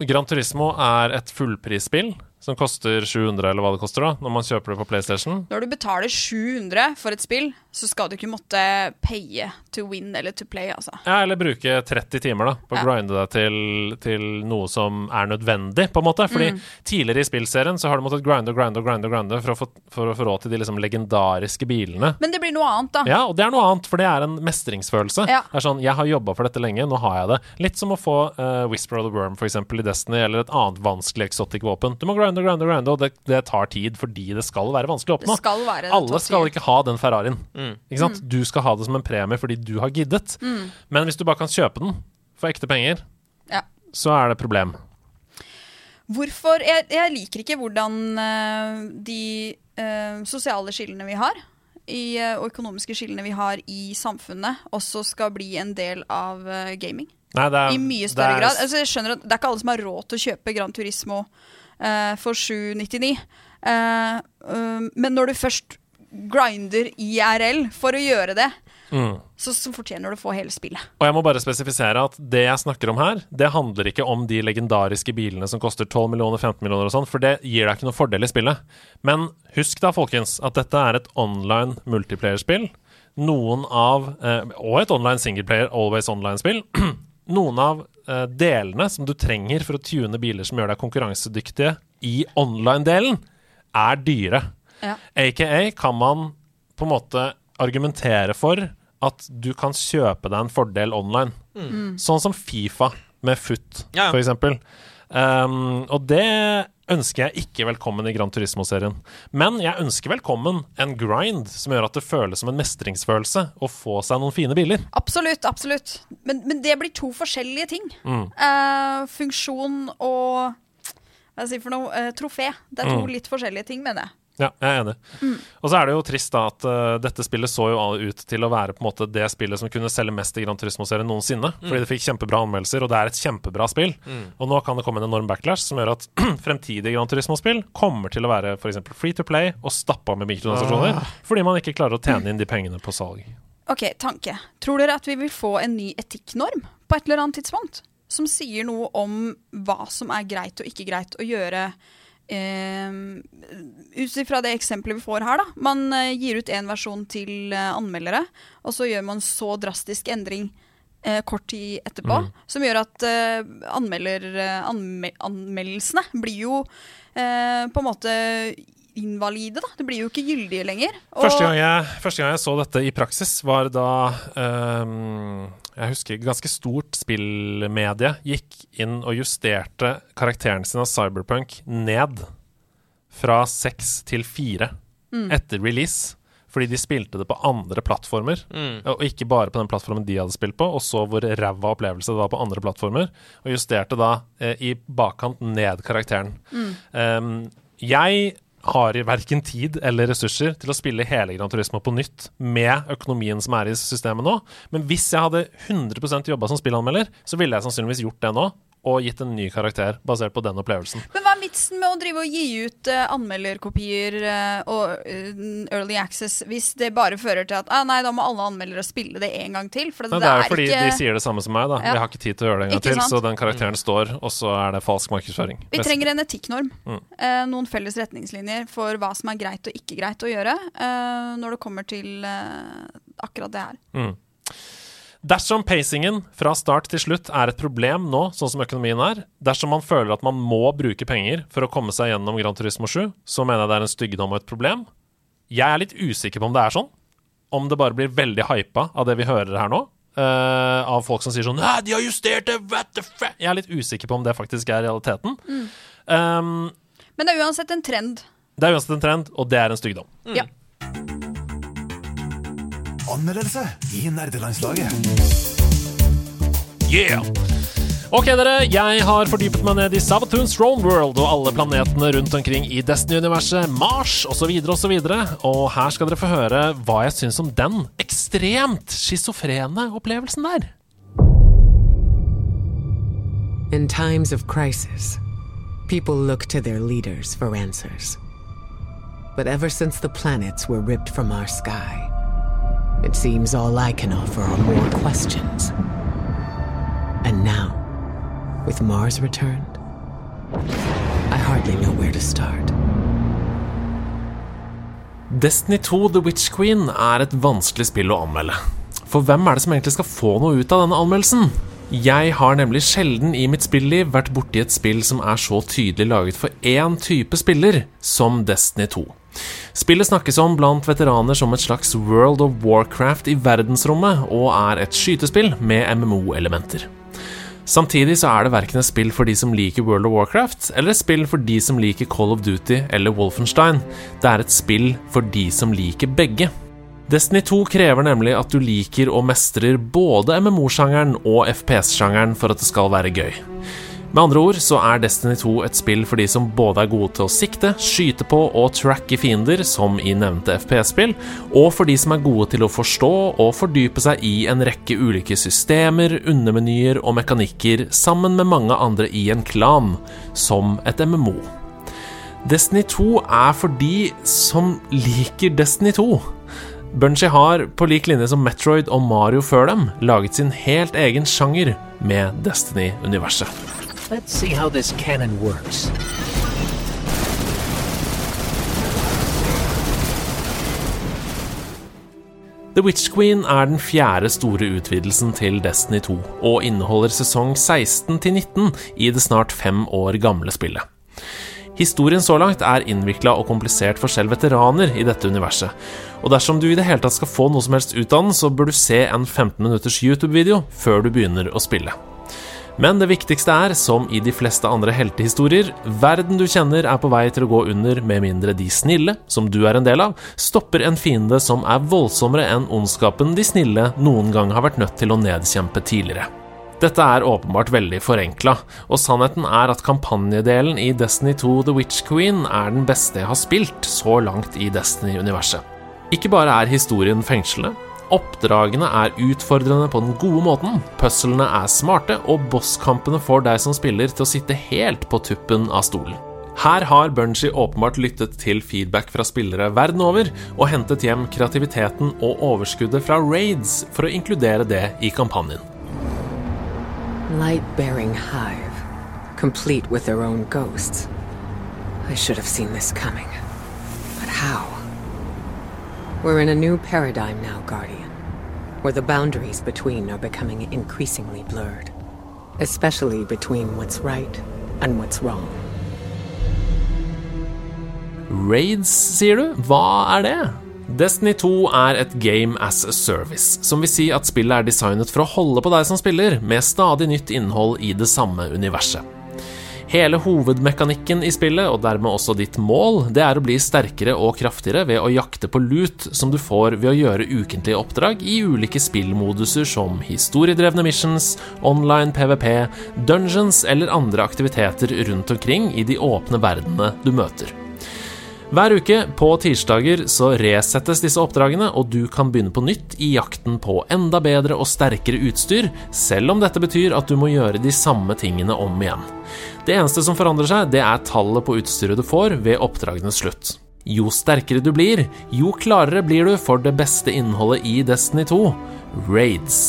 Gran Turismo er et fullprisspill som koster 700, eller hva det koster da, når man kjøper det på PlayStation. Når du betaler 700 for et spill, så skal du ikke måtte paye to win eller to play, altså. Ja, eller bruke 30 timer da, på å Ja. grinde deg til, til noe som er nødvendig, på en måte. Fordi Mm. tidligere i spillserien så har du måttet grinde og grinde og grinde, og grinde for, å få, for å få råd til de liksom legendariske bilene. Men det blir noe annet, da. Ja, og det er noe annet, for det er en mestringsfølelse. Ja. Det er sånn, Jeg har jobba for dette lenge, nå har jeg det. Litt som å få uh, Whisper of the Worm for eksempel, i Destiny, eller et annet vanskelig exotic våpen. Du må grinde og grinde og grinde, og det, det tar tid fordi det skal være vanskelig å Det oppnå. skal være Alle skal ikke ha den Ferrarien. Mm. Ikke sant? Du skal ha det som en premie fordi du har giddet. Mm. Men hvis du bare kan kjøpe den for ekte penger, Ja. så er det problem. Hvorfor Jeg, jeg liker ikke hvordan eh, de uh, sosiale skillene vi har, i, eh, og økonomiske skillene vi har i samfunnet, også skal bli en del av gaming. Nei, det er, I mye det større er- grad. Altså, jeg skjønner at Det er ikke alle som har råd til å kjøpe Gran Turismo for 799. Eh, um, men når du først grinder IRL for å gjøre det, Mm. så, så fortjener du å få hele spillet. Og jeg må bare spesifisere at det jeg snakker om her, det handler ikke om de legendariske bilene som koster 12 millioner, 15 millioner og sånn, for det gir deg ikke noe fordel i spillet. Men husk da, folkens, at dette er et online multiplayer-spill. Noen av eh, Og et online singleplayer, always online-spill. Noen av eh, delene som du trenger for å tune biler som gjør deg konkurransedyktige i online-delen, er dyre. Ja. AKA kan man på en måte argumentere for at du kan kjøpe deg en fordel online. Sånn som Fifa med FUT, Ja, eksempel. Um, og det ønsker jeg ikke velkommen i Gran Turismo-serien. Men jeg ønsker velkommen en grind som gjør at det føles som en mestringsfølelse å få seg noen fine biler. Absolutt, absolutt. Men, men det blir to forskjellige ting. Mm. Uh, funksjon og Hva skal jeg si for noe? Uh, trofé. Det er to Mm. litt forskjellige ting, mener jeg. Ja, jeg er enig. Mm. Og så er det jo trist da at uh, dette spillet så jo ut til å være på en måte det spillet som kunne selge mest i Gran Turismo-serien noensinne. Mm. Fordi det fikk kjempebra anmeldelser, og det er et kjempebra spill. Mm. Og nå kan det komme en enorm backlash som gjør at fremtidige Gran Turismo-spill kommer til å være f.eks. free to play og stappa med mikrotransaksjoner, Ah. fordi man ikke klarer å tjene inn de pengene på salg. Ok, tanke. Tror dere at vi vil få en ny etikknorm på et eller annet tidspunkt? Som sier noe om hva som er greit og ikke greit å gjøre eh, Ut ifra det eksempelet vi får her, da. Man eh, gir ut én versjon til eh, anmeldere, og så gjør man så drastisk endring eh, kort tid etterpå, Mm. som gjør at eh, anmelder, eh, anme anmeldelsene blir jo på en måte invalide, da. Det blir jo ikke gyldige lenger. Og- Første gang, jeg, første gang jeg så dette i praksis, var da um, Jeg husker ganske stort spillmedie gikk inn og justerte karakteren sin av Cyberpunk ned fra seks til fire Mm. etter release. Fordi de spilte det på andre plattformer, Mm. og ikke bare på den plattformen de hadde spilt på, og så hvor ræva opplevelse det var på andre plattformer, og justerte da eh, i bakkant ned karakteren. Mm. Um, jeg har verken tid eller ressurser til å spille hele Gran Turismo på nytt med økonomien som er i systemet nå, men hvis jeg hadde 100% jobba som spillanmelder, så ville jeg sannsynligvis gjort det nå, og gitt en ny karakter basert på den opplevelsen. Men hva er vitsen med å drive og gi ut uh, anmelderkopier uh, og uh, Early Access hvis det bare fører til at ah, nei, da må alle anmeldere spille det en gang til? Det, det er jo fordi ikke de sier det samme som meg, da. Ja. Vi har ikke tid til å gjøre det en gang Ikke til, sant? så den karakteren står, og så er det falsk markedsføring. Vi trenger en etikknorm. Mm. Noen felles retningslinjer for hva som er greit og ikke greit å gjøre når det kommer til akkurat det her. Mm. Dersom pacingen fra start til slutt er et problem nå, sånn som økonomien er, dersom man føler at man må bruke penger for å komme seg gjennom Gran Turismo 7, så mener jeg det er en styggedom og et problem. Jeg er litt usikker på om det er sånn. Om det bare blir veldig hypa av det vi hører her nå. Uh, av folk som sier sånn Nei, de har justert det! What the fuck? Jeg er litt usikker på om det faktisk er realiteten. Mm. Um, Men det er uansett en trend. det er uansett en trend, og det er en styggdom. Ja. Anmeldelse i nerdelandslaget. Yeah! Ok, dere. Jeg har fordypet meg ned i Savatoons Throne World og alle planetene rundt omkring i Destiny-universet, Mars osv., osv. Og her skal dere få høre hva jeg syns om den ekstremt schizofrene opplevelsen der. In times of crisis, people look to their leaders for answers. But ever since the planets were ripped from our sky, it seems all I can offer are more questions. And now, with Mars returned, I hardly know where to start. Destiny 2 The Witch Queen er et vanskelig spill å anmelde. For hvem er det som egentlig skal få noe ut av denne anmeldelsen? Jeg har nemlig sjelden i mitt spilliv vært borti et spill som er så tydelig laget for én type spiller som Destiny 2. Spillet snakkes om blant veteraner som et slags World of Warcraft i verdensrommet, og er et skytespill med MMO-elementer. Samtidig så er det verken et spill for de som liker World of Warcraft, eller et spill for de som liker Call of Duty eller Wolfenstein. Det er et spill for de som liker begge. Destiny 2 krever nemlig at du liker og mestrer både MMO-sjangeren og FPS-sjangeren for at det skal være gøy. Med andre ord så er Destiny 2 et spill for de som både er gode til å sikte, skyte på og tracke fiender, som i nevnte FPS-spill, og for de som er gode til å forstå og fordype seg i en rekke ulike systemer, undermenyer og mekanikker sammen med mange andre i en klan, som et MMO. Destiny 2 er for de som liker Destiny 2. Bungie har, på lik linje som Metroid og Mario før dem, laget sin helt egen sjanger med Destiny-universet. Let's see how this cannon works. The Witch Queen er den fjerde store utvidelsen til Destiny 2, og inneholder sesong 16 19 i det snart fem år gamle spillet. Historien så langt er innvikla og komplisert for selv veteraner i dette universet, og dersom du i det hele tatt skal få noe som helst ut av den, så bør du se en 15 minutters YouTube-video før du begynner å spille. Men det viktigste er, som i de fleste andre heltehistorier, verden du kjenner er på vei til å gå under med mindre de snille, som du er en del av, stopper en fiende som er voldsommere enn ondskapen de snille noen gang har vært nødt til å nedkjempe tidligere. Dette er åpenbart veldig forenkla, og sannheten er at kampanjedelen i Destiny 2 The Witch Queen er den beste jeg har spilt så langt i Destiny-universet. Ikke bare er historien fengslende, oppdragene er utfordrende på den gode måten, puzzlene er smarte, og bosskampene får deg som spiller til å sitte helt på tuppen av stolen. Her har Bungie åpenbart lyttet til feedback fra spillere verden over, og hentet hjem kreativiteten og overskuddet fra raids for å inkludere det i kampanjen. Light-bearing hive, complete with their own ghosts. I have seen this. But how? We're in a new paradigm now, Guardian, where the boundaries between are becoming increasingly blurred, especially between what's right and what's wrong. Raids, sier du? Hva er det? Destiny 2 er et game as a service, som vil si at spillet er designet for å holde på deg som spiller, med stadig nytt innhold i det samme universet. Hele hovedmekanikken i spillet, og dermed også ditt mål, det er å bli sterkere og kraftigere ved å jakte på loot som du får ved å gjøre ukentlige oppdrag i ulike spillmoduser som historiedrevne missions, online PVP, dungeons eller andre aktiviteter rundt omkring i de åpne verdenene du møter. Hver uke på tirsdager så resettes disse oppdragene, og du kan begynne på nytt i jakten på enda bedre og sterkere utstyr, selv om dette betyr at du må gjøre de samme tingene om igjen. Det eneste som forandrer seg, det er tallet på utstyret du får ved oppdragenes slutt. Jo sterkere du blir, jo klarere blir du for det beste innholdet i Destiny 2 raids.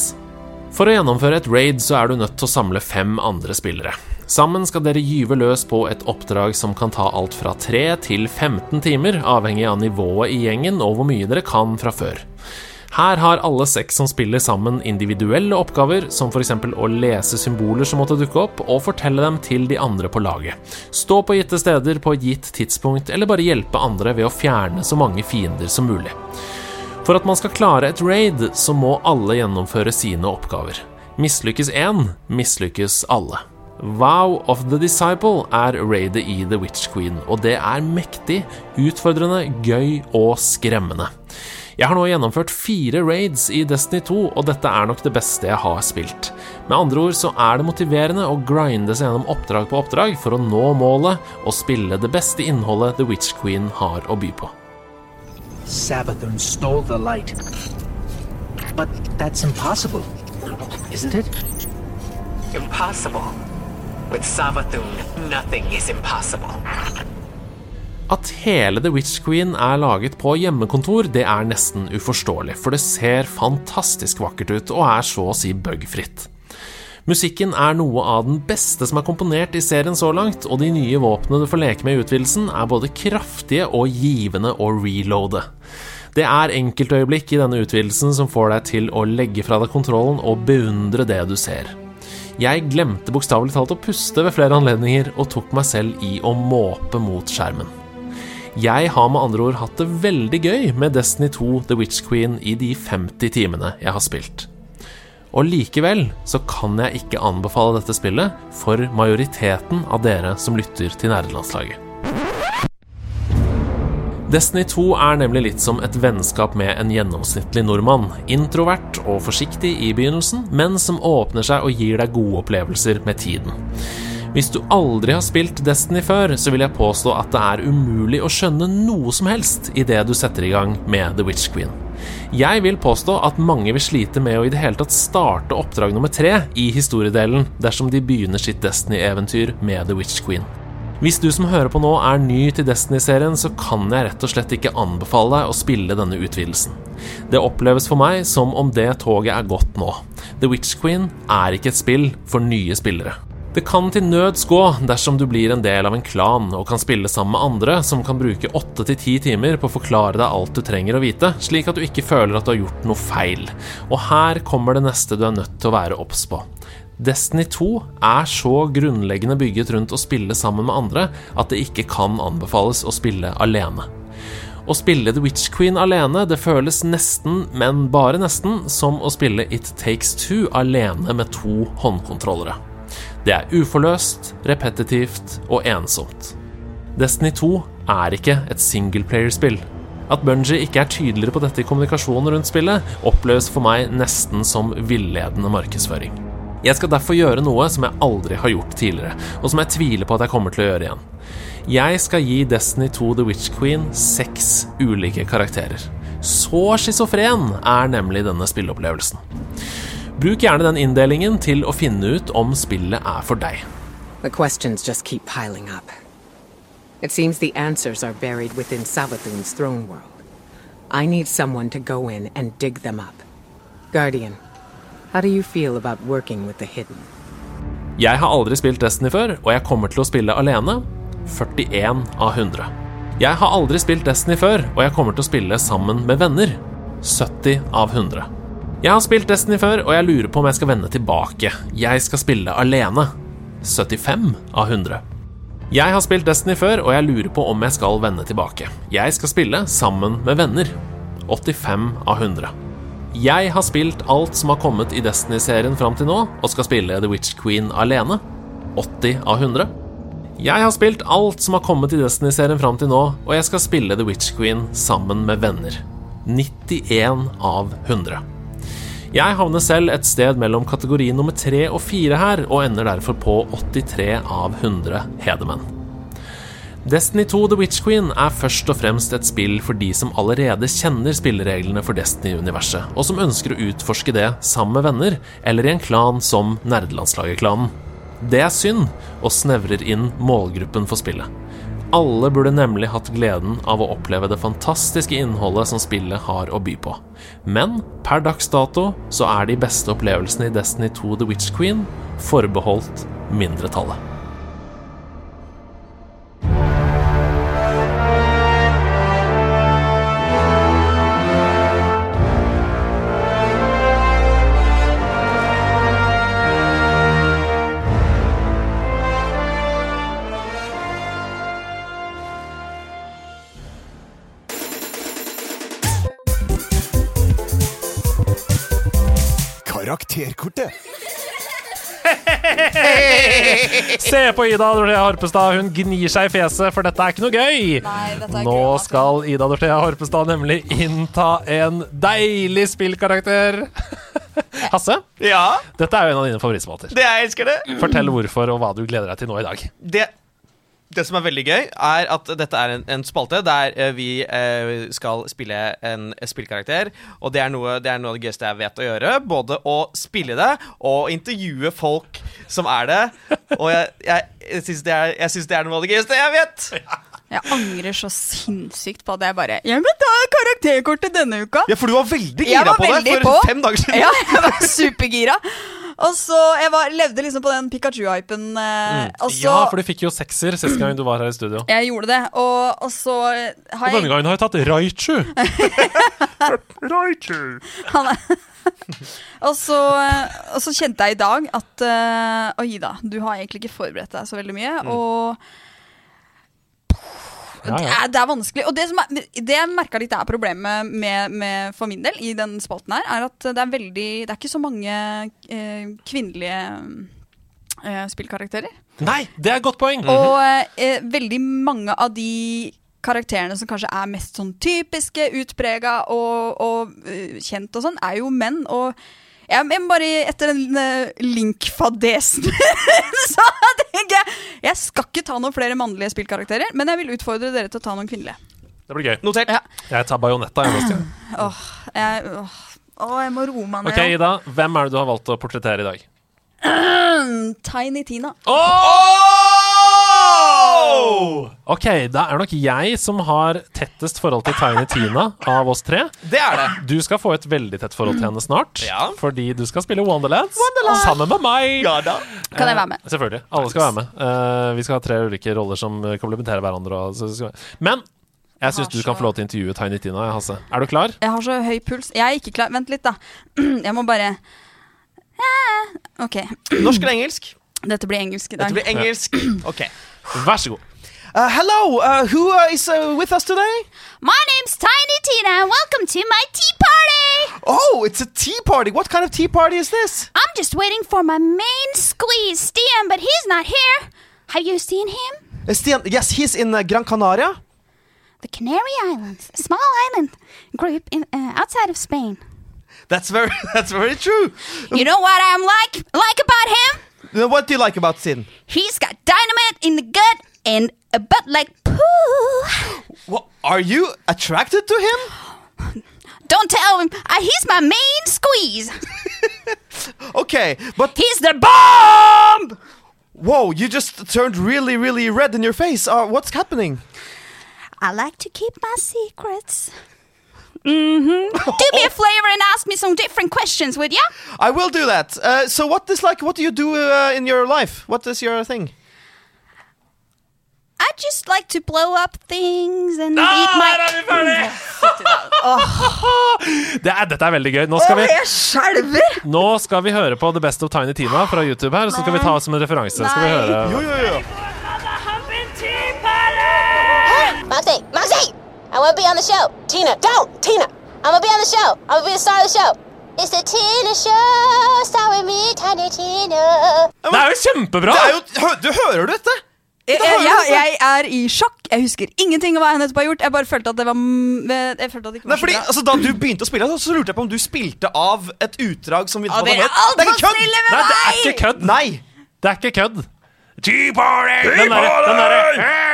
For å gjennomføre et raid så er du nødt til å samle fem andre spillere. Sammen skal dere gyve løs på et oppdrag som kan ta alt fra 3 til 15 timer, avhengig av nivået i gjengen og hvor mye dere kan fra før. Her har alle seks som spiller sammen individuelle oppgaver, som f.eks. å lese symboler som måtte dukke opp, og fortelle dem til de andre på laget. Stå på gitte steder på et gitt tidspunkt, eller bare hjelpe andre ved å fjerne så mange fiender som mulig. For at man skal klare et raid, så må alle gjennomføre sine oppgaver. Mislykkes én, mislykkes alle. Wow of the Disciple er raidet i The Witch Queen, og det er mektig, utfordrende, gøy og skremmende. Jeg har nå gjennomført fire raids i Destiny 2, og dette er nok det beste jeg har spilt. Med andre ord så er det motiverende å grinde seg gjennom oppdrag på oppdrag for å nå målet og spille det beste innholdet The Witch Queen har å by på. Sabathun stole the light. But that's impossible, isn't it? Impossible. With Savathun, nothing is impossible. At hele The Witch Queen er laget på hjemmekontor, det er nesten uforståelig, for det ser fantastisk vakkert ut og er så å si bugfritt. Musikken er noe av den beste som er komponert i serien så langt, og de nye våpnene du får leke med i utvidelsen, er både kraftige og givende å reloade. Det er enkeltøyeblikk i denne utvidelsen som får deg til å legge fra deg kontrollen og beundre det du ser. Jeg glemte bokstavelig talt å puste ved flere anledninger og tok meg selv i å måpe mot skjermen. Jeg har med andre ord hatt det veldig gøy med Destiny 2 The Witch Queen i de 50 timene jeg har spilt. Og likevel så kan jeg ikke anbefale dette spillet for majoriteten av dere som lytter til nerdelandslaget. Destiny 2 er nemlig litt som et vennskap med en gjennomsnittlig nordmann. Introvert og forsiktig i begynnelsen, men som åpner seg og gir deg gode opplevelser med tiden. Hvis du aldri har spilt Destiny før, så vil jeg påstå at det er umulig å skjønne noe som helst i det du setter i gang med The Witch Queen. Jeg vil påstå at mange vil slite med å i det hele tatt starte oppdrag nummer tre i historiedelen dersom de begynner sitt Destiny-eventyr med The Witch Queen. Hvis du som hører på nå er ny til Destiny-serien, så kan jeg rett og slett ikke anbefale deg å spille denne utvidelsen. Det oppleves for meg som om det toget er gått nå. The Witch Queen er ikke et spill for nye spillere. Det kan til nøds gå dersom du blir en del av en klan og kan spille sammen med andre som kan bruke åtte til ti timer på å forklare deg alt du trenger å vite, slik at du ikke føler at du har gjort noe feil. Og her kommer det neste du er nødt til å være obs på. Destiny 2 er så grunnleggende bygget rundt å spille sammen med andre at det ikke kan anbefales å spille alene. Å spille The Witch Queen alene det føles nesten, men bare nesten, som å spille It Takes Two alene med to håndkontrollere. Det er uforløst, repetitivt og ensomt. Destiny 2 er ikke et singleplayerspill. At Bungie ikke er tydeligere på dette i kommunikasjonen rundt spillet, oppleves for meg nesten som villedende markedsføring. Jeg skal derfor gjøre noe som jeg aldri har gjort tidligere, og som jeg tviler på at jeg kommer til å gjøre igjen. Jeg skal gi Destiny 2 The Witch Queen seks ulike karakterer. Så schizofren er nemlig denne spilleopplevelsen. Bruk gjerne den inndelingen til å finne ut om spillet er for deg. The questions just keep piling up. It seems the answers are buried within Savathun's throne world. I need someone to go in and dig them up. Guardian, how do you feel? Jeg har aldri spilt Destiny før, og jeg kommer til å spille alene. 41 av 100. Jeg har aldri spilt Destiny før, og jeg kommer til å spille sammen med venner. 70 av 100. Jeg har spilt Destiny før, og jeg lurer på om jeg skal vende tilbake. Jeg skal spille alene. 75 av 100. Jeg har spilt Destiny før, og jeg lurer på om jeg skal vende tilbake. Jeg skal spille sammen med venner. 85 av 100. Jeg har spilt alt som har kommet i Destiny-serien fram til nå, og skal spille The Witch Queen alene. 80 av 100. Jeg har spilt alt som har kommet i Destiny-serien fram til nå, og jeg skal spille The Witch Queen sammen med venner. 91 av 100. Jeg havner selv et sted mellom kategori nummer 3 og 4 her, og ender derfor på 83 av 100 hedermenn. Destiny 2 The Witch Queen er først og fremst et spill for de som allerede kjenner spillereglene for Destiny-universet, og som ønsker å utforske det sammen med venner, eller i en klan som Nerdelandslaget-klanen. Det er synd, og snevrer inn målgruppen for spillet. Alle burde nemlig hatt gleden av å oppleve det fantastiske innholdet som spillet har å by på. Men per dags dato så er de beste opplevelsene i Destiny 2 The Witch Queen forbeholdt mindretallet. Karakterkortet. Se på Ida Dorthea Horpestad, hun gnir seg i fjeset, for dette er ikke noe gøy. Nei, ikke Nå gøy, altså. skal Ida Dorthea Horpestad nemlig innta en deilig spillkarakter. Hasse, Ja, dette er jo en av dine favorittspalter. det jeg elsker det. Fortell hvorfor og hva du gleder deg til nå i dag. det det som er veldig gøy, er at dette er en, en spalte der eh, vi eh, skal spille en spillkarakter. Og det er, noe, det er noe av det gøyeste jeg vet å gjøre. Både å spille det og intervjue folk som er det. Og jeg, jeg, jeg syns det, er- jeg det er noe av det gøyeste jeg vet. Jeg angrer så sinnssykt på at jeg bare Jeg vil ta karakterkortet denne uka. Ja, For du var veldig Jeg gira var på det veldig for på. fem dager siden. Ja, jeg var supergira. Og så Jeg var, levde liksom på den Pikachu-hypen. Eh, og Ja, for du fikk jo sekser sist gang du var her i studio. Jeg gjorde det, og, og så har jeg Og denne gangen har jeg tatt Raichu. Raichu. han er- og, så, og så kjente jeg i dag at uh, Oi da, du har egentlig ikke forberedt deg så veldig mye. Og Ja, Det, er, det er vanskelig. Og det, som er, det jeg merka litt er problemet med, med, for min del i den spalten her, er at det er veldig Det er ikke så mange eh, kvinnelige eh, spillkarakterer. Nei, det er et godt poeng. Og eh, veldig mange av de karakterene som kanskje er mest sånn typiske, utprega og, og uh, kjent og sånn, er jo menn. Og jeg, jeg bare etter den uh, link-fadesen så tenker jeg Jeg skal ikke ta noen flere mannlige spillkarakterer, men jeg vil utfordre dere til å ta noen kvinnelige. Det blir gøy. Notert. Ja. Jeg tar Bajonetta. Jeg. Åh, jeg, åh, åh, jeg må roe meg ned. ok, Ida. Hvem er det du har valgt å portrettere i dag? Tiny Tina. Ok, da er nok jeg som har tettest forhold til Tiny Tina av oss tre. Det er det. Du skal få et veldig tett forhold til henne snart, Ja. fordi du skal spille Wonderlands sammen med meg. Ja da. Kan jeg være med? Eh, Selvfølgelig. Alle skal være med. Eh, vi skal ha tre ulike roller som eh, komplementerer hverandre. Og, så, skal- men jeg syns du kan få lov til å intervjue Tiny Tina. Hasse. Er du klar? Jeg har så høy puls. Jeg er ikke klar. Vent litt, da. Jeg må bare OK. Norsk eller engelsk? Dette blir engelsk i dag. Dette blir engelsk. Ok. Vær så god. Uh, hello, uh, who uh, is uh, with us today? My name's Tiny Tina, and welcome to my tea party! Oh, it's a tea party. What kind of tea party is this? I'm just waiting for my main squeeze, Stian, but he's not here. Have you seen him? Uh, Stian, yes, he's in uh, Gran Canaria. The Canary Islands, a small island group in, uh, outside of Spain. That's very, that's very true. You know what I'm like like about him? What do you like about Sin? He's got dynamite in the gut and a butt like poo. What, are you attracted to him? Don't tell him. Uh, he's my main squeeze. Okay, but He's the bomb. whoa, you just turned really, really red in your face. Uh, what's happening? I like to keep my secrets. Mm-hmm. Do me a flavor and ask me some different questions, would you? I will do that. Uh, so, what is like? What do you do uh, in your life? What is your thing? I just like to blow up things and Ah, eat my. der er vi ferdig! det er, dette er veldig gøy. Nå skal, vi, Jeg nå skal vi høre på The Best of Tiny Tina fra YouTube her. Så skal vi ta oss som en referanse. Skal vi høre Jo, jo, jo. I want to be on the show. Tina, don't! Tina! I'm gonna be on the show. I'm gonna be the star of the show. It's the Tina Show, star with me, Tiny Tina. Det er jo kjempebra! Det er jo, hø, du hører du dette? Jeg, jeg, jeg, jeg er i sjokk. Jeg husker ingenting av hva jeg nettopp har gjort. Jeg bare følte at det var mm, Jeg følte at det ikke var Nei, fordi, altså, da du begynte å spille, så, så lurte jeg på om du spilte av et utdrag som vi ah, det dere er er altfor snille med Nei, det er ikke kødd. Nei! Det er ikke kødd. Tea party! Den derre den derre-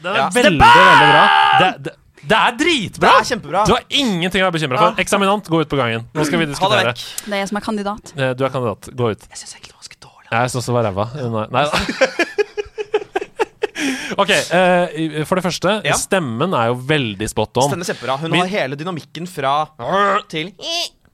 Den er Ja. veldig, veldig bra. Det, det, det er dritbra! Det er kjempebra. Du har ingenting å være bekymra for. Eksaminant, gå ut på gangen. Nå skal vi Ha det diskutere. Det er jeg som er kandidat. Eh, Du er kandidat. Gå ut. Jeg syns egentlig det var ganske dårlig. Jeg syns det var ræva. Nei, nei da. OK, eh, for det første. Ja. Stemmen er jo veldig spot on. Stemmer kjempebra. Hun har hele dynamikken fra til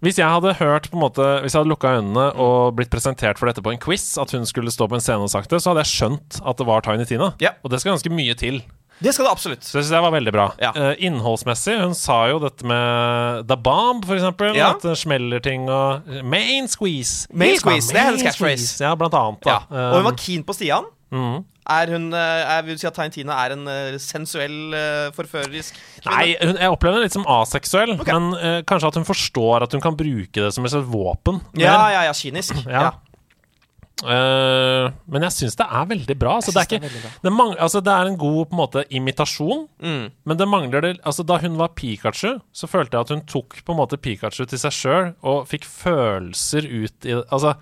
Hvis jeg hadde hørt på en måte Hvis jeg hadde lukka øynene og blitt presentert for dette på en quiz, at hun skulle stå på en scene og sagt det, så hadde jeg skjønt at det var Tiny Tina. Ja. Og det skal ganske mye til. Det skal det absolutt. Så det synes jeg var veldig bra. Ja. Uh, innholdsmessig, hun sa jo dette med The Bomb, for eksempel. Ja. At det smeller ting og Main squeeze. Main squeeze, det er hennes catchphrase. Ja, blant annet. Ja. Og hun var Um, keen på Stian. Mm. Er hun eh, Jeg vil si at Tarantina er en eh, sensuell, eh, forførerisk kvinne. Nei, hun, jeg opplever henne litt som aseksuell, Okay. men uh, kanskje at hun forstår at hun kan bruke det som et våpen. Ja, ja, ja, kynisk. Ja. Eh, men jeg syns det er veldig bra. Altså, det, er synes det er veldig bra. det, mangler, altså, det er en god på en måte, imitasjon, Mm. men det mangler det altså, Da hun var Pikachu, så følte jeg at hun tok på en måte Pikachu til seg sjøl og fikk følelser ut i Altså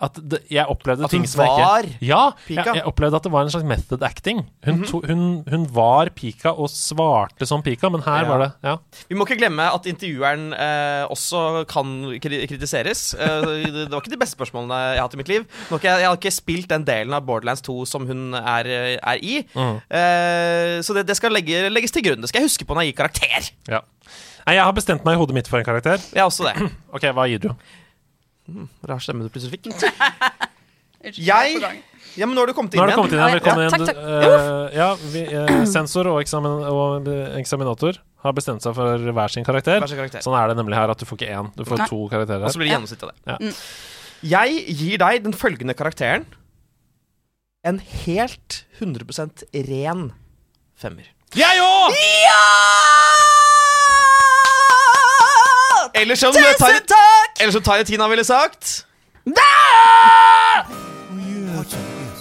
at det, jeg opplevde At ting hun som jeg var Ja! Pika? jeg opplevde at det var en slags method acting. Hun, Mhm. to, hun, hun var Pika og svarte som Pika, men her Ja. var det Ja. Vi må ikke glemme at intervjueren eh, også kan kritiseres. Eh, det var ikke de beste spørsmålene jeg har hatt i mitt liv. Ikke, jeg har ikke spilt den delen av Borderlands 2 som hun er, er i. Mm. Eh, så det, det skal legge, legges til grunn. Det skal jeg huske på når jeg gir karakter. ja. Nei, jeg har bestemt meg i hodet mitt for en karakter. Jeg også det. Ok, hva gir du? Rar stemme du plutselig fikk. Jeg. Ja, men nå har du kommet inn Nå har du kommet inn igjen. Ja, Velkommen ja, takk, takk. Uh, ja, vi, uh, sensor og, eksamen, og eksaminator har bestemt seg for hver sin karakter. Hver sin karakter. Sånn er det nemlig her at du får ikke én, du får Nei. to karakterer. Og så blir det gjennomsnitt av det. Ja. Mm. Jeg gir deg den følgende karakteren. En helt 100% ren femmer. Jeg òg! Eller som Tusen takk! Eller som Tiny Tina ville sagt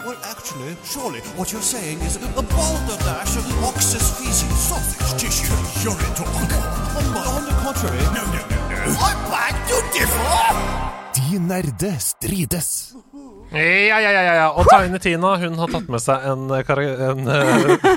Well, actually, surely what you're saying is a balderdash of ox's feces, sausage tissue, urine talk. On, on the contrary, no, no, no, no. I beg to differ! De nerde strides. Ja, ja, ja, ja, ja. Og Tiny Tina hun har tatt med seg en, eh, en, eh,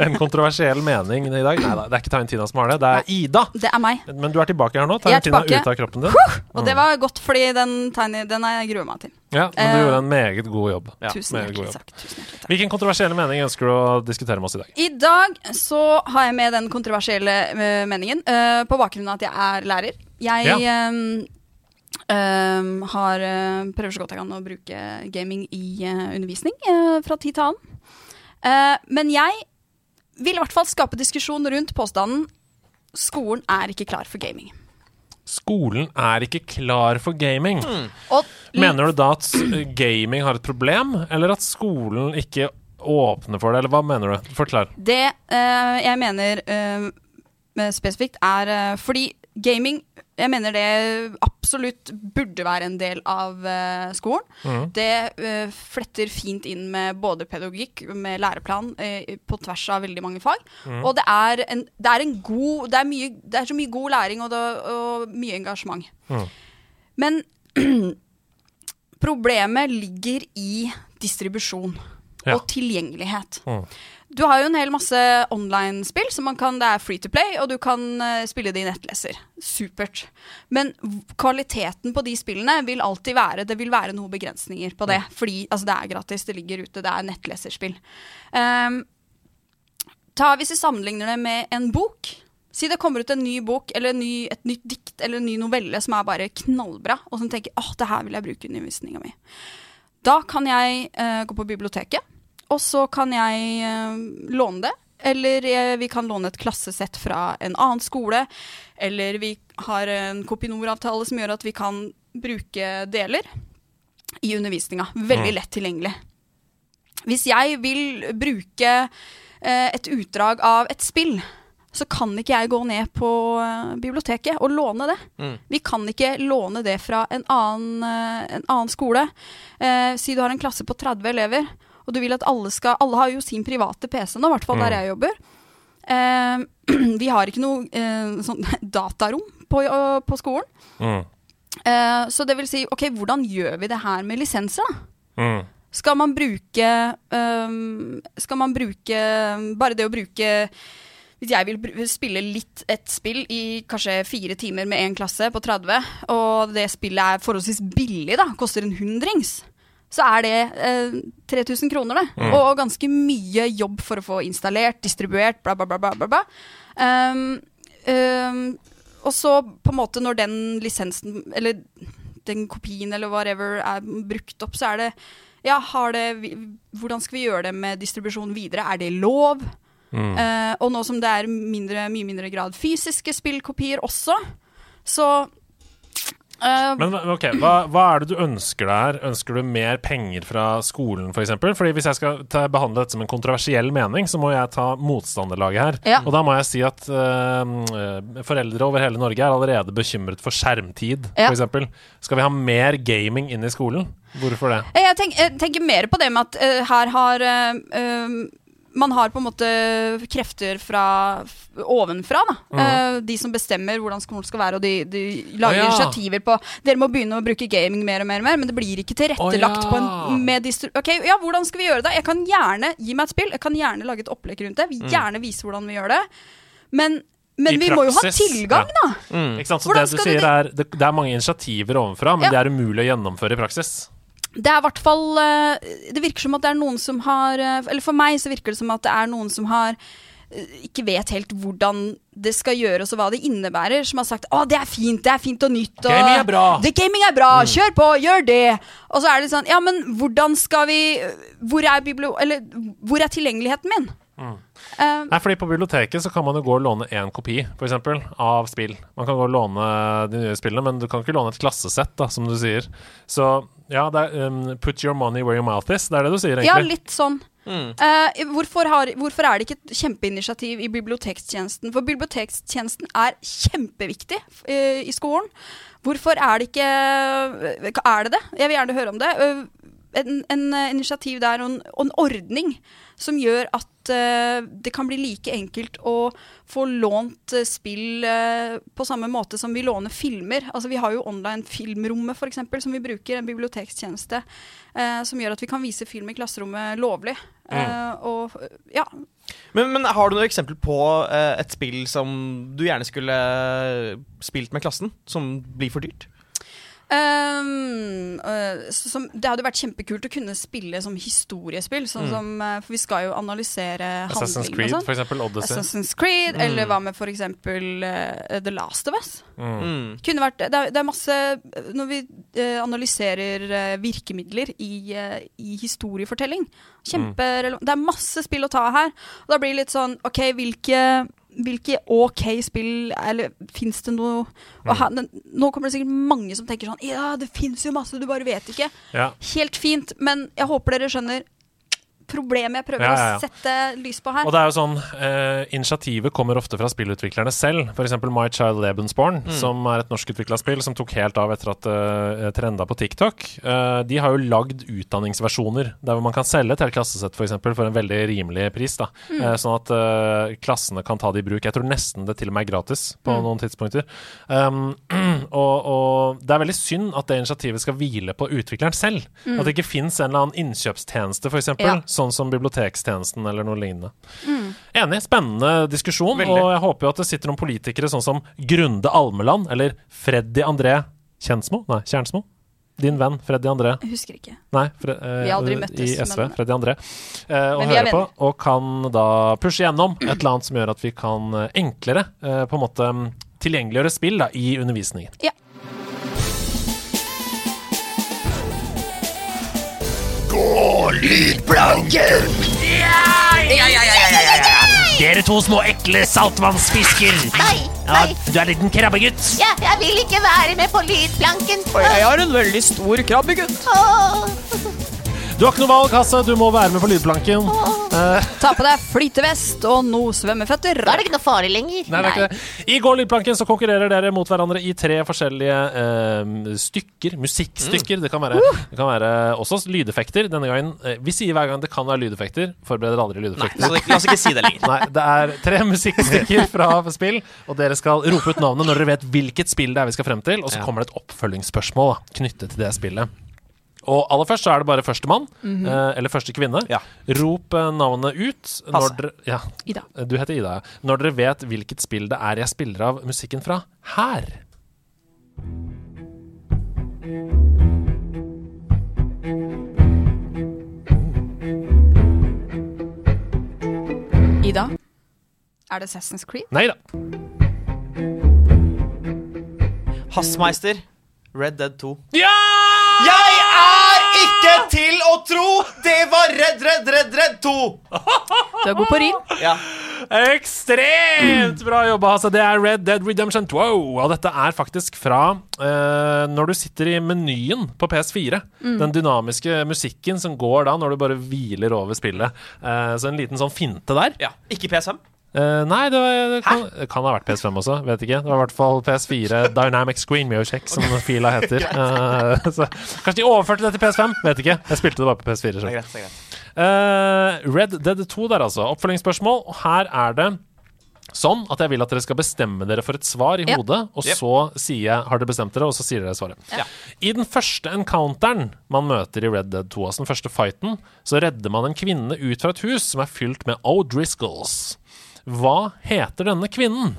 en kontroversiell mening i dag. Nei da, det er ikke Tiny Tina som har det, det er Ida. Det er meg. Men du er tilbake her nå. Er Tina er ute av kroppen din. Og det var godt, fordi den tiny, den jeg gruer meg til. Ja, men du Eh, gjorde en meget god jobb. Ja, Tusen meget god hjertelig jobb. Tusen hjertelig takk. Hvilken kontroversielle mening ønsker du å diskutere med oss i dag? I dag så har jeg med den kontroversielle meningen uh, på bakgrunn av at jeg er lærer. Jeg ehm, ehm, har eh, prøver så godt jeg kan å bruke gaming i uh, undervisning uh, fra tid til annen. Uh, men jeg vil i hvert fall skape diskusjon rundt påstanden skolen er ikke klar for gaming. Skolen er ikke klar for gaming. Og Mener du da at gaming har et problem, eller at skolen ikke åpner for det, eller hva mener du? Forklar. Det eh, jeg mener eh, spesifikt, er fordi gaming jeg mener det absolutt burde være en del av uh, skolen. Mm. Det uh, fletter fint inn med både pedagogikk, med læreplan, uh, på tvers av veldig mange fag. Mm. Og det er, en, det er en god det er, mye, det er så mye god læring og, det, og mye engasjement. Mm. Men problemet ligger i distribusjon Ja. og tilgjengelighet. Du har jo en hel masse online-spill, man kan, det er free to play, og du kan uh, spille det i nettleser. Supert. Men kvaliteten på de spillene vil alltid være Det vil være noen begrensninger på det. Fordi altså, det er gratis, det ligger ute, det er nettleserspill. Um, ta, hvis vi sammenligner det med en bok Si det kommer ut en ny bok eller ny, et nytt dikt eller en ny novelle som er bare knallbra, og som tenker åh, det her vil jeg bruke i undervisninga mi. Da kan jeg uh, gå på biblioteket, og så kan jeg uh, låne det. Eller uh, vi kan låne et klassesett fra en annen skole. Eller vi har en Kopinor-avtale som gjør at vi kan bruke deler i undervisninga. Veldig Mm. lett tilgjengelig. Hvis jeg vil bruke eh, et utdrag av et spill, så kan ikke jeg gå ned på biblioteket og låne det. Mm. Vi kan ikke låne det fra en annen, en annen skole. Eh, si du har en klasse på 30 elever, og du vil at alle skal Alle har jo sin private PC nå, i hvert fall der Mm. jeg jobber. Eh, vi har ikke noe eh, sånn datarom på, på skolen. Mm. Eh, så det vil si, ok, hvordan gjør vi det her med lisenser, da? Mm. Skal man bruke um, Skal man bruke Bare det å bruke Hvis jeg vil spille litt et spill i kanskje fire timer med én klasse på 30, og det spillet er forholdsvis billig, da, koster en hundrings, så er det eh, 3000 kroner, det. Mm. Og ganske mye jobb for å få installert, distribuert, bla, bla, bla. bla, bla. Um, um, og så på en måte når den lisensen, eller den kopien eller whatever er brukt opp, så er det ja, har det, hvordan skal vi gjøre det med distribusjon videre? Er det lov? Mm. Uh, og nå som det er mindre, mye mindre grad fysiske spillkopier også, så eh, Men ok, hva, hva er det du ønsker deg her? Ønsker du mer penger fra skolen, f.eks.? For eksempel? Fordi hvis jeg skal ta, behandle dette som en kontroversiell mening, så må jeg ta motstanderlaget her. Ja. Og da må jeg si at eh, foreldre over hele Norge er allerede bekymret for skjermtid, Ja. eksempel Skal vi ha mer gaming inn i skolen? Hvorfor det? Jeg, tenk, jeg tenker mer på det med at uh, her har man har på en måte krefter fra ovenfra, da. Mhm. Eh, de som bestemmer hvordan skolen skal være, og de, de lager oh, ja. initiativer på Dere må begynne å bruke gaming mer og mer, og mer men det blir ikke tilrettelagt oh, ja. på en med. Ok, ja, hvordan skal vi gjøre det? Jeg kan gjerne gi meg et spill, jeg kan gjerne lage et opplegg rundt det. Vi Mm. Gjerne vise hvordan vi gjør det. Men, men I vi må jo ha tilgang, ja. da. Ikke sant? Så Hvordan det du sier du... er det, det er mange initiativer ovenfra, men Ja. det er umulig å gjennomføre i praksis. Det er i hvert fall eh, Det virker som at det er noen som har eh, Eller for meg så virker det som at det er noen som har eh, ikke vet helt hvordan det skal gjøres og hva det innebærer, som har sagt 'Å, det er fint, det er fint og nytt'. Og, Gaming er bra. Det, gaming er bra, Mm. kjør på, gjør det. Og så er det sånn Ja, men hvordan skal vi Hvor er, eller, hvor er tilgjengeligheten min? Eh, Nei, fordi På biblioteket så kan man jo gå og låne én kopi for eksempel, av spill. Man kan gå og låne de nye spillene, men du kan ikke låne et klassesett, da, som du sier. Så ja, det er um, put your money where your mouth is. Det er det du sier, egentlig. ja, litt sånn. Eh, hvorfor, har, hvorfor er det ikke et kjempeinitiativ i bibliotekstjenesten? For bibliotekstjenesten er kjempeviktig uh, i skolen. Hvorfor er det ikke Er det det? Jeg vil gjerne høre om det. Eh, en, en eh, initiativ der og en, og en ordning som gjør at uh, det kan bli like enkelt å få lånt uh, spill uh, på samme måte som vi låner filmer. Altså Vi har jo online Filmrommet, eksempel, som vi bruker, en bibliotekstjeneste som gjør at vi kan vise film i klasserommet lovlig. Mm. og ja, Men, men har du noe eksempel på et spill som du gjerne skulle spilt med klassen, som blir for dyrt? Ehm, uh, som, det hadde vært kjempekult å kunne spille som historiespill. Sånn Mm. som, eh, for vi skal jo analysere Assassin's Creed, og sånn. for eksempel, Odyssey. Assassin's Creed, Mm. Eller hva med for eksempel eh, The Last of Us? Mm. Kunne vært, det, er, det er masse Når vi uh, analyserer virkemidler i, i historiefortelling Kjemperelevant. Det er masse spill å ta her. Og da blir det litt sånn OK, hvilke hvilke OK spill Eller fins det noe her, Nå kommer det sikkert mange som tenker sånn Ja, det fins jo masse, du bare vet ikke. Ja. Helt fint, men jeg håper dere skjønner problem jeg prøver Ja, ja, ja. å sette lys på her. Og det er jo sånn, eh, Initiativet kommer ofte fra spillutviklerne selv. F.eks. My Child Lebensborn, Mm. som er et norskutvikla spill som tok helt av etter at det trenda på TikTok. Eh, de har jo lagd utdanningsversjoner der hvor man kan selge et helt klassesett for, eksempel, for en veldig rimelig pris. da. Mm. Eh, sånn at eh, klassene kan ta det i bruk. Jeg tror nesten det til og med er gratis på Mm. noen tidspunkter. Um, og, og det er veldig synd at det initiativet skal hvile på utvikleren selv. Mm. At det ikke fins en eller annen innkjøpstjeneste, f.eks., Ja. Sånn som bibliotekstjenesten eller noe lignende. Mm. Enig. Spennende diskusjon. Veldig. Og jeg håper jo at det sitter noen politikere sånn som Grunde Almeland eller Freddy André Kjensmo? Nei, Kjernsmo? Din venn Freddy André. Jeg husker ikke. Nei, Fre eh, Vi har aldri møttes, i SV. men- Freddy André. Eh, og Men er hører på, og kan da pushe gjennom et eller annet som gjør at vi kan eh, enklere eh, på en måte mm, tilgjengeliggjøre spill da, i undervisningen. Ja. Gå lydplanken! Dere to små ekle saltvannsfisker. Nei, Ja, nei. du er en liten krabbegutt. Ja, jeg vil ikke være med på lydplanken. har en veldig stor krabbegutt. Åh. Du har ikke noe valg, Hasse. Du må være med på lydplanken. Eh, Ta på deg flytevest og noe svømmeføtter. Da er det ikke noe farlig lenger. Nei, det er ikke det. I går lydplanken så konkurrerer dere mot hverandre i tre forskjellige eh, stykker. Musikkstykker. Det, kan være, det kan være også lydeffekter. Denne gangen eh, Vi sier hver gang det kan være lydeffekter. Forbereder aldri lydeffekter. Nei, så la oss ikke si det lenger. Nei, det er tre musikkstykker fra spill, og dere skal rope ut navnet når dere vet hvilket spill det er vi skal frem til, og så kommer det et oppfølgingsspørsmål da, knyttet til det spillet. Og aller først så er det bare førstemann, Mhm. eh, eller første kvinne. Rop eh, navnet ut når dere ja, Ida. Du heter Ida, ja. Når dere vet hvilket spill det er jeg spiller av musikken fra her. Ida, er det Assassin's Creed? Nei da. Hassmeister. Red Dead 2. Ja! Jeg er ikke til å tro! Det var Redd, Redd, Redd, Redd 2! Du er god på rim. Ja. Ekstremt bra jobba! Altså, det er Red Dead Redemption 2. Og dette er faktisk fra uh, når du sitter i menyen på PS4. Mm. Den dynamiske musikken som går da når du bare hviler over spillet. Uh, så en liten sånn finte der. Ja, Ikke PS5? Eh, nei, det, var, det kan, det kan ha vært PS5 også. Vet ikke. Det var i hvert fall PS4 Dynamic Screen Music, som fila heter. Uh, så, kanskje de overførte det til PS5? Vet ikke. Jeg spilte det bare på PS4. Det er greit, det er greit. Uh, Red Dead 2 der, altså. Oppfølgingsspørsmål. Og her er det sånn at jeg vil at dere skal bestemme dere for et svar i Ja. hodet, og Yep. så sier jeg 'har dere bestemt dere', og så sier dere svaret. Ja. I den første encounteren man møter i Red Dead 2, altså den første fighten, så redder man en kvinne ut fra et hus som er fylt med O'Driscolls. Hva heter denne kvinnen?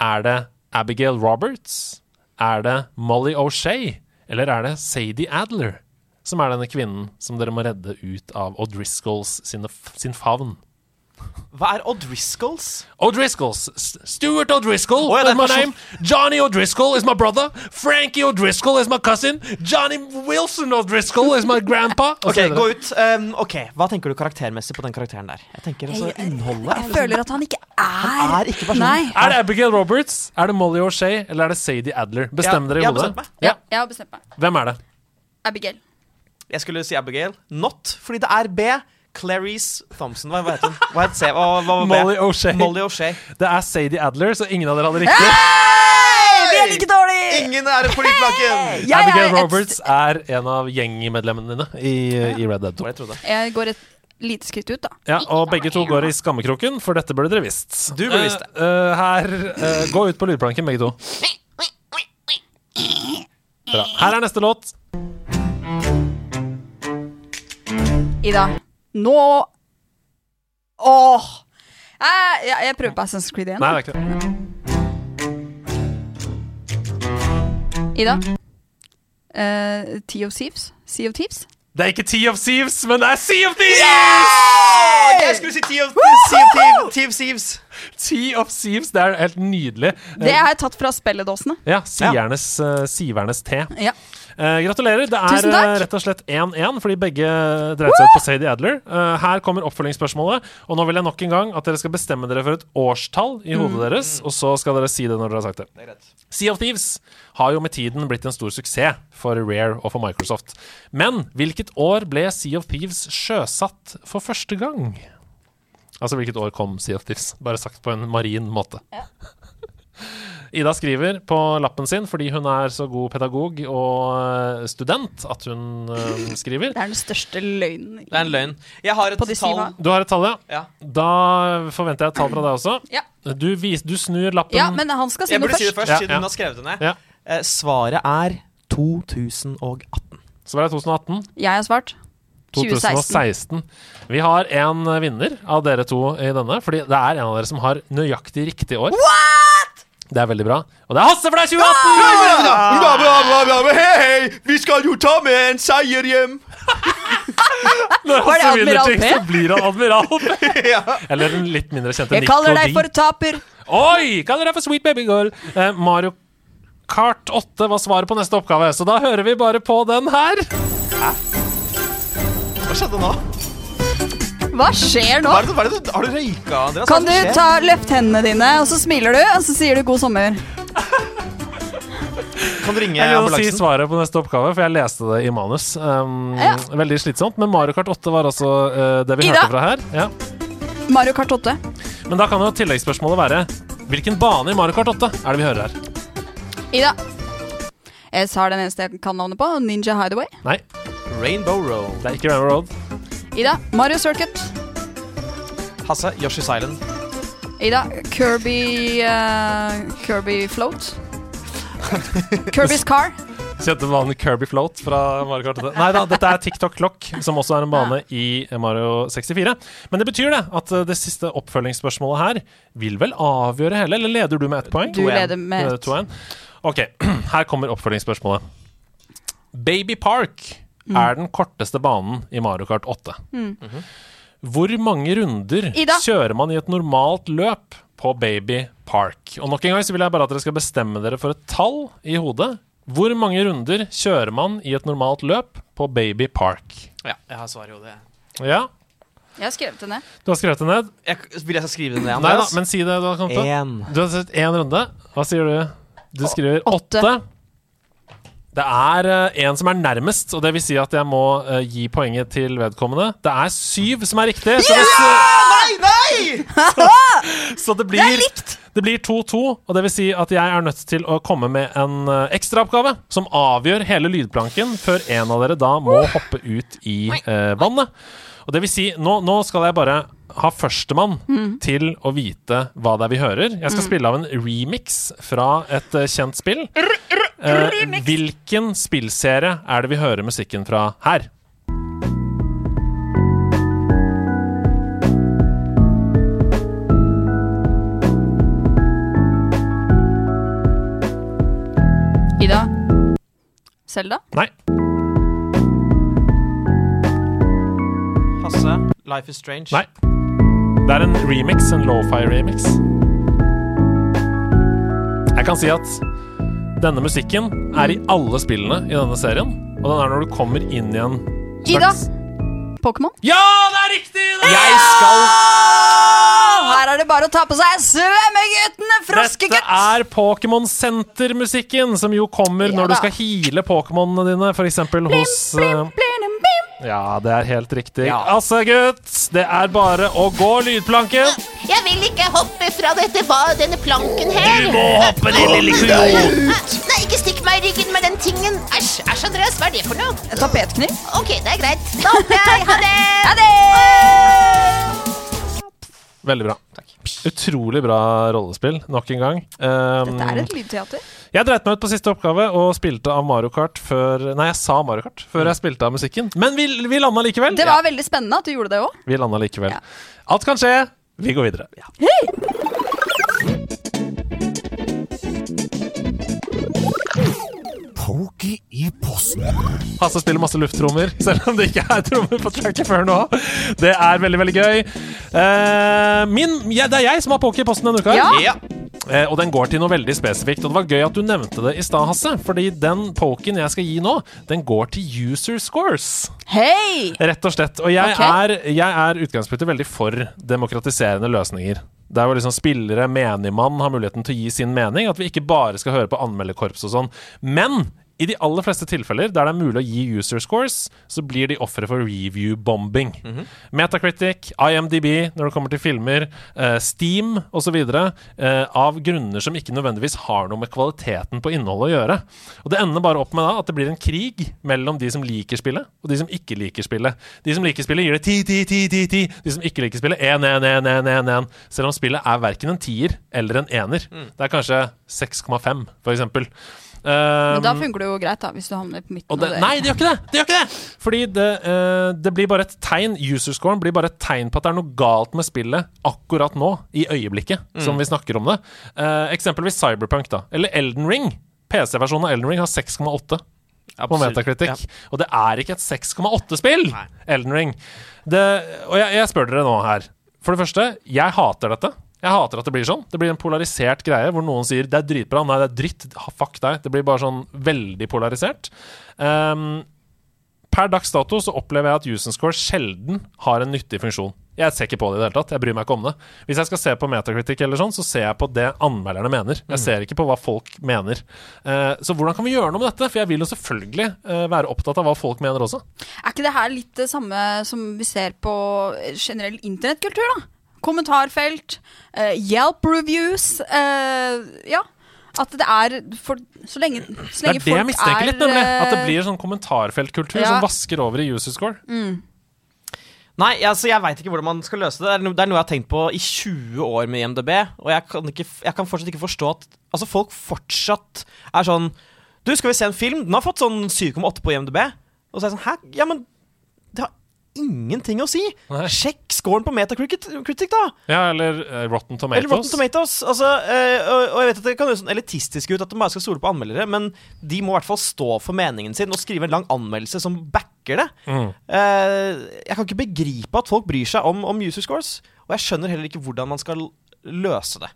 Er det Abigail Roberts? Er det Molly O'Shay? Eller er det Sadie Adler? Som er denne kvinnen som dere må redde ut av O'Driscolls sin favn. Hva er O'Driscolls? O'Driscolls. Stuart O'Driscoll oh, ja, is er my name. Johnny O'Driscoll is my brother. Frankie O'Driscoll is my cousin. Johnny Wilson O'Driscoll is my grandpa. Ok, gå ut. Um, ok, Hva tenker du karaktermessig på den karakteren der? Jeg tenker altså innholdet. Jeg føler at han ikke er Han er ikke personen. Nei. Er det Abigail Roberts, er det Molly O'Shay eller er det Sadie Adler? Bestem Ja, dere i hodet. Ja, jeg har bestemt meg. Hvem er det? Abigail. Jeg skulle si Abigail. Not, fordi det er B. Clarice Thompson. Hva, hva heter hun? Hva heter C? Hva, hva Molly O'Shay. Molly O'Shea. Det er Sadie Adler, så ingen av dere hadde riktig. Vi er like dårlige! Ingen er på lydplanken! Jeg Ja, Abigail et- Roberts er en av gjengmedlemmene dine i, i Red Dead 2. Jeg går et lite skritt ut, da. Ja, og begge to går i skammekroken, for dette burde dere visst. Du burde visst det. Uh, eh, her uh, Gå ut på lydplanken, begge to. Bra. Her er neste låt. Ida, nå Åh! Jeg, jeg, jeg prøver på Assassin's Creed igjen. Nei, det er ikke det. Ida. Uh, Tea of Thieves? Sea of Thieves? Det er ikke Tea of Thieves, men det er Sea of Thieves! Jeg skulle si Tea of Sea of Thieves. Tea of Thieves. Tea of Thieves, det er helt nydelig. Det har jeg tatt fra spilledåsene. Ja, siernes, uh, sivernes te. Ja. Eh, gratulerer. Det er eh, rett og slett 1-1, fordi begge dreide seg ut på Sadie Adler. Eh, her kommer oppfølgingsspørsmålet, og nå vil jeg nok en gang at dere skal bestemme dere for et årstall i hodet Mm. deres, og så skal dere si det når dere har sagt det. Sea of Thieves har jo med tiden blitt en stor suksess for Rare og for Microsoft. Men hvilket år ble Sea of Thieves sjøsatt for første gang? Altså hvilket år kom Sea of Thieves? Bare sagt på en marin måte. Ida skriver på lappen sin fordi hun er så god pedagog og eh, student at hun eh, skriver. Det er den største løgnen. Det er en løgn. Jeg har et tall. Du har et tall, ja? Ja. Da forventer jeg et tall fra deg også. Ja. Du, vis, du snur lappen Ja, men han skal si Jeg noe burde si det først. først, Ja, siden ja. hun har skrevet det ned. Ja. Eh, svaret er 2018. Så var det 2018. Jeg har svart 2016. 2016. Vi har en vinner av dere to i denne, fordi det er en av dere som har nøyaktig riktig år. Det er veldig bra. Og det er Hasse, for deg er 2018! Bla, bla, bla, bla, bla. Hei, hei! Vi skal jo ta med en seier hjem! Når Var det Hasse vinner Admiral ting, P? så blir han Admiral P. Ja. Eller den litt mindre kjente Jeg kaller deg for taper. Oi! Kaller deg for Sweet Baby Girl. Eh, Mario Kart 8 var svaret på neste oppgave, så da hører vi bare på den her. Hva skjedde nå? Hva skjer nå? Hva er det, hva er det, har du røyka, Andreas? Kan du ta løft hendene dine, og så smiler du, og så sier du 'god sommer'? Kan du ringe Jeg kan si svaret på neste oppgave, for jeg leste det i manus. Um, Ja. Veldig slitsomt, men Mario Kart 8 var altså uh, det vi Ida? hørte fra her. Ja. Mario Kart 8. Men da kan jo tilleggsspørsmålet være Hvilken bane i Mario Kart 8 er det vi hører her? Ida. Jeg har den eneste jeg kan navnet på. Ninja Hideaway. Nei, Rainbow Road. det er ikke Rainbow Road. Ida. Mario Circuit. Hasse, Yoshi's Island. Ida. Kirby uh, Kirby Float. Kirby's Car. Kjente banen Kirby Float fra Mario Kart Nei da, dette er TikTok Clock, som også er en bane i Mario 64. Men det betyr det at eh, det siste oppfølgingsspørsmålet her vil vel avgjøre hele, eller leder du med ett poeng? Du leder med Eh, ett. Ok, her kommer oppfølgingsspørsmålet. Baby Park Mm. er den korteste banen i Mario Kart 8. Hvor mange runder Ida. kjører man i et normalt løp på Baby Park? Og nok en gang så vil jeg bare at dere skal bestemme dere for et tall i hodet. Hvor mange runder kjører man i et normalt løp på Baby Park? Ja, jeg har svaret i hodet. Ja, Jeg har skrevet det ned. du har skrevet det ned? Jeg, vil jeg skrive det ned, Nei da, men si det du har kommet til. En. Du har sett én runde. Hva sier du? Du skriver Åtte. åtte. Det er eh, en som er nærmest, og det vil si at jeg må eh, gi poenget til vedkommende. Det er syv som er riktig. Så, hvis, Nei, nei! så det blir Det blir 2-2, og det vil si at jeg er nødt til å komme med en uh, ekstraoppgave som avgjør hele lydplanken, før en av dere da må hoppe ut i eh, vannet. Og det vil si, nå, nå skal jeg bare ha førstemann til å vite hva det er vi hører. Jeg skal spille av en remix fra et eh, kjent spill. Eh, hvilken spillserie er det vi hører musikken fra her? Ida. Selda. Nei. Hasse, Life is Strange. Nei. Det er en remix, en lo-fi-remix. Jeg kan si at denne musikken er i alle spillene i denne serien. Og den er når du kommer inn i en Ida. slags Pokémon. Ja, det er riktig! Ida! Jeg skal Her er det bare å ta på seg svømmeguttene, Dette er Pokémon Center-musikken, som jo kommer Ja når du da. skal heale Pokémonene dine, f.eks. hos eh, Ja, det er helt riktig. Ja. Altså, gutt, det er bare å gå lydplanken. Jeg vil ikke hoppe fra dette denne planken her. Du må hoppe, din lille kujon! Nei, ikke stikk meg i ryggen med den tingen. Æsj, æsj, Andreas, hva er det for noe? En tapetkniv. Ok, det er greit. Da hopper jeg. Ha det. Ha det! Veldig bra. Utrolig bra rollespill, nok en gang. Um, Dette er et lydteater. Jeg dreit meg ut på siste oppgave og spilte av Mario Kart før Nei, jeg sa Mario Kart før jeg spilte av musikken. Men vi, vi landa likevel. Det var veldig spennende at du gjorde det òg. Vi landa likevel. Ja. Alt kan skje. Vi går videre. Pokey i posten. Hasse spiller masse lufttrommer, selv om det ikke er trommer på tracket før nå. Det er veldig, veldig gøy. Uh, min, ja, det er jeg som har poker i posten denne uka. Ja. Ja. Uh, og den går til noe veldig spesifikt. Og det var gøy at du nevnte det i stad, Hasse. Fordi den poken jeg skal gi nå, den går til user scores. Hei! Rett og slett. Og jeg, okay. er, jeg er utgangspunktet veldig for demokratiserende løsninger. Der hvor liksom spillere, menigmann, har muligheten til å gi sin mening. At vi ikke bare skal høre på anmelderkorps og sånn. Men i de aller fleste tilfeller der det er mulig å gi user scores, så blir de ofre for review-bombing. Metacritic, IMDb når det kommer til filmer, uh, Steam osv. Uh, av grunner som ikke nødvendigvis har noe med kvaliteten på innholdet å gjøre. Og Det ender bare opp med da at det blir en krig mellom de som liker spillet, og de som ikke liker spillet. De som liker spillet, gir det 10, 10, 10, 10, 10. De som ikke liker spillet, 1, 1, 1, 1, 1, 1. Selv om spillet er verken en tier eller en ener. Det er kanskje 6,5, for eksempel. Men da Um, funker det jo greit, da, hvis du havner på midten. og det, av nei, det gjør ikke det! Det gjør ikke det! Fordi det, eh, det blir bare et tegn Userscoren blir bare et tegn på at det er noe galt med spillet akkurat nå, i øyeblikket, som vi snakker om det. Eh, eksempelvis Cyberpunk, da. Eller Elden Ring. PC-versjonen av Elden Ring har 6,8 på Metacritic. ja. Og det er ikke et 6,8-spill! Elden Ring. Det, og jeg, jeg spør dere nå her. For det første, jeg hater dette. Jeg hater at det blir sånn. Det blir en polarisert greie hvor noen sier det er dritbra. Nei, det er dritt. Fuck deg. Det blir bare sånn veldig polarisert. Um, per dags dato så opplever jeg at Usen Score sjelden har en nyttig funksjon. Jeg ser ikke på det i det hele tatt. Jeg bryr meg ikke om det. Hvis jeg skal se på metakritikk eller sånn, så ser jeg på det anmelderne mener. Jeg Mm. ser ikke på hva folk mener. Eh, så hvordan kan vi gjøre noe med dette? For jeg vil jo selvfølgelig eh, være opptatt av hva folk mener også. Er ikke det her litt det samme som vi ser på generell internettkultur, da? Kommentarfelt, eh, Yelp reviews eh, Ja. At det er for, Så lenge, så Det er lenge det jeg folk mistenker er litt, nemlig. At det eh, blir sånn kommentarfeltkultur ja. som vasker over i user score. mm. Nei, altså jeg veit ikke hvordan man skal løse det. Det er, no, det er noe jeg har tenkt på i 20 år med IMDb, og jeg kan, ikke, jeg kan fortsatt ikke forstå at altså folk fortsatt er sånn Du, skal vi se en film? Den har fått sånn 7,8 på IMDb. Og så er jeg sånn Hæ? Ja, men det ingenting å si! Sjekk scoren på Metacritic, da! Ja, eller uh, Rotten Tomatoes. Eller Rotten Tomatoes. Altså, uh, og, og jeg vet at Det kan høres sånn elitistisk ut at de bare skal stole på anmeldere, men de må i hvert fall stå for meningen sin og skrive en lang anmeldelse som backer det. Mm. Uh, jeg kan ikke begripe at folk bryr seg om, om user scores, og jeg skjønner heller ikke hvordan man skal løse det.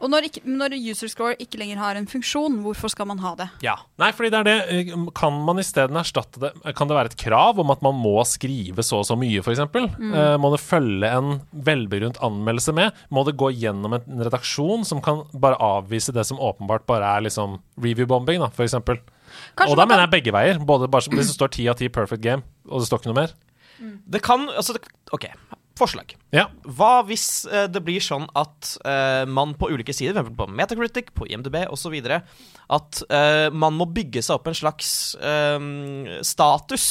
Og når, ikke, når user score ikke lenger har en funksjon, hvorfor skal man ha det? Ja. Nei, fordi det er det. eh, Kan man isteden erstatte det Kan det være et krav om at man må skrive så og så mye, f.eks.? Mm. Eh, må det følge en velbegrunnet anmeldelse med? Må det gå gjennom en redaksjon som kan bare avvise det som åpenbart bare er liksom review-bombing, da, f.eks.? Og da mener jeg begge veier. Både bare hvis det står ti av ti perfect game, og det står ikke noe mer. Det kan altså, det- OK. Forslag. Ja. Hva hvis eh, det blir sånn at eh, man på ulike sider, f.eks. på Metacritic, på IMDb osv., at eh, man må bygge seg opp en slags eh, status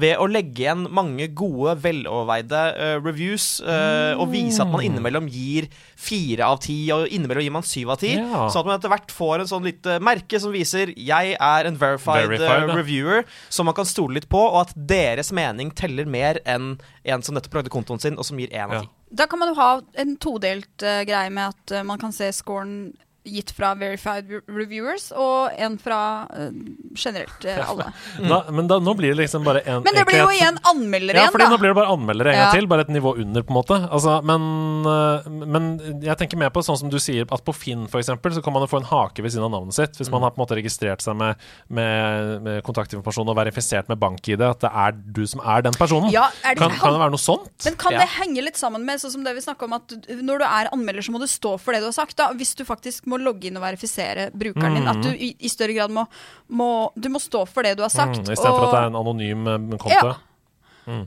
ved å legge igjen mange gode, veloverveide eh, reviews, eh, og vise at man innimellom gir fire av ti, og innimellom gir man syv av ti, Ja. sånn at man etter hvert får en sånn lite merke som viser 'jeg er en verified, Verified, reviewer', som man kan stole litt på, og at deres mening teller mer enn en som nettopp lagde kontoen sin, og som gir én av. Da kan man jo ha en todelt uh, greie med at uh, man kan se scoren gitt fra verified reviewers, og en fra uh, generelt uh, alle. Da, men da, nå blir det liksom bare en Men det blir jo igjen anmeldere igjen anmeldere Ja, fordi da. nå blir det bare anmeldere en gang Ja. til, bare et nivå under, på en måte. Altså, men, øh, men jeg tenker mer på sånn som du sier, at på Finn eksempel, så kan man jo få en hake ved siden av navnet sitt. Hvis Mm. man har på en måte registrert seg med, med, med kontaktinformasjon og verifisert med bank-ID, at det er du som er den personen. Ja, er det- kan, kan det være noe sånt? Men kan Ja. det henge litt sammen med sånn som det vi snakker om at når du er anmelder, så må du stå for det du har sagt? da Hvis du faktisk må logge inn og verifisere brukeren din. At du i, i større grad må, må Du må stå for det du har sagt. Mm, Istedenfor at det er en anonym øh, konto. Ja. Mm.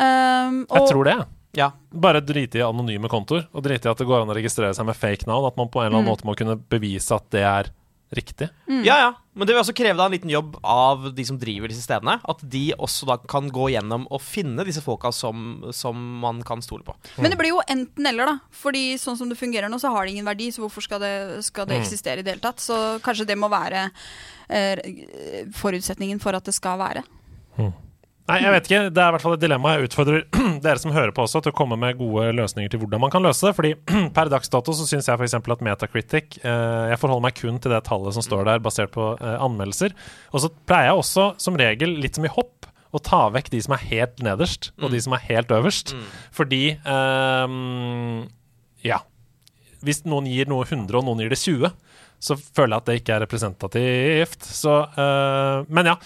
Um, Jeg tror det. Ja. Bare drite i anonyme kontoer, og drite i at det går an å registrere seg med fake navn. At man på en eller annen Mm. måte må kunne bevise at det er riktig. Ja, ja. Men det vil også kreve da en liten jobb av de som driver disse stedene. At de også da kan gå gjennom og finne disse folka som, som man kan stole på. Men det blir jo enten-eller, da. Fordi sånn som det fungerer nå, så har det ingen verdi, så hvorfor skal det, skal det Mm. eksistere i det hele tatt? Så kanskje det må være eh, forutsetningen for at det skal være. Nei, jeg vet ikke. Det er i hvert fall et dilemma. Jeg utfordrer dere som hører på også, til å komme med gode løsninger til hvordan man kan løse det. Fordi per dags dato så syns jeg f.eks. at Metacritic eh, Jeg forholder meg kun til det tallet som står der, basert på eh, anmeldelser. Og så pleier jeg også, som regel, litt som i hopp, å ta vekk de som er helt nederst, og de som er helt øverst. Fordi ehm, Ja. hvis noen gir noe 100 og noen gir det 20, så føler jeg at det ikke er representativt. Så, uh, men ja,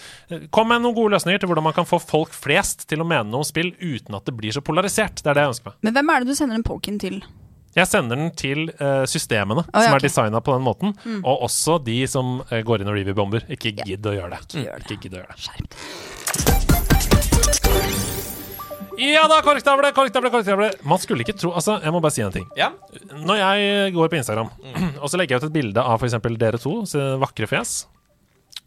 kom med noen gode løsninger til hvordan man kan få folk flest til å mene noe om spill uten at det blir så polarisert. Det er det jeg ønsker meg. Men hvem er det du sender en poken til? Jeg sender den til uh, systemene oh, ja, som er designa på den måten, Mm. og også de som uh, går inn og review-bomber. Ikke gidd å gjøre det. Ikke gjør Ikke gidd å gjøre det. Ja da, korktavle, korktavle, korktavle. Man skulle ikke tro Altså, jeg må bare si en ting. Ja. Når jeg går på Instagram, og så legger jeg ut et bilde av f.eks. dere to, så vakre fjes,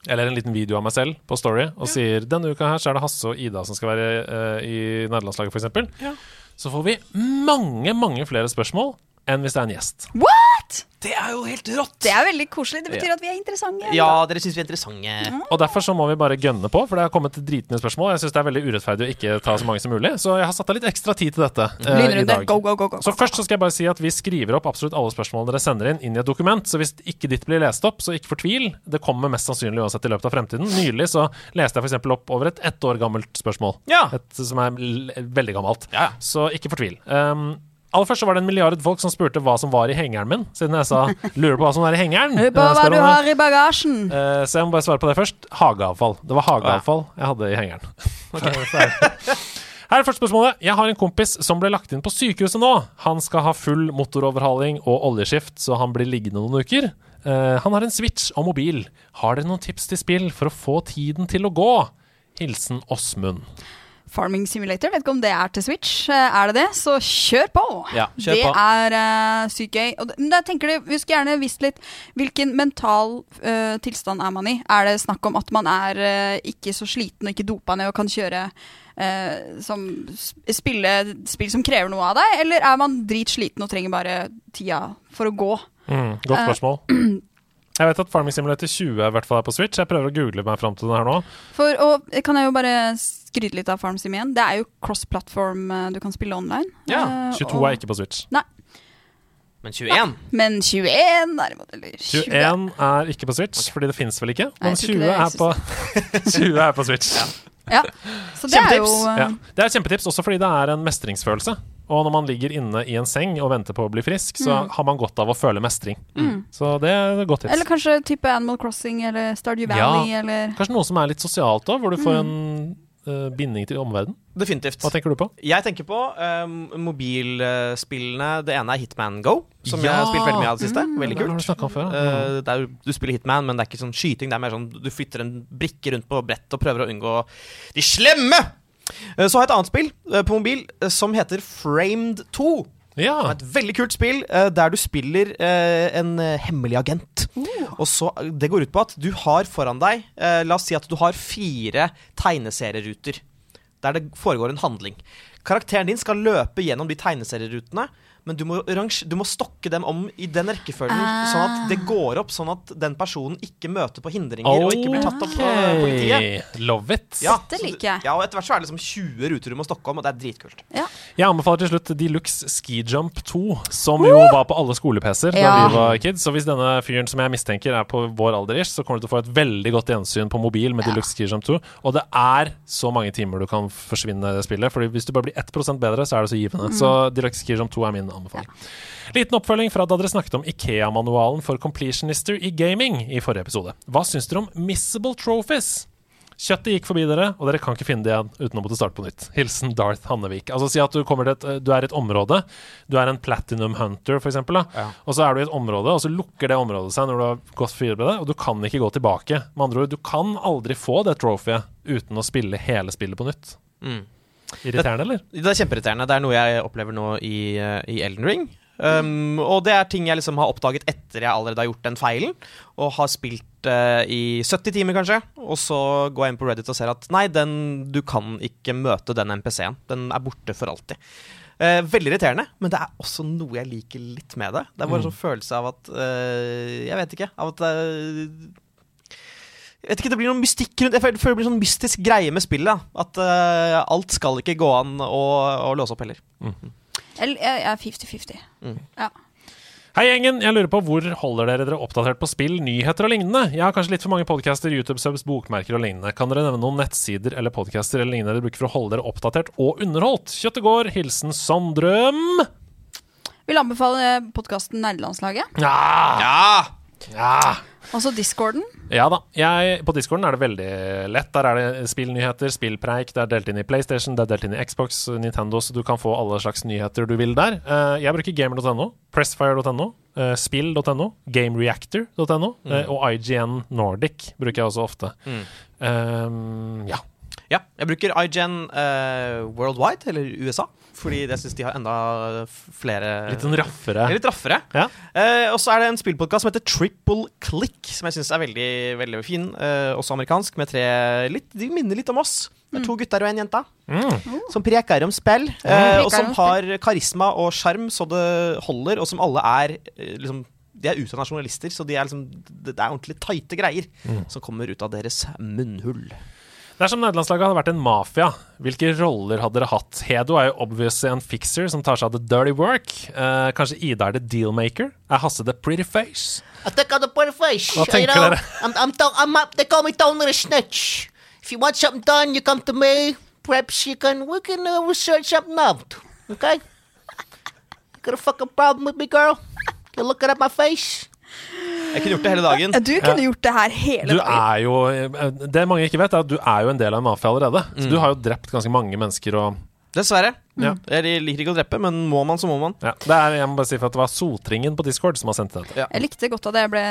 eller en liten video av meg selv på Story, og sier denne uka her så er det Hasse og Ida som skal være uh, i nederlandslaget, f.eks., Ja. så får vi mange, mange flere spørsmål enn hvis det er en gjest. What?! Det er jo helt rått. Det er veldig koselig. Det betyr at vi er interessante. Ja, dere syns vi er interessante. Og derfor så må vi bare gønne på, for det har kommet dritende spørsmål. Jeg syns det er veldig urettferdig å ikke ta så mange som mulig, så jeg har satt av litt ekstra tid til dette uh, i dag. Go, go, go, go. Så først så skal jeg bare si at vi skriver opp absolutt alle spørsmålene dere sender inn, inn i et dokument. Så hvis ikke ditt blir lest opp, så ikke fortvil. Det kommer mest sannsynlig uansett i løpet av fremtiden. Nylig så leste jeg f.eks. opp over et ett år gammelt spørsmål. Ja. Et som er l veldig gammelt. Ja. Så ikke fortvil. Um, Aller først så var det en milliard folk som spurte hva som var i hengeren min, siden jeg sa 'lurer på hva som er i hengeren'. Hør på hva du har i bagasjen. Eh, så jeg må bare svare på det først. Hageavfall. Det var hageavfall jeg hadde i hengeren. Okay. Her er første spørsmålet. Jeg har en kompis som ble lagt inn på sykehuset nå. Han skal ha full motoroverhaling og oljeskift, så han blir liggende noen uker. Eh, han har en Switch og mobil. Har dere noen tips til spill for å få tiden til å gå? Hilsen Åsmund. Farming Simulator, vet ikke om det er til Switch. Eh, Er det det, så kjør på! Ja, kjør det på. er uh, sykt gøy. Og, men da tenker du, Vi skulle gjerne visst litt hvilken mental uh, tilstand er man i. Er det snakk om at man er uh, ikke så sliten og ikke dopa ned og kan kjøre uh, som spille spill som krever noe av deg, eller er man dritsliten og trenger bare tida for å gå? Mm, godt spørsmål. Uh, Jeg vet at Farming Simulator 20 i hvert fall er på Switch. Jeg prøver å google meg fram til den her nå. For, og kan jeg jo bare skryte litt av Farm Sim igjen. Det er jo cross-platform eh, du kan spille online. Ja, Eh, 22 og- er ikke på Switch. Nei. Men 21 Men 21 derimot, eller 20. 21 er ikke på Switch, fordi det fins vel ikke. Men Nei, 20 ikke er, på, 20 er på Switch. Ja. Så det er jo eh, Ja. Det er et kjempetips, også fordi det er en mestringsfølelse. Og når man ligger inne i en seng og venter på å bli frisk, så Mm. har man godt av å føle mestring. Mm. Så det er et godt tips. Eller kanskje type Animal Crossing eller Stardew Valley eller Kanskje noe som er litt sosialt òg, hvor du får Mm. en eh, binding til omverdenen. Definitivt. Hva tenker du på? Jeg tenker på um, mobilspillene. Det ene er Hitman Go, som Ja. jeg har spilt veldig mye av det siste. Mm. Veldig Det har kult. du før, ja. uh, det er, du spiller Hitman, men det er ikke sånn skyting. Det er mer sånn du flytter en brikke rundt på brett og prøver å unngå de slemme! Uh, Så har jeg et annet spill eh, på mobil eh, som heter Framed 2. Ja. Et veldig kult spill eh, der du spiller eh, en eh, hemmelig agent. Og så, Det går ut på at du har foran deg eh, La oss si at du har fire tegneserieruter der det foregår en handling. Karakteren din skal løpe gjennom de tegneserierutene, men du må, du må stokke dem om i den rekkefølgen, sånn at det går opp, sånn at den personen ikke møter på hindringer og ikke blir tatt opp av politiet. Love it. Ja, Det liker jeg. Ja, og Etter hvert så er det liksom 20 ruter du må stokke om, og det er dritkult. Jeg anbefaler til slutt Deluxe Ski Jump 2, som jo var på alle skole-PC-er da Ja. vi var kids. Så hvis denne fyren som jeg mistenker er på vår alder, ish, så kommer du til å få et veldig godt gjensyn på mobil med Ja. Deluxe Ski Jump 2. Og det er så mange timer du kan forsvinne i det spillet, Fordi hvis du bare blir 1% bedre, så er det så givende. Så Deluxe Ski Jump 2 er min anbefaling. Liten oppfølging fra da dere snakket om Ikea-manualen for completionister i gaming i forrige episode. Hva syns dere om missable trophies? Kjøttet gikk forbi dere, og dere kan ikke finne det igjen uten å måtte starte på nytt. Hilsen Darth Hannevik. Altså Si at du, et, du er i et område. Du er en platinum hunter, eksempel. Ja. Og så er du i et område, og så lukker det området seg når du har gått forbi det, og du kan ikke gå tilbake. Med andre ord, du kan aldri få det trophyet uten å spille hele spillet på nytt. Mm. Irriterende, eller? Det er kjempeirriterende. Det er noe jeg opplever nå i, eh, i Elden Ring. Um, og det er ting jeg liksom har oppdaget etter jeg allerede har gjort den feilen. Og har spilt uh, i 70 timer, kanskje. Og så går jeg inn på Reddit og ser at nei, den, du kan ikke møte den MPC-en. Den er borte for alltid. Uh, veldig irriterende, men det er også noe jeg liker litt med det. Det er bare en sånn følelse av at uh, Jeg vet ikke. Av at vet ikke, Det blir noen mystikk rundt Jeg føler det blir sånn mystisk greie med spillet. At uh, alt skal ikke gå an å, å låse opp heller. Mm. jeg er 50-50. Mm. Ja. Hei, gjengen. Jeg lurer på hvor holder dere dere oppdatert på spill, nyheter og lignende? Jeg har kanskje litt for mange podcaster, YouTube-subs, bokmerker og lignende. Kan dere nevne noen nettsider eller podcaster eller lignende dere bruker for å holde dere oppdatert og underholdt? Kjøttet går. Hilsen Sondrøm. Vil anbefale podkasten Nerdelandslaget. Ja! ja! Altså Discorden. Ja da. Jeg, på Discorden er det veldig lett. Der er det spillnyheter, spillpreik. Det er delt inn i PlayStation, det er delt inn i Xbox, Nintendo, så du kan få alle slags nyheter du vil der. Eh, jeg bruker gamer.no, pressfire.no, uh, spill.no, gamereactor.no Mm. eh, og IGN Nordic bruker jeg også ofte. Mm. Um, ja. Ja, jeg bruker IGN uh, Worldwide, eller USA, fordi jeg syns de har enda flere Litt sånn raffere. Litt raffere. Ja. Eh, og så er det en spillpodkast som heter Triple Click, som jeg syns er veldig veldig fin. eh, også amerikansk, med tre litt, De minner litt om oss. Det er to gutter og en jente Mm. som preker om spill. eh, og som har karisma og sjarm så det holder, og som alle er eh, liksom de er utdanna journalister, så de er liksom, det det er ordentlig tighte greier Mm. som kommer ut av deres munnhull. Dersom nederlandslaget hadde vært en mafia, hvilke roller hadde dere hatt? Hedo er jo obviously en fixer som tar seg av the dirty work. Eh, kanskje Ida er the dealmaker? Er Hasse the pretty face? I think I'm the pretty face. Hva you tenker know? dere? I'm, I'm, I'm they call me Tony the Snitch. If you want something done, you come to me. Perhaps you can, we can uh, research something out. Okay? Got a fucking problem with me, girl? You looking at my face? Jeg kunne gjort det hele dagen. Du kunne gjort det her hele Du dagen. er jo eh, Det mange ikke vet, er at du er jo en del av en mafia allerede. Så Mm. du har jo drept ganske mange mennesker og Dessverre. Ja. Jeg liker ikke å drepe, men må man, så må man. ja. det er, Jeg må bare si for at det var Sotringen på Discord som har sendt dette. Jeg likte godt at jeg ble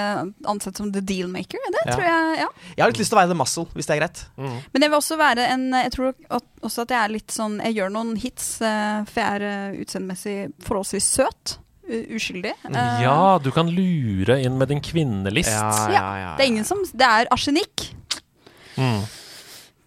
ansett som the dealmaker. Det Ja. tror jeg, ja. Jeg har litt lyst til å være the muscle, hvis det er greit. Men jeg vil også være en Jeg tror også at jeg er litt sånn Jeg gjør noen hits, eh, for jeg er eh, utseendemessig forholdsvis søt. Uskyldig. Eh, Ja, du kan lure inn med din kvinnelist. ja, Det er ingen som Det er arsenikk. Mm.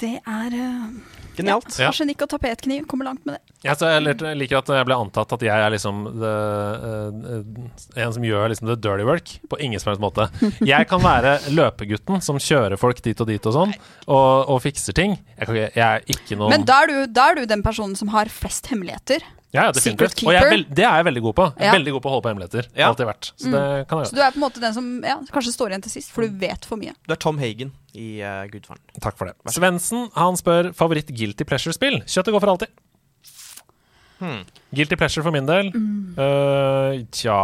Det er eh, Genialt. Ja. Arsenikk og tapetkniv. Kommer langt med det. Ja, så jeg liker at jeg ble antatt at jeg er liksom the, uh, en som gjør liksom the dirty work, på ingen som helst måte. Jeg kan være løpegutten som kjører folk dit og dit og sånn, og, og fikser ting. Jeg, kan, jeg er ikke noen Men da er, du, da er du den personen som har flest hemmeligheter. Ja, ja, Secret. Og jeg er veld, det er jeg veldig god på. Jeg er Ja. Veldig god på å holde på hemmeligheter. Ja. Alltid vært. Så det kan jeg Så gjøre. du er på en måte den som ja, kanskje står igjen til sist, for du vet for mye. Du er Tom Hagen i uh, Gudfaren. Takk for det. Svendsen han spør favoritt guilty pleasure-spill. Kjøttet går for alltid. Hmm. Guilty pleasure for min del. Eh, tja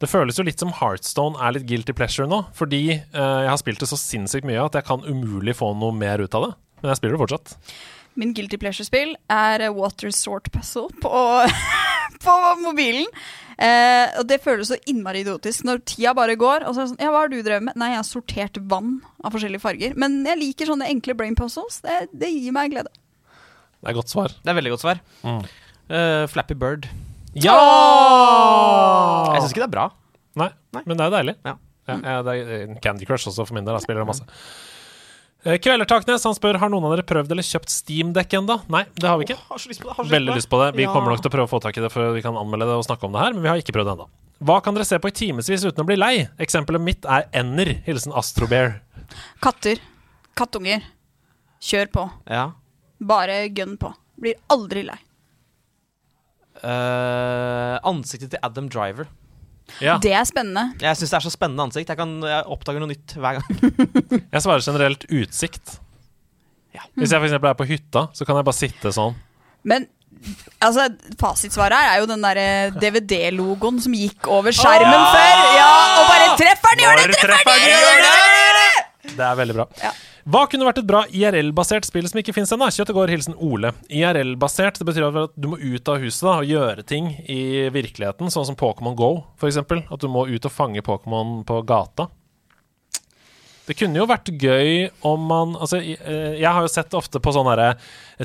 Det føles jo litt som Heartstone er litt guilty pleasure nå. Fordi eh, jeg har spilt det så sinnssykt mye at jeg kan umulig få noe mer ut av det. Men jeg spiller det fortsatt. Min guilty pleasure-spill er Water Sort Puzzle på, på mobilen. Eh, og det føles så innmari idiotisk når tida bare går. Og så er det sånn, ja, hva har du drevet med? Nei, jeg har sortert vann av forskjellige farger. Men jeg liker sånne enkle brain puzzles. Det, det gir meg glede. Det er godt svar. Det er veldig godt svar. Mm. Uh, Flappy Bird. Ja! Jeg syns ikke det er bra. Nei, men det er deilig. Ja. Ja, ja, det er eh, Candy Crush også, for min del. Jeg spiller det masse. Eh, Kvelertaknes han spør Har noen av dere prøvd eller kjøpt Steam-dekk ennå. Nei, det har vi ikke. Har så lyst på det. Har så Veldig lyst på det. Vi Ja. kommer nok til å prøve å få tak i det før vi kan anmelde det og snakke om det her, men vi har ikke prøvd det ennå. Hva kan dere se på i timevis uten å bli lei? Eksempelet mitt er ender. Hilsen Astrobear. Katter. Kattunger. Kjør på. Ja. Bare gønn på. Blir aldri lei. Uh, ansiktet til Adam Driver. Ja. Det er spennende. Jeg syns det er så spennende ansikt. Jeg, kan, jeg oppdager noe nytt hver gang. Jeg svarer generelt utsikt. Hvis jeg f.eks. er på hytta, så kan jeg bare sitte sånn. Men altså, fasitsvaret her er jo den der DVD-logoen som gikk over skjermen Åh! før. Ja, og bare treffer den, gjør det, treffer den, gjør det! Det er veldig bra. Hva kunne vært et bra IRL-basert spill som ikke fins ennå? Kjøttet går, hilsen Ole. IRL-basert det betyr at du må ut av huset da, og gjøre ting i virkeligheten, sånn som Pokémon Go, f.eks. At du må ut og fange Pokémon på gata. Det kunne jo vært gøy om man Altså, jeg, eh, har jo sett ofte på sånn derre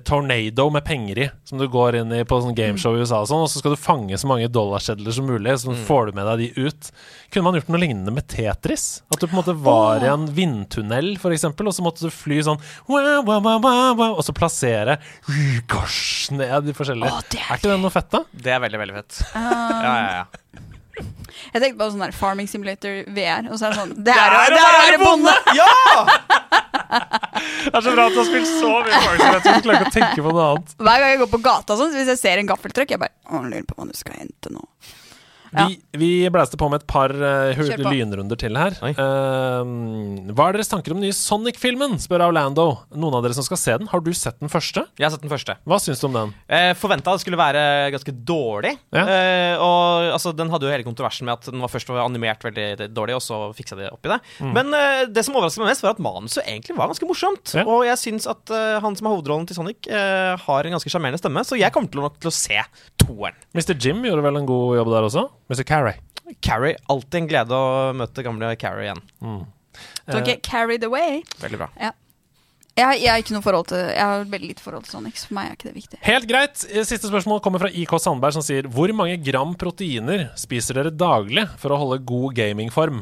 Tornado med penger i, som du går inn i på sånn gameshow i USA og sånn, og så skal du fange så mange dollarsedler som mulig, så får du med deg de ut. Kunne man gjort noe lignende med Tetris? At du på en måte var i en vindtunnel, for eksempel, og så måtte du fly sånn wow, wow, wow, wow, wow, og så plassere gosh, ned de forskjellige. er, ikke det noe fett, da? Det er veldig, veldig fett. Ah. ja, ja, ja. Jeg tenkte på sånn der Farming Simulator VR, og så er det sånn Det er, å- er være bonde! Det er så bra at du har spilt så mye Farming Simulator, du klarer ikke å tenke på noe annet. Hver gang jeg går på gata, sånn, så hvis jeg ser en gaffeltruck, jeg bare Å, lurer på hva du skal hente nå. Vi, vi blæste på med et par uh, på. lynrunder til her. Eh, hva er deres tanker om den nye Sonic-filmen? spør Orlando. Noen av dere som skal se den, har du sett den første? Jeg har sett den første. Hva syns du om den? Eh, Forventa det skulle være ganske dårlig. Ja. Eh, og altså, Den hadde jo hele kontroversen med at den var først var animert veldig dårlig, og så fiksa de opp i det. Men eh, det som overrasket meg mest, var at manuset egentlig var ganske morsomt. Mm. Ja. Og jeg syns at uh, han som har hovedrollen til Sonic, uh, har en ganske sjarmerende stemme, så jeg kommer til nok til å se toeren. Mr. Jim gjorde vel en god jobb der også? Mr. Carrie. Carrie, alltid en glede å møte gamle Carrie igjen. Don't get carried away. Veldig bra. Jeg, jeg har ikke noe forhold til Jeg har veldig lite forhold til Sonic, for meg er ikke det viktig. Helt greit. Eh, Siste spørsmål kommer fra IK Sandberg, som sier Hvor mange gram proteiner spiser dere daglig for å holde god gamingform?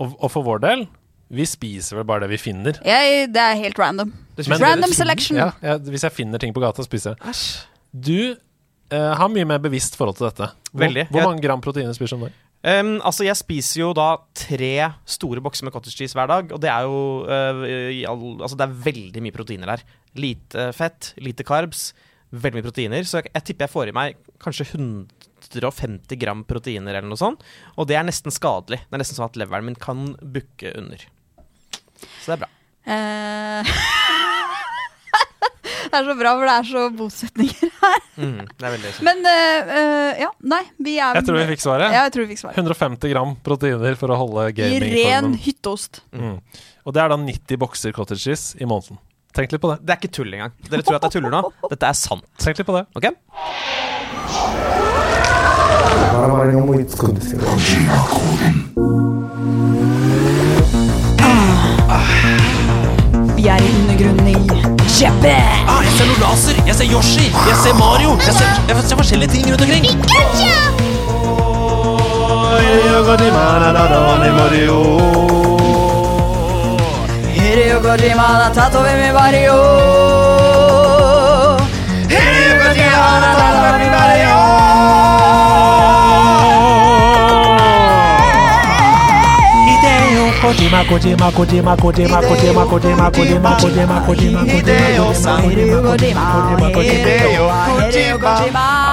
Og, og for vår del, vi spiser vel bare det vi finner. Jeg, det er helt random. Men- random selection. Ja, ja, hvis jeg finner ting på gata, spiser jeg. Du eh, har mye mer bevisst forhold til dette. Hvor, Veldig. hvor mange gram proteiner spiser du om dagen? Um, altså, jeg spiser jo da tre store bokser med cottage cheese hver dag, og det er jo uh, all, Altså, det er veldig mye proteiner der. Lite fett, lite carbs, veldig mye proteiner. Så jeg, jeg tipper jeg får i meg kanskje 150 gram proteiner eller noe sånt. Og det er nesten skadelig. Det er nesten sånn at leveren min kan bukke under. Så det er bra. Eh, det er så bra, for det er så bosetninger her. Mm, det er veldig sånn. Men eh, eh, ja, nei, vi er Jeg tror vi fikk svaret. Ja, jeg tror vi fikk svaret. 150 gram proteiner for å holde I ren gamingformen. hytteost. Mm. Og det er da 90 bokser cottage cheese i måneden. Tenk litt på det. Det er ikke tull engang. Dere tror at jeg tuller nå? Dette er sant. Tenk litt på det. Ok? Vi er i undergrunnen Kjeppe! Ah, jeg ser noe laser, jeg ser Yoshi, jeg ser Mario. Jeg ser, jeg ser forskjellige ting rundt omkring. Hideo Kojima, Kojima, Kojima, Kojima, Kojima, Kojima, Kojima, Kojima, Kojima, Kojima.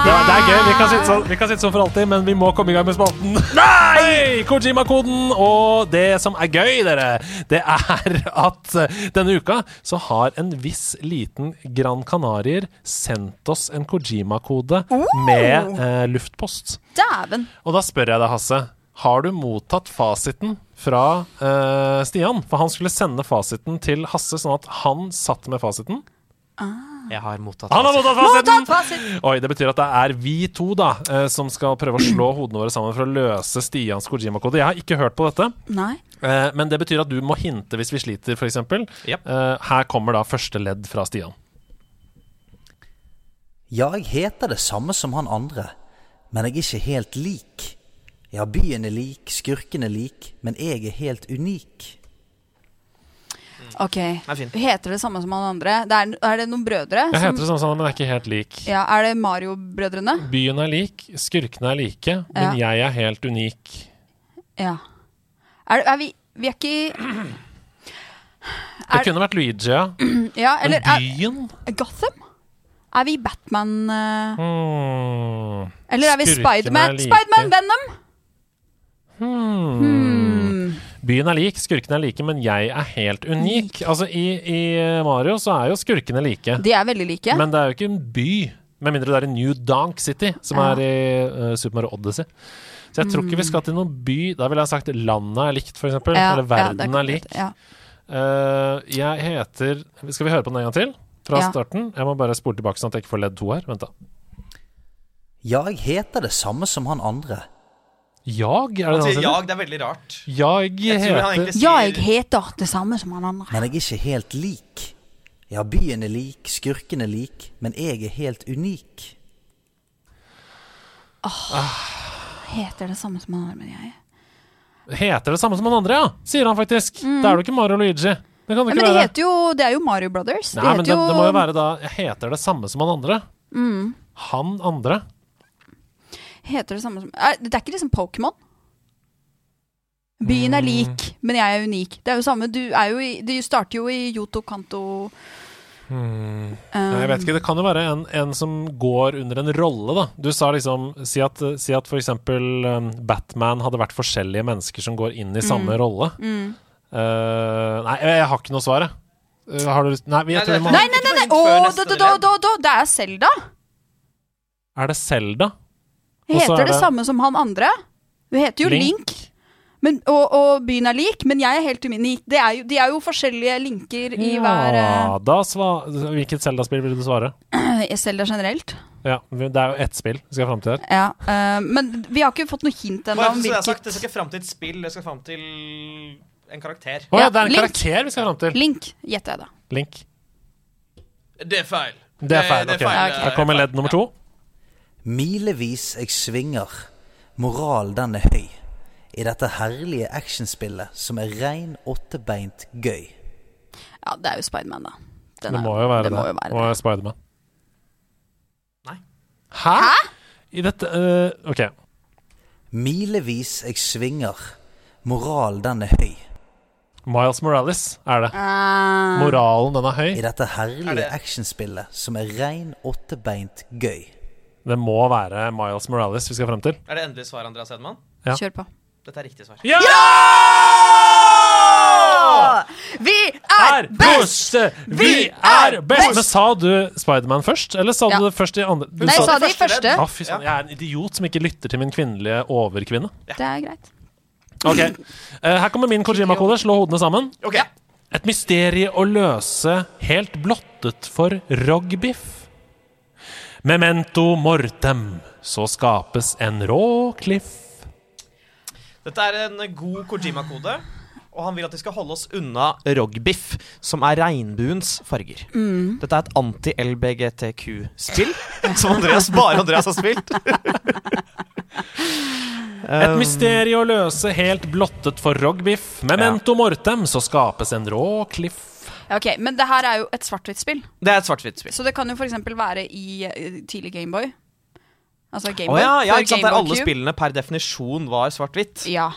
Ja, det er gøy. Vi kan, sitte sånn, vi kan sitte sånn for alltid, men vi må komme i gang med spalten. Nei! Kojima-koden! Og det som er gøy, dere, det er at eh, denne uka så har en viss liten Gran Canarier sendt oss en Kojima-kode med eh, luftpost. Dæven. Og da spør jeg deg, Hasse. Har du mottatt fasiten fra uh, Stian? For han skulle sende fasiten til Hasse, sånn at han satt med fasiten. Jeg har mottatt Han har mottatt fasiten! Mottatt fasit. Oi, Det betyr at det er vi to da uh, som skal prøve å slå hodene våre sammen for å løse Stians Kojima-kode. Jeg har ikke hørt på dette, Nei. Uh, men det betyr at du må hinte hvis vi sliter, f.eks. Yep. Uh, her kommer da første ledd fra Stian. Ja, jeg heter det samme som han andre, men jeg er ikke helt lik. Ja, byen er lik, skurken er lik, men jeg er helt unik. Ok. er. Heter det samme som han andre? Det er, er det noen brødre? Jeg som- heter det sånn, sånn, men jeg er ikke helt lik. Ja, Er det Mario-brødrene? Byen er lik, skurkene er like, men jeg er helt unik. Ja. Er, er vi Vi er ikke Det kunne vært Luigi, ja. Ja, eller Men er, byen? Gotham? Er vi Batman uh... Hmm. Eller er vi Spiderman? er like. Spiderman Venom? Hmm. Byen er lik, skurkene er like, men jeg er helt unik. Altså, i, i Mario så er jo skurkene like. De er veldig like. Men det er jo ikke en by, med mindre det er i New Donk City, som Ja. er i uh, Super Mario Odyssey. Så jeg tror ikke vi skal til noen by. Da ville jeg sagt landet er likt, f.eks. Ja, Eller verden ja, er er, lik. Ja. Uh, jeg heter Skal vi høre på den en gang til? Fra Ja. starten? Jeg må bare spole tilbake sånn at jeg ikke får ledd to her. Vent, da. Ja, jeg heter det samme som han andre. Jag? Er det Han sier jag, det er veldig rart. Jag Jeg heter Ja, jeg heter det samme som han andre. Men jeg er ikke helt lik. Ja, byen er lik, skurken er lik, men jeg er helt unik. Heter det samme som han andre, men jeg Heter det samme som han andre, ja! Sier han faktisk. Da er du ikke Mario Luigi. Det kan det ja, Men være. heter jo Det er jo Mario Brothers. Nei, men heter det, det må jo være da Heter det samme som han andre? mm, Han andre? Heter det samme som er, Det er ikke liksom Pokémon? Byen Mm. er lik, men jeg er unik. Det er jo samme Du, er jo i, du starter jo i Yoto Kanto Hmm. Nei, jeg vet ikke, Det kan jo være en, en som går under en rolle, da. Du sa liksom Si at, si at f.eks. Um, Batman hadde vært forskjellige mennesker som går inn i samme Mm. rolle. Mm. Uh, nei, jeg, jeg har ikke noe svar, jeg. Uh, har du lyst Nei, jeg tror vi må Nei, nei, nei! nei. Å, da, da, da, da, da, det er Selda! Er det Selda? Heter er det samme som han andre? Hun heter jo Link. Link. Men, og, og byen er lik, men jeg er helt unik. de er jo, de er jo forskjellige linker i hver da sva Hvilket Zelda-spill vil du svare? Zelda generelt. Ja, Det er jo ett spill vi skal fram til her. Ja, uh, men vi har ikke fått noe hint ennå Bare jeg sagt, hvilket skal ikke fram til et spill, det skal fram til en karakter. Å ja, Ja, det er en Link. karakter vi skal fram til. Link, gjetter jeg da. Link. Det er feil. Det er feil. ok. feil, Da kommer ledd nummer to. Milevis jeg svinger, moral den er høy. I dette herlige actionspillet som er rein åttebeint gøy. Ja, det er jo Spiderman, da. Den Det må jo være det. må jo være Det må være Spiderman. Nei. Hæ? I dette uh, OK. Milevis jeg svinger, moral den er høy. Miles Morales er det. Ah. Moralen, den er høy. I dette Er herlige det- actionspillet som er rein åttebeint gøy. Det må være Miles Morales vi skal frem til. Er det endelig svar, Andreas Hedman? Ja. Kjør på. Dette er riktig svar. Ja! Vi er best! Vi er best! Men sa du Spiderman først, eller sa Ja. du det først i andre du Nei, jeg sa- det i første. Ah, fy søren, jeg er en idiot som ikke lytter til min kvinnelige overkvinne. Det er greit. Ok, Eh, Her kommer min Kojima-kode. Slå hodene sammen. Okay. Et mysterie å løse helt blottet for rogbiff. Memento mortem, så skapes en rå cliff. Dette er en god Kojima-kode, og han vil at vi skal holde oss unna rogbiff, som er regnbuens farger. Mm. Dette er et anti-LBGTQ-spill, som Andreas, bare Andreas har spilt. Et mysterium å løse helt blottet for rogbiff. Memento mortem, så skapes en rå cliff. Ja, Ok, Men det her er jo et svart-hvitt-spill. Det er et svart-hvitt-spill. Så det kan jo f.eks. være i eh, tidlig Gameboy. Altså Å Gameboy. ja, ja, før ikke sant? Der alle Cube. spillene per definisjon var svart-hvitt. Ja.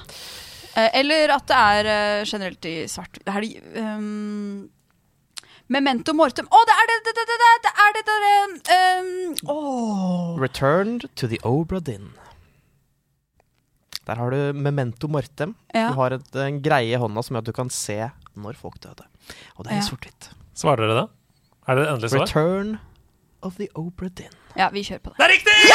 Eh, eller at det er eh, generelt i svart Det er de um, Memento mortem Å, det er det! Det, det, det, det, det er det derre um, Åh. Returned to the Obra Dinn. Der har du memento mortem. Ja. Du har et, en greie i hånda som gjør at du kan se når folk døde. Og det er Ja. i sort-hvitt. Svarer dere det? Er det endelig svar? Return of the Obra Dinn. Ja, vi kjører på det. Det er riktig!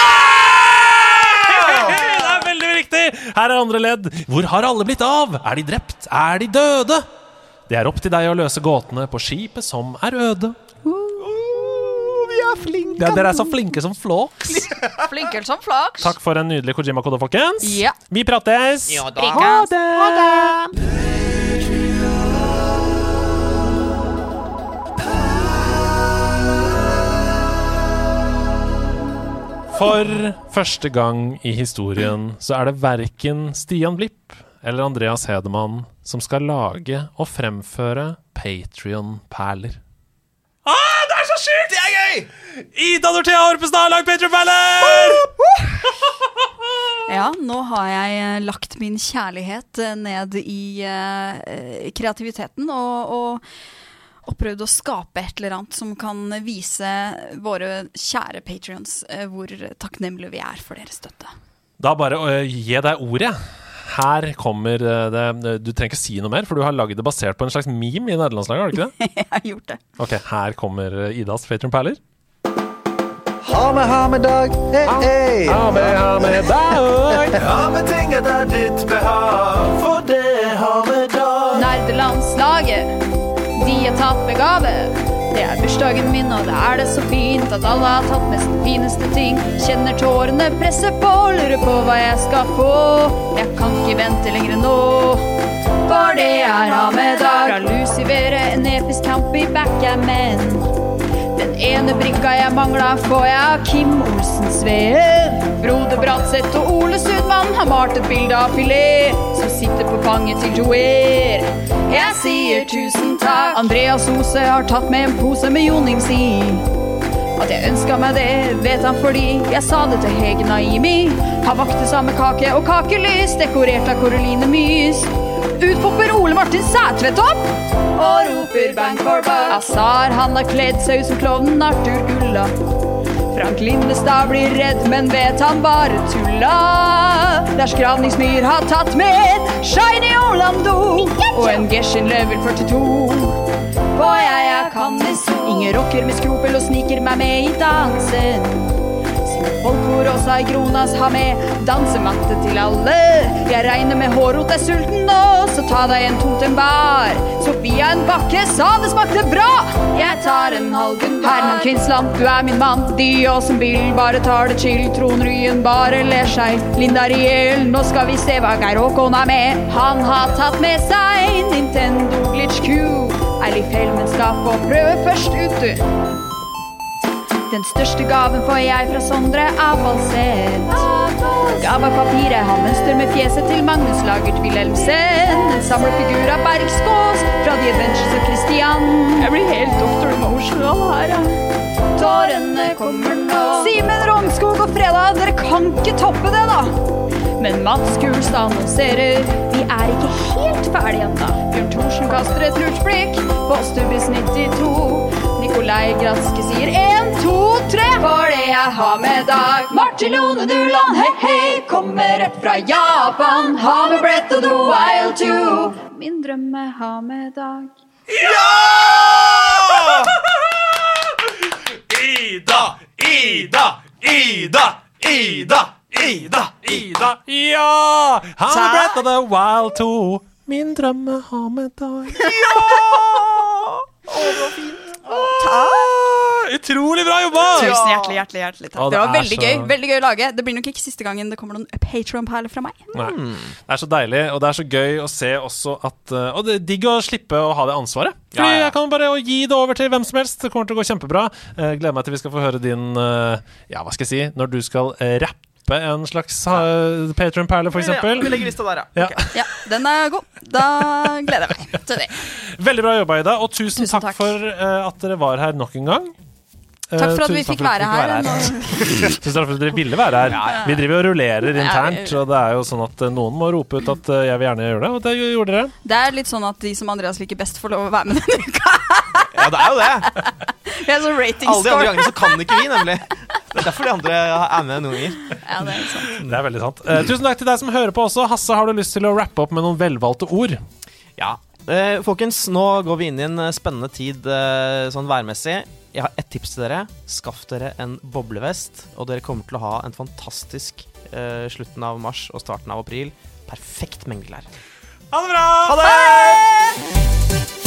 Det er veldig riktig! Her er andre ledd. Hvor har alle blitt av? Er de drept? Er de døde? Det er opp til deg å løse gåtene på skipet som er øde. vi er flinke! Ja, dere er så flinke som flåks. flinke som flaks. Takk for en nydelig Kojima-kode, folkens. Ja. Vi prates. Ja da. Ha det. Ha det. For første gang i historien så er det verken Stian Blipp eller Andreas Hedemann som skal lage og fremføre Patrion-perler. Ah, det er så sjukt! Det er gøy! Ida Dorthea Horpestad har lagd Patrion-perler! Ja, nå har jeg eh, lagt min kjærlighet eh, ned i eh, kreativiteten og, og, og prøvd å skape et eller annet som kan vise våre kjære patrions eh, hvor takknemlige vi er for deres støtte. Da bare øh, gi deg ordet. Her kommer øh, det Du trenger ikke si noe mer, for du har lagd det basert på en slags meme i nederlandslaget, har du ikke det? jeg har gjort det. Ok, her kommer Idas Patrion-perler. Ha med, ha med dag, hey, hey. Ha med, ha med dag. ha med ting etter ditt behag, for det har med dag. Nerdelandslaget, har tatt med gave. Det er bursdagen min, og da er det så fint at alle har tatt med sin fineste ting. Kjenner tårene presse på, lurer på hva jeg skal få. Jeg kan ikke vente lenger nå. For det er ha med dag. Fra Lucivere, en episk kamp i backgammon. Den ene brikka jeg mangla, får jeg av Kim Olsen Sveen. Frode Bratseth og Ole Sudmann har malt et bilde av filet som sitter på fanget til Joer. Jeg sier tusen takk. Andreas Ose har tatt med en pose med jonings i. At jeg ønska meg det, vet han fordi jeg sa det til Hege Naimi. Har vakte samme kake og kakelys, dekorert av Caroline Mys. Ut popper Ole Martin Sætvedt opp og roper bang for buck. Azar, han har kledd seg ut som klovnen Arthur Gulla. Frank Lindestad blir redd, men vet han bare tulla. Der Skravningsmyr har tatt med Shiny Orlando og en Geshin level 42. For jeg er kannis, Ingen rocker med skropel og sniker meg med i dansen. Også i Gronas har med dansematte til alle. Jeg regner med hårrot er sulten nå, så ta deg en Totenbar. Sofia en bakke sa det smakte bra. Jeg tar en halgen bar. Herman Kvinsland, du er min mann. De oss som vil, bare tar det chill. Trond Ryen bare ler seg. Linda Riel, nå skal vi se hva Geir Håkon er med. Han har tatt med seg Nintendo Glitch Q. Eilif Helmen skal få prøve først ut, du. Den største gaven får jeg fra Sondre Avaldseth. Gavepapiret har mønster med fjeset til Magnus Lagert Wilhelmsen. En samlefigur av Bergskås fra The Adventures of Christian. Jeg blir helt Dr. Emotional her, ja. Tårene kommer nå. Simen Rognskog og Freda, dere kan ikke toppe det, da. Men Mats Kulstad annonserer Vi er ikke helt ferdige ennå. Bjørn Thorsen kaster et lurt blikk på Stubbis 92. Nikolai Granske sier én, to, tre. For det jeg har med Dag. Martin Lone Duland, hei, hei, kommer rett fra Japan. Har med Brett og The Wild Two. Min drømme har med Dag. Ja! Ida, Ida, Ida, Ida, Ida, Ida. Ja! Han er Brett og the Wild Two. Min drøm er ha med deg. Utrolig bra jobba! Tusen hjertelig, hjertelig, hjertelig takk. Å, det det var veldig så- gøy. veldig gøy å lage. Det blir nok ikke siste gangen det kommer noen Patron-perler fra meg. Mm. Det er så deilig, og det er så gøy å se også at uh, Og det er digg å slippe å ha det ansvaret. Fordi Ja, ja. jeg kan bare gi det over til hvem som helst. Det kommer til å gå kjempebra. Uh, gleder meg til vi skal få høre din uh, Ja, hva skal jeg si? Når du skal uh, rappe en slags uh, Patron-perle, for eksempel. Vi legger lista der, ja. Ja. Ja, den er god. Da gleder jeg meg til det. Veldig bra jobba, Ida, og tusen, Tusen takk, takk. for uh, at dere var her nok en gang. Eh, Takk for at vi fikk være her. Tusen takk for at dere ville være her. Vi driver og rullerer internt, og det er jo sånn at eh, noen må rope ut at eh, jeg vil gjerne gjøre det, og det gjorde dere. Det er litt sånn at de som Andreas liker best, får lov å være med denne uka. Ja, det er jo det. Vi er sånn rating Alle de andre score. gangene så kan ikke vi, nemlig. Det er derfor de andre er med noen ganger. Ja, det er sant. Det er veldig sant. Tusen takk til deg som hører på også. Hasse, har du lyst til å rappe opp med noen velvalgte ord? Ja. Folkens, nå går vi inn i en spennende tid sånn værmessig. Jeg har ett tips til dere. Skaff dere en boblevest, og dere kommer til å ha en fantastisk eh, slutten av mars og starten av april. Perfekt mengdeklær. Ha det bra! Ha det!